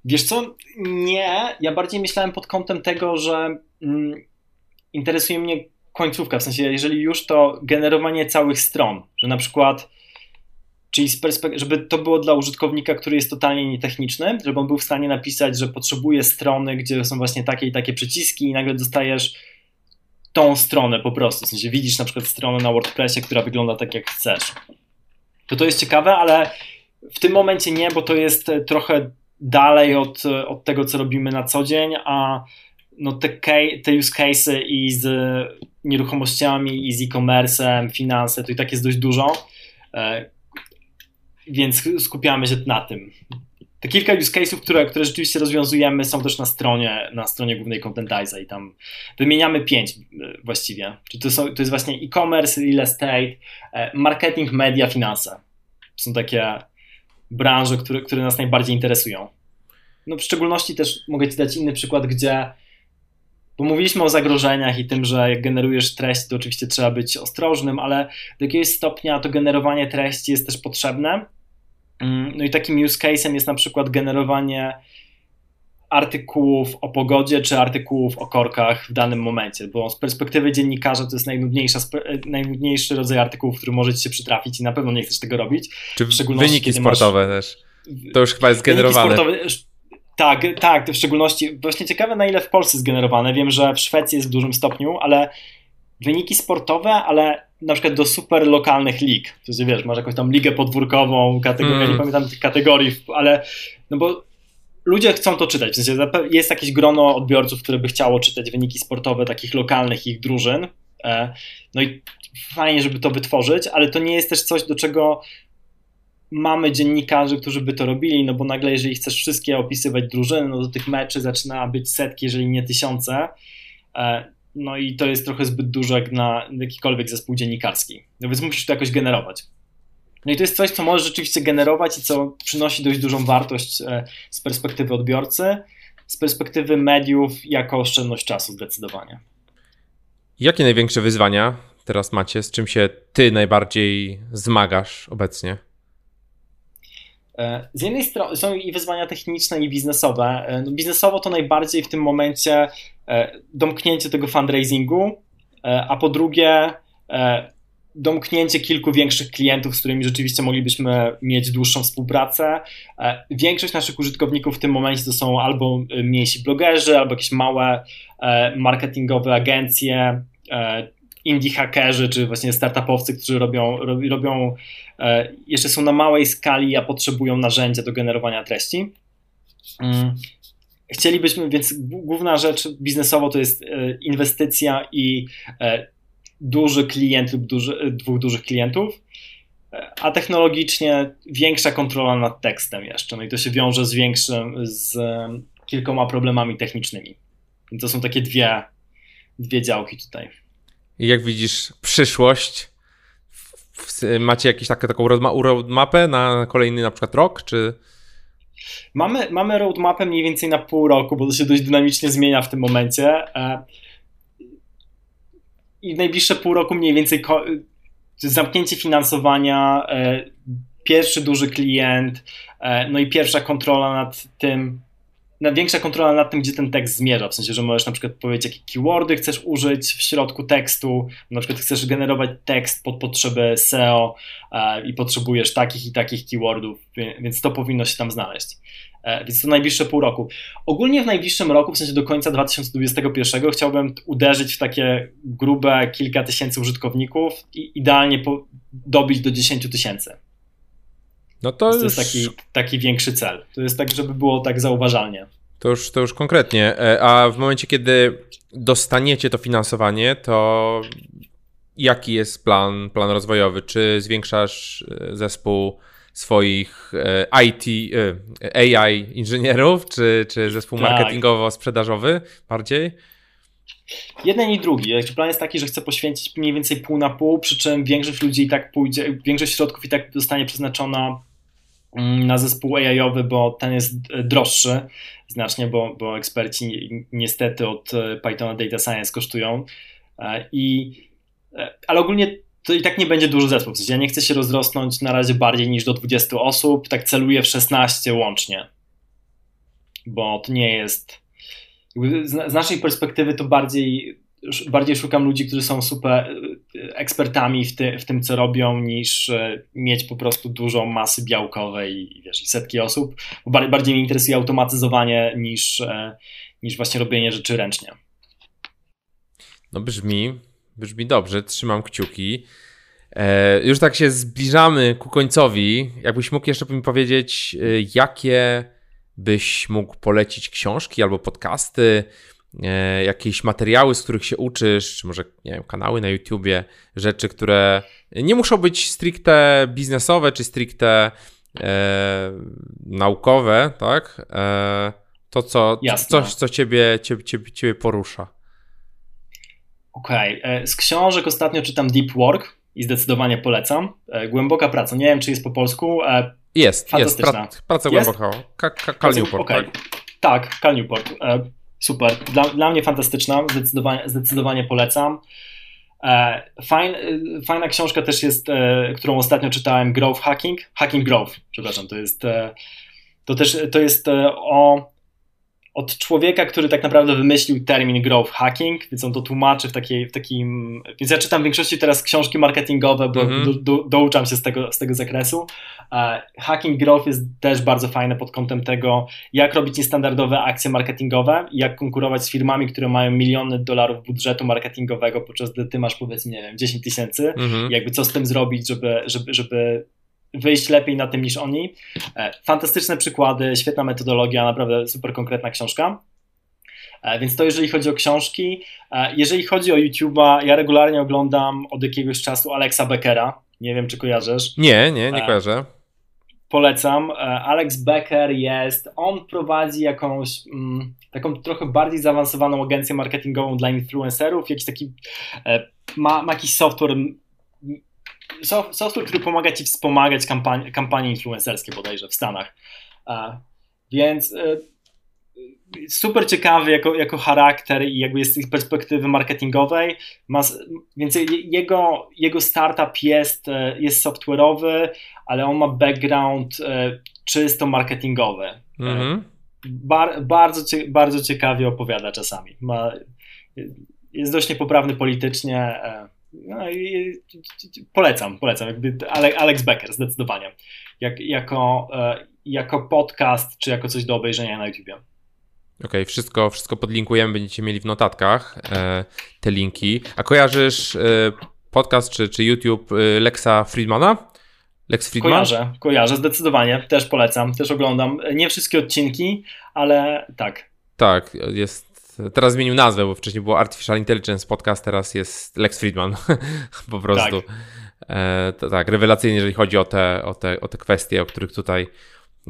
Wiesz co, nie. Ja bardziej myślałem pod kątem tego, że mm, interesuje mnie końcówka, w sensie jeżeli już to generowanie całych stron, że na przykład czyli żeby to było dla użytkownika, który jest totalnie nietechniczny, żeby on był w stanie napisać, że potrzebuje strony, gdzie są właśnie takie i takie przyciski i nagle dostajesz tą stronę po prostu, w sensie widzisz na przykład stronę na WordPressie, która wygląda tak jak chcesz. To to jest ciekawe, ale w tym momencie nie, bo to jest trochę dalej od, od tego, co robimy na co dzień, a no te, te use cases i z nieruchomościami, i z e-commerce'em, finanse, to i tak jest dość dużo, e, więc skupiamy się na tym. Te kilka use cases, które, które rzeczywiście rozwiązujemy, są też na stronie, na stronie głównej Contentiza i tam wymieniamy pięć e, właściwie. Czyli to, są, to jest właśnie e-commerce, real estate, e, marketing, media, finanse. Są takie branże, które, które nas najbardziej interesują. No w szczególności też mogę Ci dać inny przykład, gdzie bo mówiliśmy o zagrożeniach i tym, że jak generujesz treść, to oczywiście trzeba być ostrożnym, ale do jakiegoś stopnia to generowanie treści jest też potrzebne. Mm, no i takim use case'em jest na przykład generowanie artykułów o pogodzie czy artykułów o korkach w danym momencie, bo z perspektywy dziennikarza to jest najnudniejsza, najnudniejszy rodzaj artykułów, który może ci się przytrafić i na pewno nie chcesz tego robić.
Czy wyniki sportowe masz... też. To już chyba jest generowane. Sportowe,
tak, tak, w szczególności właśnie ciekawe na ile w Polsce zgenerowane. Wiem, że w Szwecji jest w dużym stopniu, ale wyniki sportowe, ale na przykład do super lokalnych lig. To jest, wiesz, masz jakąś tam ligę podwórkową, kategorię, mm. nie pamiętam tych kategorii, ale no bo ludzie chcą to czytać. W sensie jest jakieś grono odbiorców, które by chciało czytać wyniki sportowe takich lokalnych ich drużyn. E, no i fajnie, żeby to wytworzyć, ale to nie jest też coś, do czego mamy dziennikarzy, którzy by to robili, no bo nagle jeżeli chcesz wszystkie opisywać drużyny, no to tych meczy zaczyna być setki, jeżeli nie tysiące. E, no i to jest trochę zbyt dużo jak na jakikolwiek zespół dziennikarski. No więc musisz to jakoś generować. No i to jest coś, co możesz rzeczywiście generować i co przynosi dość dużą wartość e, z perspektywy odbiorcy, z perspektywy mediów jako oszczędność czasu zdecydowanie.
Jakie największe wyzwania teraz macie? Z czym się ty najbardziej zmagasz obecnie?
E, z jednej strony są i wyzwania techniczne, i biznesowe. E, no biznesowo to najbardziej w tym momencie e, domknięcie tego fundraisingu, a po drugie domknięcie kilku większych klientów, z którymi rzeczywiście moglibyśmy mieć dłuższą współpracę. Większość naszych użytkowników w tym momencie to są albo mniejsi blogerzy, albo jakieś małe marketingowe agencje, indie hakerzy, czy właśnie startupowcy, którzy robią, robią e, jeszcze są na małej skali, a potrzebują narzędzia do generowania treści. Mm. Chcielibyśmy, więc główna rzecz biznesowo to jest e, inwestycja i e, duży klient lub duży, dwóch dużych klientów, a technologicznie większa kontrola nad tekstem jeszcze. No i to się wiąże z większym, z kilkoma problemami technicznymi. Więc to są takie dwie, dwie działki tutaj.
Jak widzisz przyszłość? Macie jakąś tak, taką roadmapę na kolejny na przykład rok, czy...
Mamy, mamy roadmapę mniej więcej na pół roku, bo to się dość dynamicznie zmienia w tym momencie. E, I w najbliższe pół roku mniej więcej zamknięcie finansowania, e, pierwszy duży klient, e, no i pierwsza kontrola nad tym, większa kontrola nad tym, gdzie ten tekst zmierza, w sensie, że możesz na przykład powiedzieć, jakie keywordy chcesz użyć w środku tekstu, na przykład chcesz generować tekst pod potrzeby SEO e, i potrzebujesz takich i takich keywordów, więc to powinno się tam znaleźć. E, więc to najbliższe pół roku. Ogólnie w najbliższym roku, w sensie do końca 2021, chciałbym uderzyć w takie grube kilka tysięcy użytkowników i idealnie dobić do 10 tysięcy. No to, to już... jest taki, taki większy cel. To jest tak, żeby było tak zauważalnie.
To już, to już konkretnie. E, a w momencie, kiedy dostaniecie to finansowanie, to jaki jest plan, plan rozwojowy? Czy zwiększasz e, zespół swoich e, IT, AI inżynierów, czy, czy zespół tak. marketingowo-sprzedażowy bardziej?
Jeden i drugi. Plan jest taki, że chcę poświęcić mniej więcej pół na pół, przy czym większość ludzi i tak pójdzie, większość środków i tak zostanie przeznaczona na zespół AI-owy, bo ten jest e, droższy znacznie, bo, bo eksperci niestety od e, Pythona Data Science kosztują. E, I, ale ogólnie to i tak nie będzie duży zespół. W sensie ja nie chcę się rozrosnąć na razie bardziej niż do 20 osób, tak celuję w 16 łącznie, bo to nie jest. Z naszej perspektywy to bardziej bardziej szukam ludzi, którzy są super ekspertami w, ty, w tym, co robią, niż e, mieć po prostu dużo masy białkowej i, wiesz, i setki osób. Bo bardziej mnie interesuje automatyzowanie niż, e, niż właśnie robienie rzeczy ręcznie.
No brzmi, brzmi dobrze, trzymam kciuki. E, już tak się zbliżamy ku końcowi. Jakbyś mógł jeszcze mi powiedzieć, e, jakie byś mógł polecić książki albo podcasty, jakieś materiały, z których się uczysz, czy może nie wiem, kanały na YouTubie, rzeczy, które nie muszą być stricte biznesowe, czy stricte e, naukowe, tak? E, to, co, coś, co ciebie, ciebie, ciebie, ciebie porusza.
Okej. Okay. E, z książek ostatnio czytam Deep Work i zdecydowanie polecam. E, głęboka praca. Nie wiem, czy jest po polsku.
E, jest, jest. Pra, praca głęboka. Cal Newport. Okay.
Tak, tak Cal Newport. Super. Dla, dla mnie fantastyczna, zdecydowanie, zdecydowanie polecam. E, fajn, e, fajna książka też jest, e, którą ostatnio czytałem, Growth Hacking. Hacking Growth, przepraszam, to jest, to też to jest o od człowieka, który tak naprawdę wymyślił termin growth hacking, więc on to tłumaczy w, takiej, w takim. Więc ja czytam w większości teraz książki marketingowe, bo mm -hmm. do, do, douczam się z tego, z tego zakresu. Uh, hacking growth jest też bardzo fajne pod kątem tego, jak robić niestandardowe akcje marketingowe, jak konkurować z firmami, które mają miliony dolarów budżetu marketingowego, podczas gdy ty masz powiedzmy, nie wiem, 10 tysięcy, mm -hmm. jakby co z tym zrobić, żeby, żeby, żeby wyjść lepiej na tym niż oni. E, fantastyczne przykłady, świetna metodologia, naprawdę super konkretna książka. E, więc to jeżeli chodzi o książki. E, jeżeli chodzi o YouTube'a, ja regularnie oglądam od jakiegoś czasu Alexa Beckera. Nie wiem, czy kojarzysz.
Nie, nie, nie kojarzę.
Polecam. Alex Becker jest, on prowadzi jakąś mm, taką trochę bardziej zaawansowaną agencję marketingową dla influencerów, jakiś taki, ma, ma jakiś software software, który pomaga ci wspomagać kampanie, kampanie influencerskie bodajże w Stanach. Więc e, super ciekawy jako, jako charakter i jakby jest z perspektywy marketingowej. Ma, więc jego, jego startup jest, e, jest software'owy, ale on ma background e, czysto marketingowy. Mhm. Bar, bardzo, bardzo ciekawie opowiada czasami. Ma, jest dość niepoprawny politycznie. No i polecam, polecam. Jakby Alex Becker zdecydowanie. Jak, jako, e, jako podcast, czy jako coś do obejrzenia na YouTubie. Okej,
okay, wszystko, wszystko podlinkujemy, będziecie mieli w notatkach e, te linki. A kojarzysz e, podcast czy, czy YouTube Lexa Friedmana?
Lex Friedman? Kojarzę, kojarzę, zdecydowanie. Też polecam, też oglądam. Nie wszystkie odcinki, ale tak.
Tak, jest Teraz zmienił nazwę, bo wcześniej było Artificial Intelligence Podcast, teraz jest Lex Friedman. po prostu. Tak. E, to, tak, rewelacyjnie, jeżeli chodzi o te, o, te, o te kwestie, o których tutaj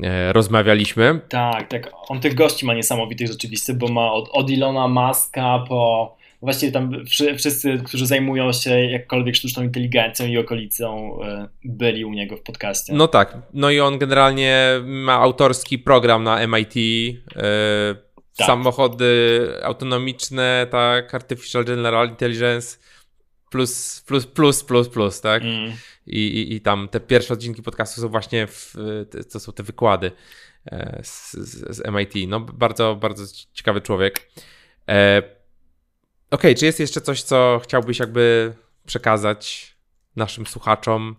e, rozmawialiśmy.
Tak, tak. On tych gości ma niesamowitych rzeczywiście, bo ma od, od Ilona Maska po właściwie tam wszyscy, którzy zajmują się jakkolwiek sztuczną inteligencją i okolicą, e, byli u niego w podcaście.
No tak. No i on generalnie ma autorski program na MIT. Yy, e, tak. Samochody autonomiczne, tak, Artificial General Intelligence plus, plus, plus, plus, plus, tak? Mm. I, i, I tam te pierwsze odcinki podcastu są właśnie, w, to są te wykłady e, z, z, z MIT. No bardzo, bardzo ciekawy człowiek. E, OK, czy jest jeszcze coś, co chciałbyś jakby przekazać naszym słuchaczom?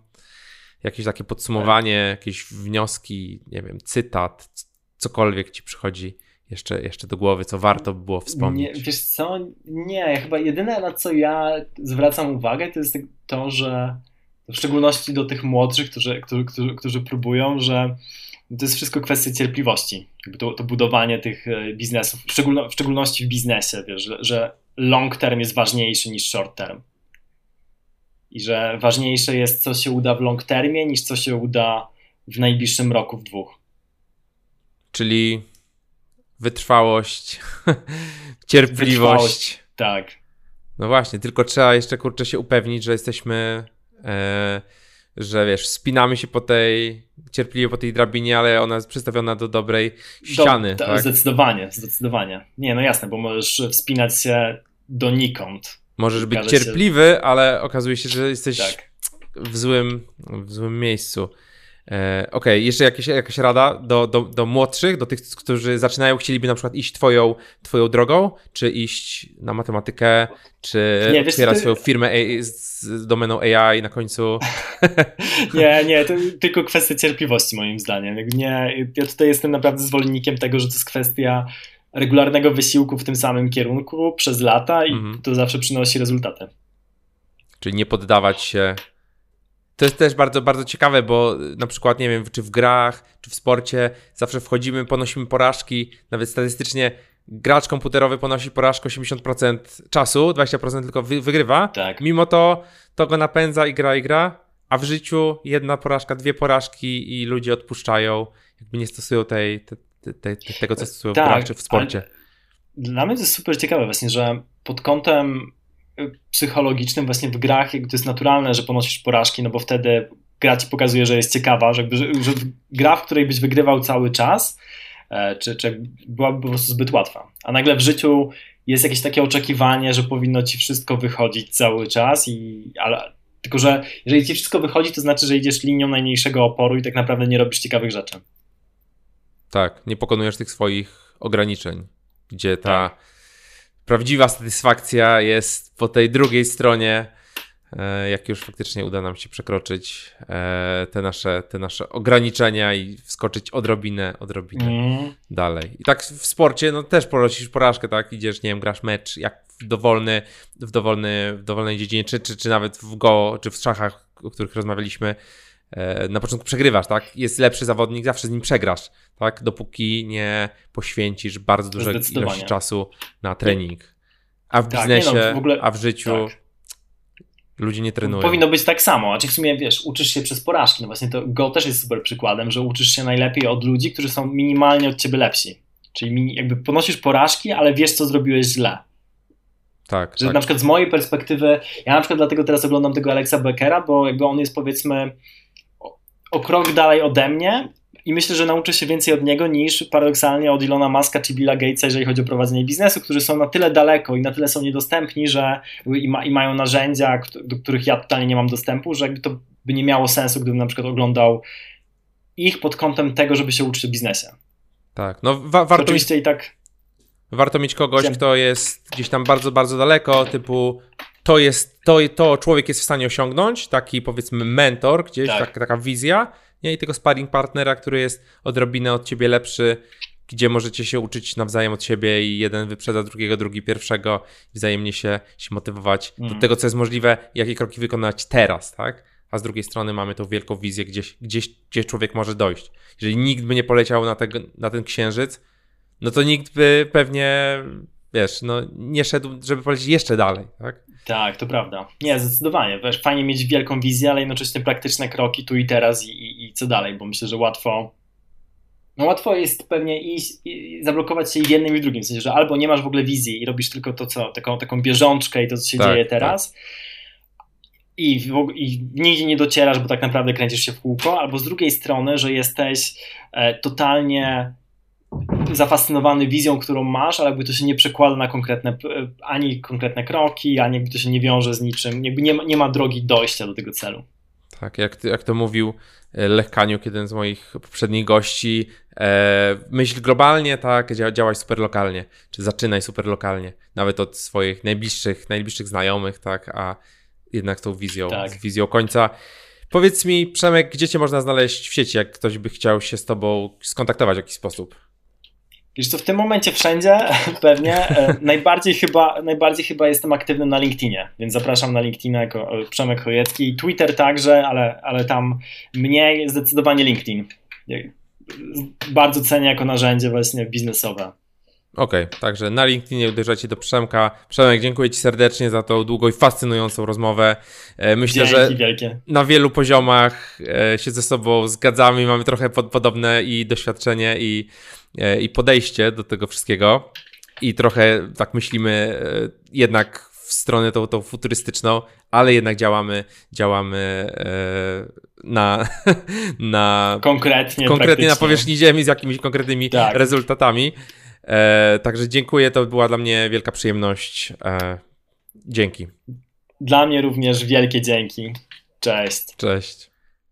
Jakieś takie podsumowanie, jakieś wnioski, nie wiem, cytat, cokolwiek ci przychodzi jeszcze, jeszcze do głowy, co warto by było wspomnieć?
Nie, wiesz co, nie, chyba jedyne na co ja zwracam uwagę to jest to, że w szczególności do tych młodszych, którzy, którzy, którzy, którzy próbują, że to jest wszystko kwestia cierpliwości, to, to budowanie tych e, biznesów, w, szczególno, w szczególności w biznesie, wiesz, że, że long term jest ważniejszy niż short term. I że ważniejsze jest, co się uda w long termie, niż co się uda w najbliższym roku, w dwóch.
Czyli wytrwałość, cierpliwość. Wytrwałość,
tak.
No właśnie, tylko trzeba jeszcze kurczę się upewnić, że jesteśmy, e, że wiesz, spinamy się po tej, cierpliwie po tej drabinie, ale ona jest przystawiona do dobrej ściany. Do, tak?
Zdecydowanie, zdecydowanie. Nie, no jasne, bo możesz wspinać się donikąd.
Możesz być cierpliwy, się... ale okazuje się, że jesteś tak. w, złym, w złym miejscu. E, okej, okay, jeszcze jakieś, jakaś rada do, do, do młodszych, do tych, którzy zaczynają, chcieliby na przykład iść twoją, twoją drogą, czy iść na matematykę, czy nie, otwierać ty... swoją firmę z domeną AI na końcu?
nie, nie, to tylko kwestia cierpliwości moim zdaniem. Nie, ja tutaj jestem naprawdę zwolennikiem tego, że to jest kwestia regularnego wysiłku w tym samym kierunku przez lata i mhm. to zawsze przynosi rezultaty.
Czyli nie poddawać się to jest też bardzo, bardzo ciekawe, bo na przykład, nie wiem, czy w grach, czy w sporcie zawsze wchodzimy, ponosimy porażki, nawet statystycznie gracz komputerowy ponosi porażkę 80% czasu, 20% tylko wy, wygrywa. Tak. Mimo to to go napędza i gra i gra, a w życiu jedna porażka, dwie porażki i ludzie odpuszczają, jakby nie stosują tej, te, te, te, tego, co stosują tak, w grach czy w sporcie.
Dla mnie to jest super ciekawe właśnie, że pod kątem psychologicznym właśnie w grach to jest naturalne, że ponosisz porażki, no bo wtedy gra ci pokazuje, że jest ciekawa, że, że, że gra, w której byś wygrywał cały czas, e, czy, czy byłaby po prostu zbyt łatwa. A nagle w życiu jest jakieś takie oczekiwanie, że powinno ci wszystko wychodzić cały czas, i, ale, tylko że jeżeli ci wszystko wychodzi, to znaczy, że idziesz linią najmniejszego oporu i tak naprawdę nie robisz ciekawych rzeczy.
Tak, nie pokonujesz tych swoich ograniczeń, gdzie ta. Tak prawdziwa satysfakcja jest po tej drugiej stronie, e, jak już faktycznie uda nam się przekroczyć e, te nasze, te nasze ograniczenia i wskoczyć odrobinę, odrobinę mm. dalej. I tak w sporcie, no też ponosisz porażkę, tak? Idziesz, nie wiem, grasz mecz, jak w dowolny, w dowolny, w dowolnej dziedzinie, czy, czy, czy nawet w go, czy w szachach, o których rozmawialiśmy, na początku przegrywasz, tak? Jest lepszy zawodnik, zawsze z nim przegrasz, tak? Dopóki nie poświęcisz bardzo dużej ilości czasu na trening. A w tak, biznesie, no, w ogóle, a w życiu tak. ludzie nie trenują.
Powinno być tak samo. A czy w sumie, wiesz, uczysz się przez porażki. No właśnie to Go też jest super przykładem, że uczysz się najlepiej od ludzi, którzy są minimalnie od ciebie lepsi. Czyli jakby ponosisz porażki, ale wiesz, co zrobiłeś źle.
Tak,
że
tak.
na przykład z mojej perspektywy, ja na przykład dlatego teraz oglądam tego Alexa Beckera, bo jakby on jest powiedzmy o krok dalej ode mnie i myślę, że nauczę się więcej od niego niż paradoksalnie od Ilona Muska czy Billa Gatesa, jeżeli chodzi o prowadzenie biznesu, którzy są na tyle daleko i na tyle są niedostępni, że i, ma, i mają narzędzia, do których ja totalnie nie mam dostępu, że jakby to by nie miało sensu, gdybym na przykład oglądał ich pod kątem tego, żeby się uczyć w biznesie.
Tak, no wa warto
oczywiście mieć, i tak.
Warto mieć kogoś, kto jest gdzieś tam bardzo, bardzo daleko, typu to jest, to, to człowiek jest w stanie osiągnąć, taki powiedzmy mentor gdzieś, tak. tak. taka wizja, nie? I tego sparring partnera, który jest odrobinę od ciebie lepszy, gdzie możecie się uczyć nawzajem od siebie i jeden wyprzedza drugiego, drugi pierwszego, wzajemnie się, się motywować mm. do tego, co jest możliwe, jakie kroki wykonać teraz, tak? A z drugiej strony mamy tą wielką wizję, gdzieś, gdzieś, gdzie człowiek może dojść. Jeżeli nikt by nie poleciał na, tego, na ten księżyc, no to nikt by pewnie, wiesz, no nie szedł, żeby polecieć jeszcze dalej, tak?
Tak, to prawda. Nie, zdecydowanie. Wiesz, fajnie mieć wielką wizję, ale jednocześnie praktyczne kroki tu i teraz i, i, i co dalej, bo myślę, że łatwo no łatwo jest pewnie iść, i zablokować się i w jednym i w drugim, w sensie, że albo nie masz w ogóle wizji i robisz tylko to, co, taką, taką bieżączkę i to, co się tak, dzieje tak. teraz, tak. I, w, i nigdzie nie docierasz, bo tak naprawdę kręcisz się w kółko, albo z drugiej strony, że jesteś e, totalnie zafascynowany wizją, którą masz, ale jakby to się nie przekłada na konkretne, ani konkretne kroki, ani jakby to się nie wiąże z niczym, jakby nie ma, nie ma drogi dojścia do tego celu.
Tak, jak, jak to mówił e, Lech Kaniuk, jeden z moich poprzednich gości, e, myśl globalnie, tak, działaj super lokalnie, czy zaczynaj super lokalnie, nawet od swoich najbliższych, najbliższych znajomych, tak, a jednak tą wizją, tak. z wizją końca. Powiedz mi, Przemek, gdzie cię można znaleźć w sieci, jak ktoś by chciał się z tobą skontaktować w jakiś sposób?
Wiesz co, w tym momencie wszędzie pewnie. E, najbardziej, chyba, najbardziej chyba jestem aktywny na LinkedInie, więc zapraszam na LinkedIna jako e, Przemek Chojecki. Twitter także, ale, ale tam mniej, zdecydowanie LinkedIn. Bardzo cenię jako narzędzie właśnie biznesowe.
Okej, okay, także na LinkedInie uderzajcie do Przemka. Przemek, dziękuję Ci serdecznie za tą długą i fascynującą rozmowę. E, myślę, Dzięki że wielkie. na wielu poziomach się ze sobą zgadzamy, mamy trochę podobne i doświadczenie i i podejście do tego wszystkiego. I trochę tak myślimy e, jednak w stronę tą, tą futurystyczną, ale jednak działamy, działamy e, na, na
konkretnie,
konkretnie na powierzchni Ziemi z jakimiś konkretnymi tak. rezultatami. Także dziękuję, to była dla mnie wielka przyjemność. Dzięki.
Dla mnie również wielkie dzięki. Cześć.
Cześć.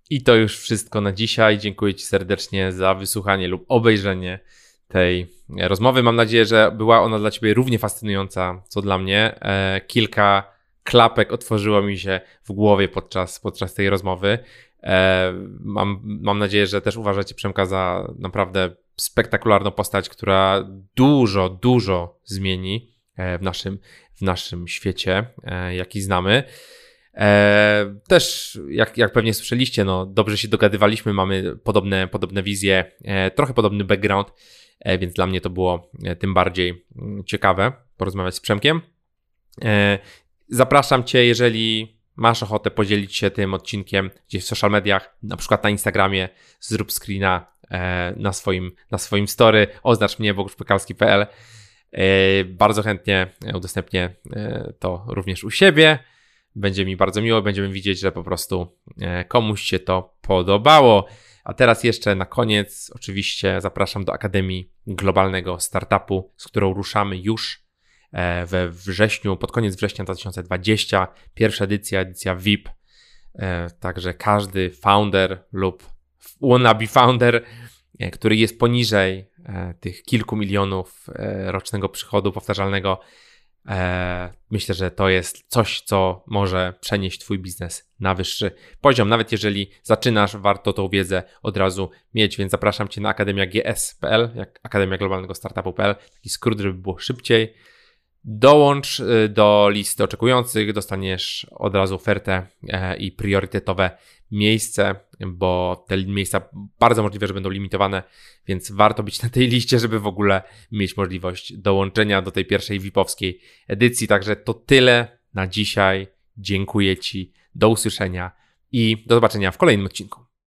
I to już wszystko na dzisiaj. Dziękuję Ci serdecznie za wysłuchanie lub obejrzenie tej rozmowy. Mam nadzieję, że była ona dla Ciebie równie fascynująca, co dla mnie. E, kilka klapek otworzyło mi się w głowie podczas, podczas tej rozmowy. E, mam, mam nadzieję, że też uważacie Przemka za naprawdę spektakularną postać, która dużo, dużo zmieni e, w naszym, w naszym świecie, jaki znamy. E, też, jak, jak pewnie słyszeliście, no, dobrze się dogadywaliśmy, mamy podobne, podobne wizje, e, trochę podobny background, e, więc dla mnie to było tym bardziej mm, ciekawe porozmawiać z Przemkiem. Zapraszam Cię, jeżeli masz ochotę podzielić się tym odcinkiem gdzieś w social mediach, na przykład na Instagramie, zrób screena na swoim, na swoim story, oznacz mnie boguszpekalski.pl. Bardzo chętnie udostępnię to również u siebie. Będzie mi bardzo miło, będziemy widzieć, że po prostu e, komuś się to podobało. A teraz jeszcze na koniec, oczywiście zapraszam do Akademii Globalnego Startupu, z którą ruszamy już e, we wrześniu, pod koniec września 2020. Pierwsza edycja, edycja VIP. E, także każdy founder lub wannabe founder, który jest poniżej tych kilku milionów rocznego przychodu powtarzalnego, myślę, że to jest coś, co może przenieść Twój biznes na wyższy poziom. Nawet jeżeli zaczynasz, warto tą wiedzę od razu mieć, więc zapraszam Cię na akademiags.pl, jak Akademia Globalnego Startupu.pl, taki skrót, żeby było szybciej. Dołącz y, do listy oczekujących, dostaniesz od razu ofertę e, i priorytetowe miejsce, bo te miejsca bardzo możliwe, że będą limitowane, więc warto być na tej liście, żeby w ogóle mieć możliwość dołączenia do tej pierwszej VIP-owskiej edycji. Także to tyle na dzisiaj. Dziękuję Ci, do usłyszenia i do zobaczenia w kolejnym odcinku.